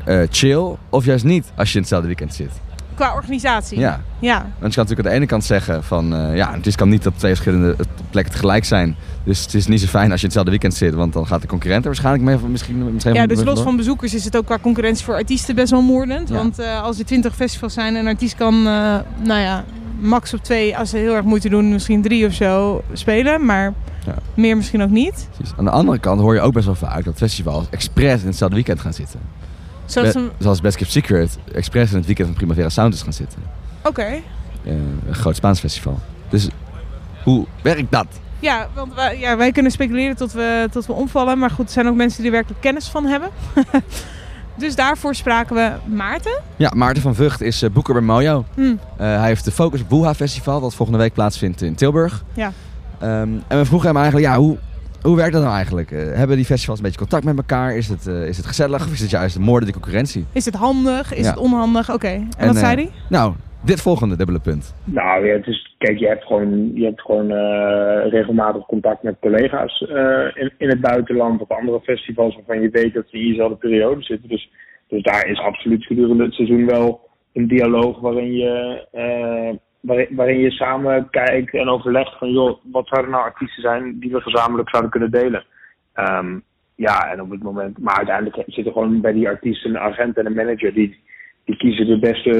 eh, chill of juist niet als je in hetzelfde weekend zit? Qua organisatie. Ja. Ja. Want je kan natuurlijk aan de ene kant zeggen van, eh, ja, het is, kan niet op twee verschillende eh, plekken tegelijk zijn. Dus het is niet zo fijn als je hetzelfde weekend zit, want dan gaat de concurrent er waarschijnlijk mee, misschien, misschien Ja, dus los van bezoekers is het ook qua concurrentie voor artiesten best wel moordend. Ja. Want eh, als er twintig festivals zijn en een artiest kan, nou ja, max op twee, als ze heel erg moeite doen, misschien drie of zo spelen. Maar Ja. meer misschien ook niet. Precies. Aan de andere kant hoor je ook best wel vaak dat festivals expres in hetzelfde weekend gaan zitten. Zoals Be- een- Zoals Best Kept Secret expres in het weekend van Primavera Sound is gaan zitten. Oké. Een groot Spaans festival. Dus hoe werkt dat? Ja, want wij, ja, wij kunnen speculeren tot we, tot we omvallen. Maar goed, er zijn ook mensen die er werkelijk kennis van hebben. <laughs> dus daarvoor spraken we Maarten. Ja, Maarten van Vught is eh, boeker bij Mojo. Hm. Eh, hij heeft de Focus op Woeha Festival, dat volgende week plaatsvindt in Tilburg. Ja. Ehm, en we vroegen hem eigenlijk, ja, hoe, hoe werkt dat nou eigenlijk? Eh, hebben die festivals een beetje contact met elkaar? Is het, eh, is het gezellig of is het juist een moordende concurrentie? Is het handig? Is Ja. het onhandig? Oké. En, wat eh, zei hij? Nou, dit volgende dubbele punt. Nou ja, het is, kijk, je hebt gewoon, je hebt gewoon eh, regelmatig contact met collega's eh, in, in het buitenland op andere festivals waarvan je weet dat ze in diezelfde periode zitten. Dus, dus daar is absoluut gedurende het seizoen wel een dialoog waarin je, eh, waarin, waarin je samen kijkt en overlegt van joh, wat zouden nou artiesten zijn die we gezamenlijk zouden kunnen delen. Ehm, ja, en op het moment, maar uiteindelijk zitten gewoon bij die artiesten een agent en een manager die, die kiezen de beste,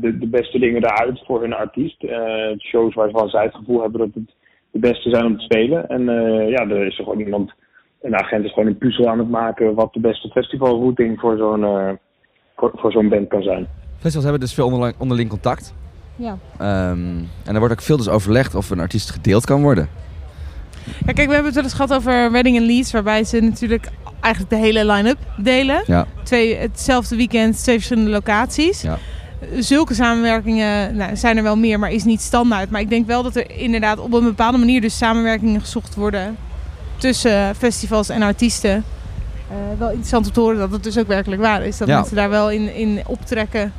de, de beste dingen eruit voor hun artiest. Eh, shows waarvan zij het gevoel hebben dat het de beste zijn om te spelen. En eh, ja, er is er gewoon iemand, een agent is gewoon een puzzel aan het maken wat de beste festivalrouting voor zo'n eh, voor, voor zo'n band kan zijn. Festivals hebben dus veel onderling, onderling contact. Ja. Ehm, en er wordt ook veel dus overlegd of een artiest gedeeld kan worden. Ja, kijk, we hebben het wel eens gehad over Wedding and Leeds, waarbij ze natuurlijk eigenlijk de hele line-up delen. Ja. Twee, hetzelfde weekend, twee verschillende locaties. Ja. Zulke samenwerkingen nou, zijn er wel meer, maar is niet standaard. Maar ik denk wel dat er inderdaad op een bepaalde manier dus samenwerkingen gezocht worden tussen festivals en artiesten. Eh, wel interessant om te horen dat het dus ook werkelijk waar is. Dat Ja. mensen daar wel in, in optrekken.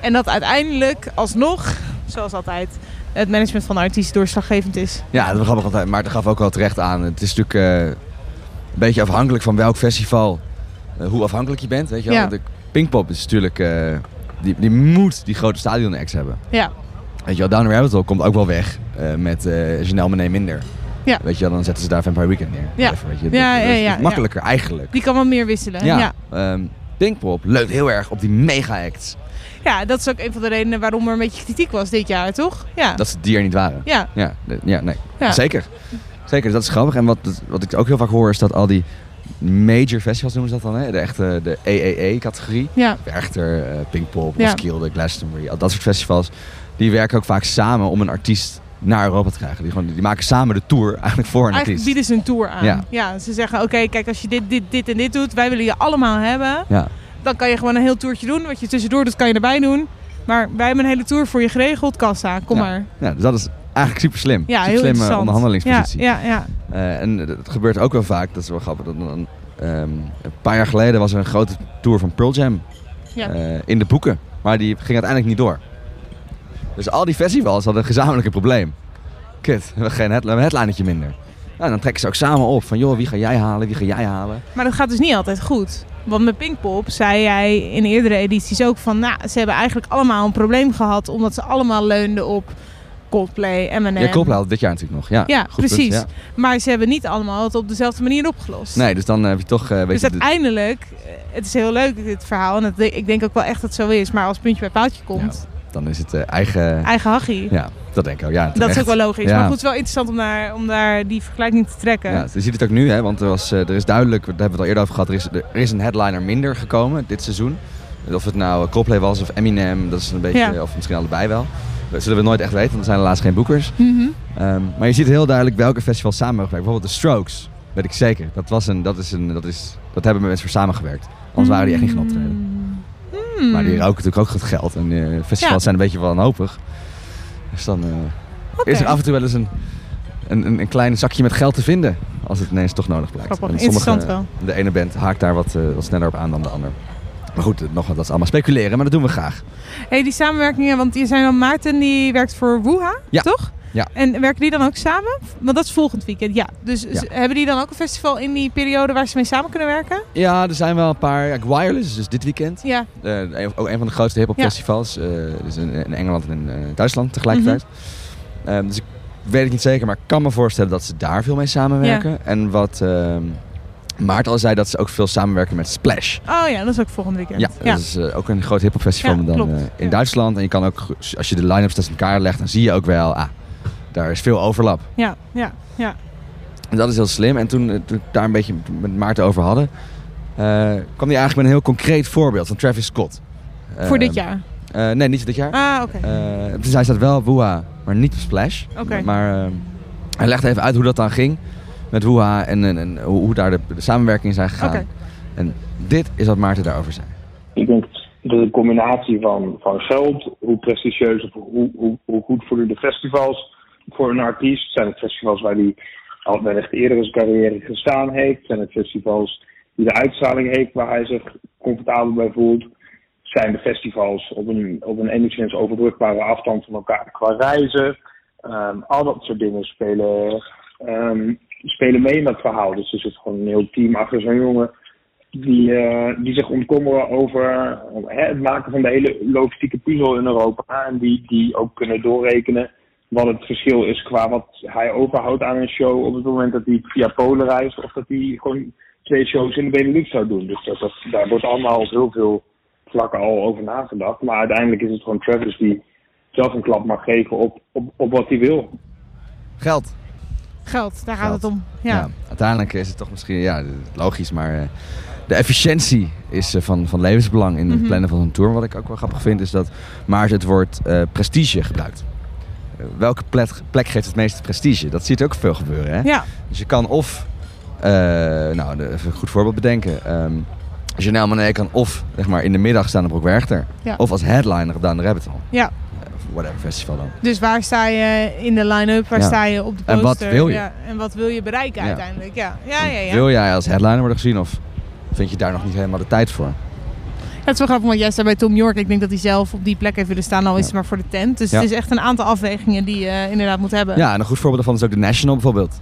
En dat uiteindelijk alsnog, zoals altijd, het management van de artiest doorslaggevend is. Ja, dat wel grappig, want hij- Maarten gaf ook wel terecht aan. Het is natuurlijk eh, een beetje afhankelijk van welk festival, eh, hoe afhankelijk je bent. Weet je wel? Ja. De Pinkpop is natuurlijk, eh, die, die moet die grote stadion-acts hebben. Ja. Weet je wel, Down the Rabbit Hole komt ook wel weg met eh Janelle minder. Ja. Weet je wel, dan zetten ze daar Vampire Weekend neer. Ja. Even, weet je, Ja, dat- ja, dat is ja, ja. makkelijker eigenlijk. Die kan wat meer wisselen. Ja, Ja. ehm, Pinkpop leunt heel erg op die mega-acts. Ja, dat is ook een van de redenen waarom er een beetje kritiek was dit jaar, toch? Ja. Dat ze die er niet waren. Ja. Ja, nee. Ja. Zeker. Zeker, dat is grappig. En wat, wat ik ook heel vaak hoor is dat al die major festivals noemen ze dat dan, hè? de echte de AAA-categorie. Ja. Werchter, eh, Pinkpop, Ja. Roskilde, Glastonbury, al dat soort festivals. Die werken ook vaak samen om een artiest naar Europa te krijgen. Die, gewoon, die maken samen de tour eigenlijk voor een Eigenlijk artiest. bieden ze een tour aan. Ja. Ja, ze zeggen, oké, kijk, als je dit, dit, dit en dit doet, wij willen je allemaal hebben. Ja. Dan kan je gewoon een heel toertje doen. Wat je tussendoor doet, kan je erbij doen. Maar wij hebben een hele tour voor je geregeld. Kassa, kom Ja. maar. Ja, dus dat is eigenlijk super slim. Ja, super heel slimme onderhandelingspositie. Ja, ja, ja. Eh, en het gebeurt ook wel vaak, dat is wel grappig. Dat dan, ehm, een paar jaar geleden was er een grote tour van Pearl Jam Ja. eh, in de boeken. Maar die ging uiteindelijk niet door. Dus al die festivals hadden een gezamenlijke probleem. Kut, we hebben geen head, een headlinertje minder. Nou, dan trekken ze ook samen op van joh, wie ga jij halen, wie ga jij halen. Maar dat gaat dus niet altijd goed. Want met Pinkpop zei jij in eerdere edities ook van... Nou, ze hebben eigenlijk allemaal een probleem gehad... omdat ze allemaal leunden op Coldplay, Eminem. Ja, Coldplay had dit jaar natuurlijk nog. Ja, Ja, punt, precies. ja. Maar ze hebben niet allemaal het op dezelfde manier opgelost. Nee, dus dan eh, heb je toch... eh, weet Dus je, uiteindelijk, eh, het is heel leuk dit verhaal. En het, ik denk ook wel echt dat het zo is. Maar als puntje bij paaltje komt, dan is het eh, eigen... eigen hachie. Ja, dat denk ik ook. Ja, dat is ook wel logisch. Ja. Maar goed, het is wel interessant om daar, om daar die vergelijking te trekken. Ja, je ziet het ook nu, hè, want er, was, eh, er is duidelijk, daar hebben we het al eerder over gehad, er is, er is een headliner minder gekomen dit seizoen. Of het nou Coldplay was of Eminem, dat is een beetje, Ja. of misschien allebei wel. Dat zullen we nooit echt weten, want er zijn helaas geen boekers. Mhm. Ehm, maar je ziet heel duidelijk welke festivals samen hebben gewerkt. Bijvoorbeeld de Strokes, weet ik zeker. Dat, was een, dat, is een, dat, is, dat hebben mensen voor samengewerkt. Anders waren die echt niet gaan optreden. Hmm. Maar die roken natuurlijk ook goed geld. En eh, festivals Ja. zijn een beetje wanhopig. Dus dan eh, is er af en toe wel eens een, een, een, een klein zakje met geld te vinden. Als het ineens toch nodig blijkt. Grappig, En sommige- wel. De ene band haakt daar wat, eh, wat sneller op aan dan de ander. Maar goed, nog, wat, dat is allemaal speculeren, maar dat doen we graag. Hey, die samenwerkingen, want je zijn dan Maarten die werkt voor Wuha, Ja. toch? Ja. En werken die dan ook samen? Want dat is volgend weekend, ja. Dus Ja. hebben die dan ook een festival in die periode waar ze mee samen kunnen werken? Ja, er zijn wel een paar. Ja, Wireless is dus dit weekend. Ja. Eh, ook een van de grootste hip-hop Ja. festivals. eh, dus in, in Engeland en in eh, Duitsland tegelijkertijd. Ehm, dus ik weet het niet zeker, maar ik kan me voorstellen dat ze daar veel mee samenwerken. En wat ehm Maarten al zei, dat ze ook veel samenwerken met Splash. Oh ja, dat is ook volgend weekend. Ja, dat is ook een groot hip-hop festival Ja, dan in Duitsland. En je kan ook, als je de line-ups tussen elkaar legt, dan zie je ook wel, ah, daar is veel overlap. ja, ja, ja. En dat is heel slim. En toen, eh, toen ik daar een beetje met Maarten over hadden, eh, kwam hij eigenlijk met een heel concreet voorbeeld van Travis Scott. Voor dit jaar? eh, nee, niet voor dit jaar. Ah, oké. Eh, dus hij staat wel op Woeha, maar niet op Splash. Oké. Maar eh, hij legde even uit hoe dat dan ging met Woeha en, en, en hoe, hoe daar de, de samenwerkingen zijn gegaan. Oké. En dit is wat Maarten daarover zei. Ik denk dat de combinatie van, van geld, hoe prestigieus of hoe, hoe, hoe goed voelen de festivals voor een artiest. Zijn het festivals waar hij al wellicht eerder zijn carrière gestaan heeft? Zijn het festivals die de uitstraling heeft waar hij zich comfortabel bij voelt? Zijn de festivals op een, op een enigszins overbrugbare afstand van elkaar qua reizen? Ehm, al dat soort dingen spelen, ehm, spelen mee in dat verhaal. Dus er zit gewoon een heel team achter zo'n jongen die, eh, die zich ontkommeren over het maken van de hele logistieke puzzel in Europa. En die, die ook kunnen doorrekenen wat het verschil is qua wat hij overhoudt aan een show op het moment dat hij via Polen reist. Of dat hij gewoon twee shows in de Benelux zou doen. Dus dat, dat, daar wordt allemaal op heel veel vlakken al over nagedacht. Maar uiteindelijk is het gewoon Travis die zelf een klap mag geven op, op, op wat hij wil. Geld. Geld, daar gaat Geld. het om. Ja. uiteindelijk is het toch misschien ja, logisch, maar eh, de efficiëntie is eh, van, van levensbelang in het Mhm. plannen van een tour. Wat ik ook wel grappig vind, is dat Maarten het woord eh, prestige gebruikt. Eh, welke plek, plek geeft het meeste prestige? Dat ziet ook veel gebeuren. Hè? Ja. Dus je kan of, eh, nou, even een goed voorbeeld bedenken. Ehm Janelle Monáe kan of zeg maar, in de middag staan op Broek Werchter. Ja. Of als headliner op Down the Rabbit Hole. ja. Of whatever festival dan. Dus waar sta je in de line-up? Waar Ja. sta je op de En poster? wat wil je? Ja. En wat wil je bereiken uiteindelijk? Ja, ja, ja. ja. Wil jij als headliner worden gezien of vind je daar nog niet helemaal de tijd voor? Het is wel grappig, want jij bij Tom York. Ik denk dat hij zelf op die plek heeft willen staan, al is het maar voor de tent. Dus het is echt een aantal afwegingen die je eh, inderdaad moet hebben. Ja, en een goed voorbeeld daarvan is ook de National bijvoorbeeld.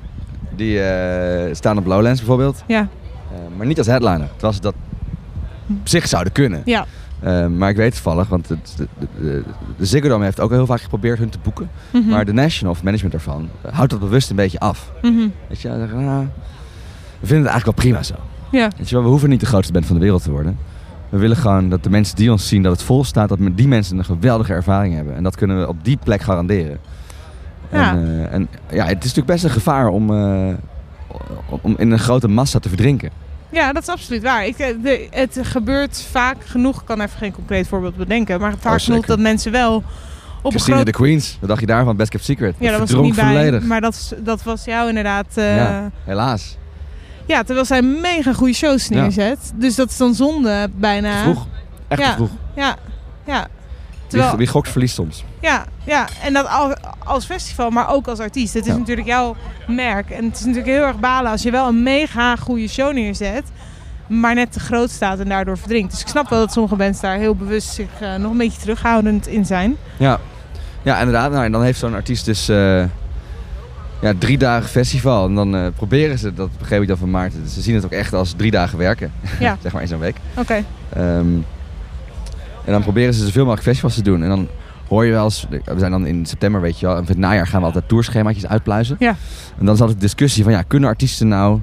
Die eh, staan op Lowlands bijvoorbeeld. Ja. Eh, maar niet als headliner. Terwijl ze dat op zich zouden kunnen. Ja. Maar ik weet toevallig, want het, de, de, de, Ziggo Dome heeft ook heel vaak geprobeerd hun te boeken. Mhm. Maar de National, of management daarvan, houdt dat bewust een beetje af. Mhm. Weet je, nou, we vinden het eigenlijk wel prima zo. Ja. Weet je wel, we hoeven niet de grootste band van de wereld te worden. We willen gewoon dat de mensen die ons zien, dat het vol staat, dat die mensen een geweldige ervaring hebben. En dat kunnen we op die plek garanderen. Ja. En, eh, en ja, het is natuurlijk best een gevaar om, eh, om in een grote massa te verdrinken. Ja, dat is absoluut waar. Ik, eh, de, het gebeurt vaak genoeg, ik kan even geen concreet voorbeeld bedenken, maar vaak Oh, genoeg dat mensen wel op een Christine groot... de Queens, wat dacht je daarvan? Best Kept Secret. Ja, dat was niet bij, volledig. maar dat, dat was jou inderdaad... ja, helaas. Ja, terwijl zij mega goede shows Ja. neerzet. Dus dat is dan zonde bijna. Vroeg. Echt ja, vroeg. Ja, ja. Wie, Terwijl, wie gokt verliest soms. ja, ja, en dat al, als festival, maar ook als artiest. Het is Ja. natuurlijk jouw merk. En het is natuurlijk heel erg balen als je wel een mega goede show neerzet, maar net te groot staat en daardoor verdrinkt. Dus ik snap wel dat sommige bands daar heel bewust zich eh, nog een beetje terughoudend in zijn. Ja, ja inderdaad. Nou, en dan heeft zo'n artiest dus eh, ja, drie dagen festival. En dan eh, proberen ze, dat begreep ik dan van Maarten, ze zien het ook echt als drie dagen werken. <laughs> Ja. zeg maar in zo'n week. Oké. Ehm, en dan proberen ze zoveel mogelijk festivals te doen. En dan hoor je wel eens, we zijn dan in september, weet je wel, en voor het najaar gaan we altijd tourschemaatjes uitpluizen. Ja. En dan is altijd de discussie van, ja, kunnen artiesten nou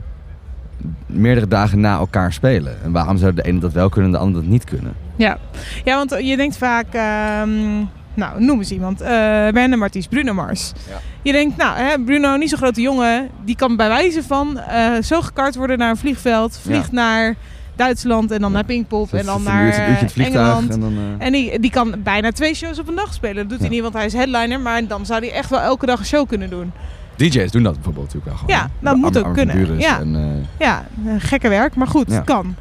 meerdere dagen na elkaar spelen? En waarom zou de ene dat wel kunnen en de ander dat niet kunnen? Ja, ja want je denkt vaak, ehm, nou noem eens iemand, eh random artiest, Bruno Mars. Ja. Je denkt, nou hè, Bruno, niet zo'n grote jongen, die kan bij wijze van eh, zo gekart worden naar een vliegveld, vliegt naar Duitsland en dan naar Pinkpop en dan naar uurtje- uurtje het Engeland. en dan, eh, En die, die kan bijna twee shows op een dag spelen. Dat doet hij niet, want hij is headliner, maar dan zou hij echt wel elke dag een show kunnen doen. DJ's doen dat bijvoorbeeld natuurlijk wel gewoon. Ja, dat moet ook kunnen. Ja. En, Ja, gekke werk, maar goed, Ja. kan.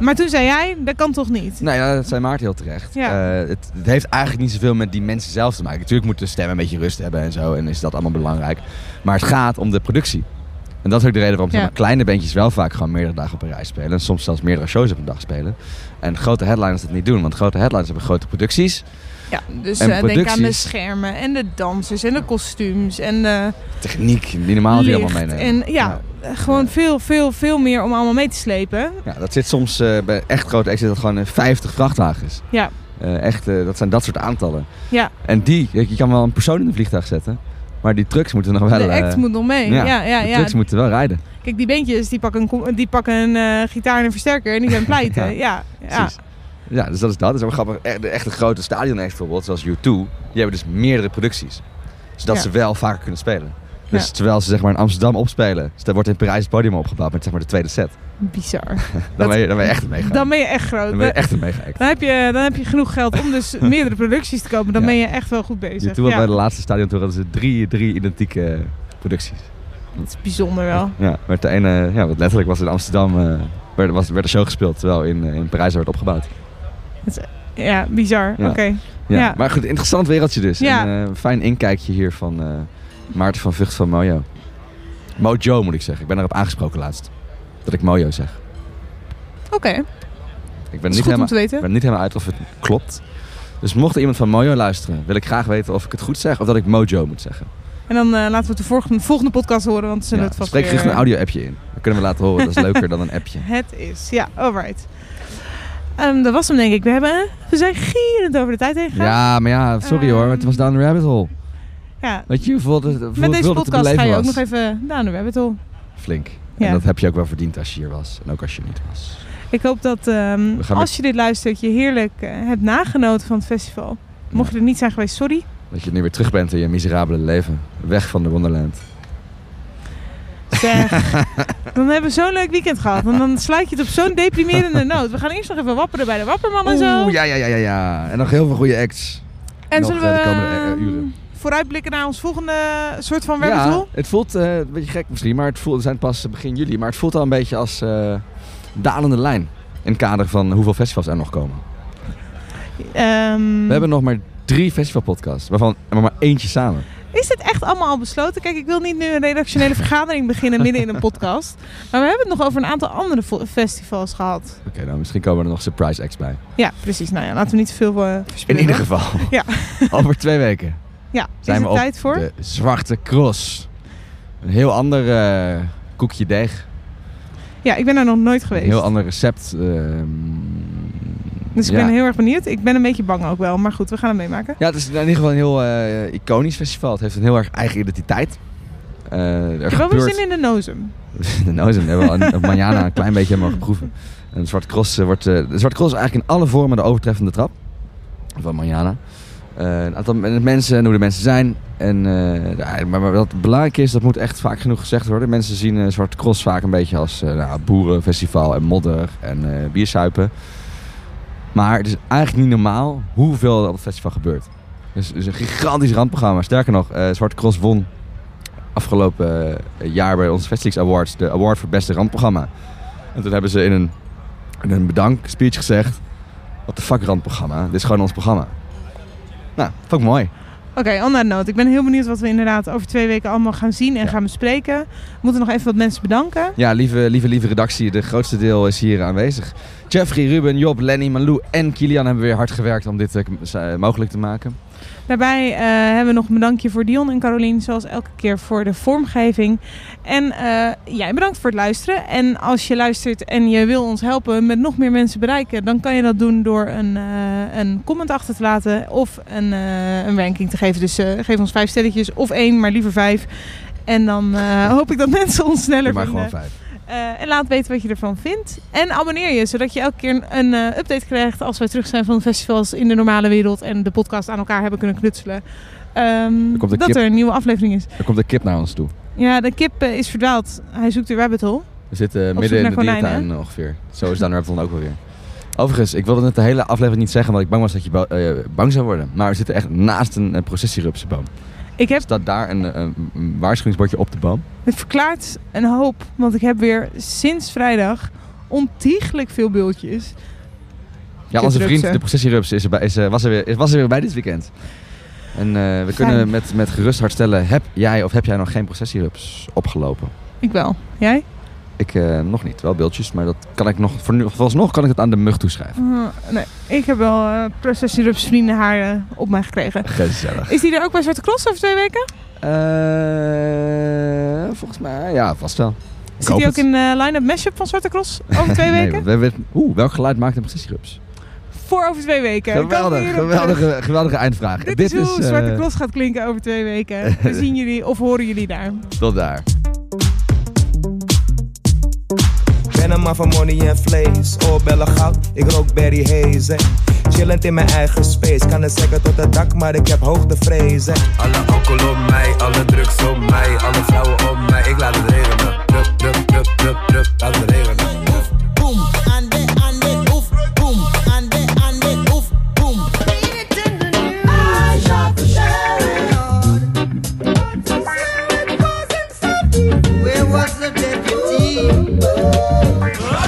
Maar toen zei jij, dat kan toch niet? Nee, ja, dat zei Maarten heel terecht. Ja. Eh, het, het heeft eigenlijk niet zoveel met die mensen zelf te maken. Natuurlijk moeten de stemmen een beetje rust hebben en zo. En is dat allemaal belangrijk. Maar het gaat om de productie. En dat is ook de reden waarom Ja. kleine bandjes wel vaak gewoon meerdere dagen op een rij spelen. En soms zelfs meerdere shows op een dag spelen. En grote headliners dat niet doen. Want grote headliners hebben grote producties. Ja, dus eh, denk aan de schermen en de dansers en de kostuums en de Techniek, die normaal die allemaal meenemen. En ja, gewoon veel, veel, veel meer om allemaal mee te slepen. Ja, dat zit soms eh, bij echt grote zit dat gewoon eh, 50 vrachtwagens. Ja, Eh, echt, eh, dat zijn dat soort aantallen. ja. En die, je kan wel een persoon in een vliegtuig zetten. Maar die trucks moeten nog wel... De act eh, moet nog mee. Ja, ja, de ja. trucks moeten wel rijden. Kijk, die beentjes die pakken een, die pakken een eh, gitaar en een versterker en die zijn <laughs> pleiten. ja, ja. Precies. Ja, dus dat is dat. Dat is ook grappig. De echte grote stadion bijvoorbeeld, zoals U2, die hebben dus meerdere producties. Zodat Ja. ze wel vaker kunnen spelen. Dus Ja. terwijl ze zeg maar in Amsterdam opspelen, dus daar wordt in Parijs het podium opgebouwd met zeg maar de tweede set. Bizar. <laughs> Dan, ben, je, dan ben je echt een mega. Dan ben je echt groot. Dan ben je echt een mega. Dan heb je, dan heb je genoeg geld om dus <laughs> meerdere producties te kopen. Dan Ja. ben je echt wel goed bezig. U2 had ja. bij de laatste stadion tour hadden ze drie, drie identieke producties. Dat is bijzonder wel. Ja, werd de ene, ja, want letterlijk was in Amsterdam eh, werd, was, werd de show gespeeld, terwijl in, eh, in Parijs werd opgebouwd. Ja, bizar. Oké. Ja. Ja. Maar goed, interessant wereldje dus. Ja. En, eh, een fijn inkijkje hier van eh, Maarten van Vught van Mojo. Mojo moet ik zeggen. Ik ben erop aangesproken laatst. Dat ik Mojo zeg. Oké. Ik ben, niet helemaal, ik ben niet helemaal uit of het klopt. Dus mocht er iemand van Mojo luisteren, wil ik graag weten of ik het goed zeg of dat ik Mojo moet zeggen. En dan eh, laten we het de volgende, volgende podcast horen, want ze zullen Ja, het vast spreek weer... gerust een audio-appje in. Dan kunnen we laten horen. Dat is leuker dan een appje. <laughs> Het is, ja, alright. Ehm dat was hem denk ik. We, hebben, we zijn gierend over de tijd heen gegaan. Ja, maar ja, sorry hoor. Het was down the rabbit hole. Ja. Weet je, je voelde, voelde, Met deze podcast ga je ook nog even down the rabbit hole. Flink. Ja. En dat heb je ook wel verdiend als je hier was. En ook als je niet was. Ik hoop dat ehm, als je dit luistert, je heerlijk eh, hebt nagenoten van het festival. Mocht je er niet zijn geweest, sorry. Dat je nu weer terug bent in je miserabele leven. Weg van de Wonderland. Zeg, <laughs> dan hebben we zo'n leuk weekend gehad. En dan sluit je het op zo'n deprimerende <laughs> noot. We gaan eerst nog even wapperen bij de Wapperman en zo. Oeh, ja, ja, ja, ja, ja. En nog heel veel goede acts. En nog, zullen eh, we de komende eh, uren. Vooruitblikken naar ons volgende soort van rabbit Ja, het voelt eh, een beetje gek misschien, maar het voelt, we zijn pas begin juli. Maar het voelt al een beetje als eh, dalende lijn. In het kader van hoeveel festivals er nog komen. Ehm, We hebben nog maar drie festivalpodcasts, waarvan er maar eentje samen. Is dit echt allemaal al besloten? Kijk, ik wil niet nu een redactionele vergadering beginnen midden in een podcast. Maar we hebben het nog over een aantal andere festivals gehad. Oké, nou misschien komen er nog surprise acts bij. Ja, precies. Nou ja, laten we niet te veel eh In verspillen. ieder hoor. geval. Ja. <laughs> Over twee weken Ja, zijn is we het op tijd voor? de Zwarte Cross. Een heel ander eh, koekje deeg. Ja, ik ben daar nog nooit Een geweest. heel ander recept. ehm, Dus ik Ja. ben heel erg benieuwd. Ik ben een beetje bang ook wel, maar goed, we gaan het meemaken. Ja, het is in ieder geval een heel eh, iconisch festival. Het heeft een heel erg eigen identiteit. Eh, er Ik heb wel zin in de nozem. <laughs> de nozem hebben we al een manjana een klein beetje mogen proeven. <laughs> En de Zwarte Cross wordt... de Zwarte Cross is eigenlijk in alle vormen de overtreffende trap. Van manjana. Eh, een aantal men- mensen en hoe de mensen zijn. En, eh, maar, maar wat belangrijk is, dat moet echt vaak genoeg gezegd worden. Mensen zien eh, Zwarte Cross vaak een beetje als nou, boerenfestival en modder en biersuipen. Maar het is eigenlijk niet normaal hoeveel er op het festival gebeurt. Dus het is een gigantisch randprogramma. Sterker nog, Zwarte Cross won afgelopen jaar bij onze Festlix Awards de award voor beste randprogramma. En toen hebben ze in een, in een bedankspeech gezegd... Wat de fuck randprogramma? Dit is gewoon ons programma. Nou, vond ik mooi. Oké, on that note. Ik ben heel benieuwd wat we inderdaad over twee weken allemaal gaan zien en gaan bespreken. We moeten nog even wat mensen bedanken. Ja, lieve, lieve, lieve redactie. De grootste deel is hier aanwezig. Jeffrey, Ruben, Job, Lenny, Malou en Kilian hebben weer hard gewerkt om dit eh, mogelijk te maken. Daarbij eh, hebben we nog een bedankje voor Dion en Carolien, zoals elke keer voor de vormgeving. En eh, jij bedankt voor het luisteren. En als je luistert en je wil ons helpen met nog meer mensen bereiken, dan kan je dat doen door een, eh, een comment achter te laten of een, een ranking te geven. Dus geef ons vijf stelletjes of één, maar liever vijf. En dan hoop ik dat <laughs> mensen ons sneller Doe maar vinden. gewoon vijf. Eh, en laat weten wat je ervan vindt. En abonneer je, zodat je elke keer een, eh, update krijgt als wij terug zijn van de festivals in de normale wereld en de podcast aan elkaar hebben kunnen knutselen. Ehm, dat kip. er een nieuwe aflevering is. Er komt een kip naar ons toe. Ja, de kip eh, is verdwaald. Hij zoekt de rabbit hole. We zitten midden in de dierentuin ongeveer. Zo is Dan Rapton ook wel weer. Overigens, ik wilde het de hele aflevering niet zeggen, omdat ik bang was dat je ba- bang zou worden. Maar we zitten echt naast een, processierupsenboom. Ik heb... Staat daar een, een, een waarschuwingsbordje op de boom. Het verklaart een hoop, want ik heb weer sinds vrijdag ontiegelijk veel bultjes. Ja, onze vriend, de processierups, is er bij, is, eh, was, er weer, was er weer bij dit weekend. En eh, we Fijn. kunnen met, met gerust hart stellen, heb jij of heb jij nog geen processierups opgelopen? Ik wel. Jij? Ik eh, nog niet, wel beeldjes, maar dat kan ik nog, voor nu, vooralsnog kan ik het aan de mug toeschrijven. Uh, nee, ik heb wel uh, processierups vrienden haar eh, op mij gekregen. Gezellig. Is die er ook bij Zwarte Cross over twee weken? Eh, volgens mij, ja, vast wel. Ik Zit hij ook in de line-up mashup van Zwarte Cross over twee Nee, weken? we, we, oeh, welk geluid maakt een processierups? Voor over twee weken. Geweldig, geweldige, geweldige eindvraag. Dit, is hoe eh, Zwarte Cross gaat klinken over twee weken. We <laughs> zien jullie of horen jullie daar. Tot daar. Ben een man van money en vlees. Oorbellen goud, ik rook Barry Haze. Chillend in mijn eigen space. Kan het zeggen tot het dak, maar ik heb hoogtevrees. Alle alcohol op mij, alle drugs op mij. Alle vrouwen op mij, ik laat het regenen. Drup, drup, drup, drup, drup, laat het regenen. Boom,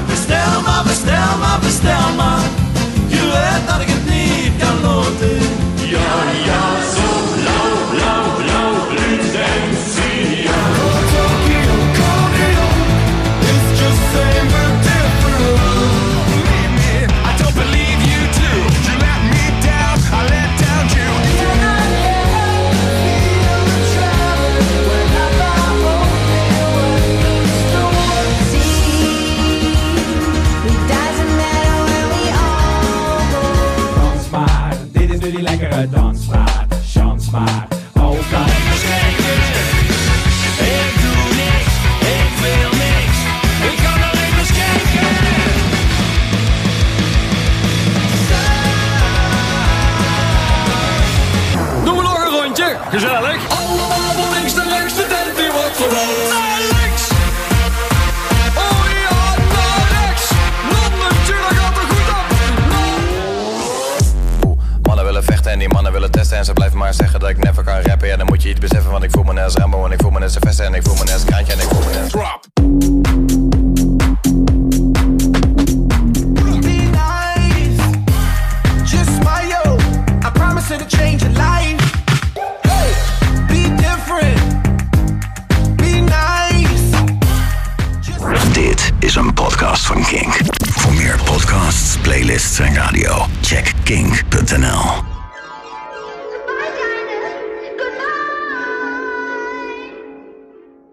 Bestel maar, bestel maar, bestel maar. En ze blijven maar zeggen dat ik never kan rappen Ja, dan moet je iets beseffen, want ik voel me net als Rambo En ik voel me net als Sylvester en ik voel me net als Kraantje En ik voel me net als Drop Be nice, just smile. I promise it'll change your life. Hey, be different, be nice. Dit is een podcast van Kink. Voor meer podcasts, playlists en radio, check kink.nl.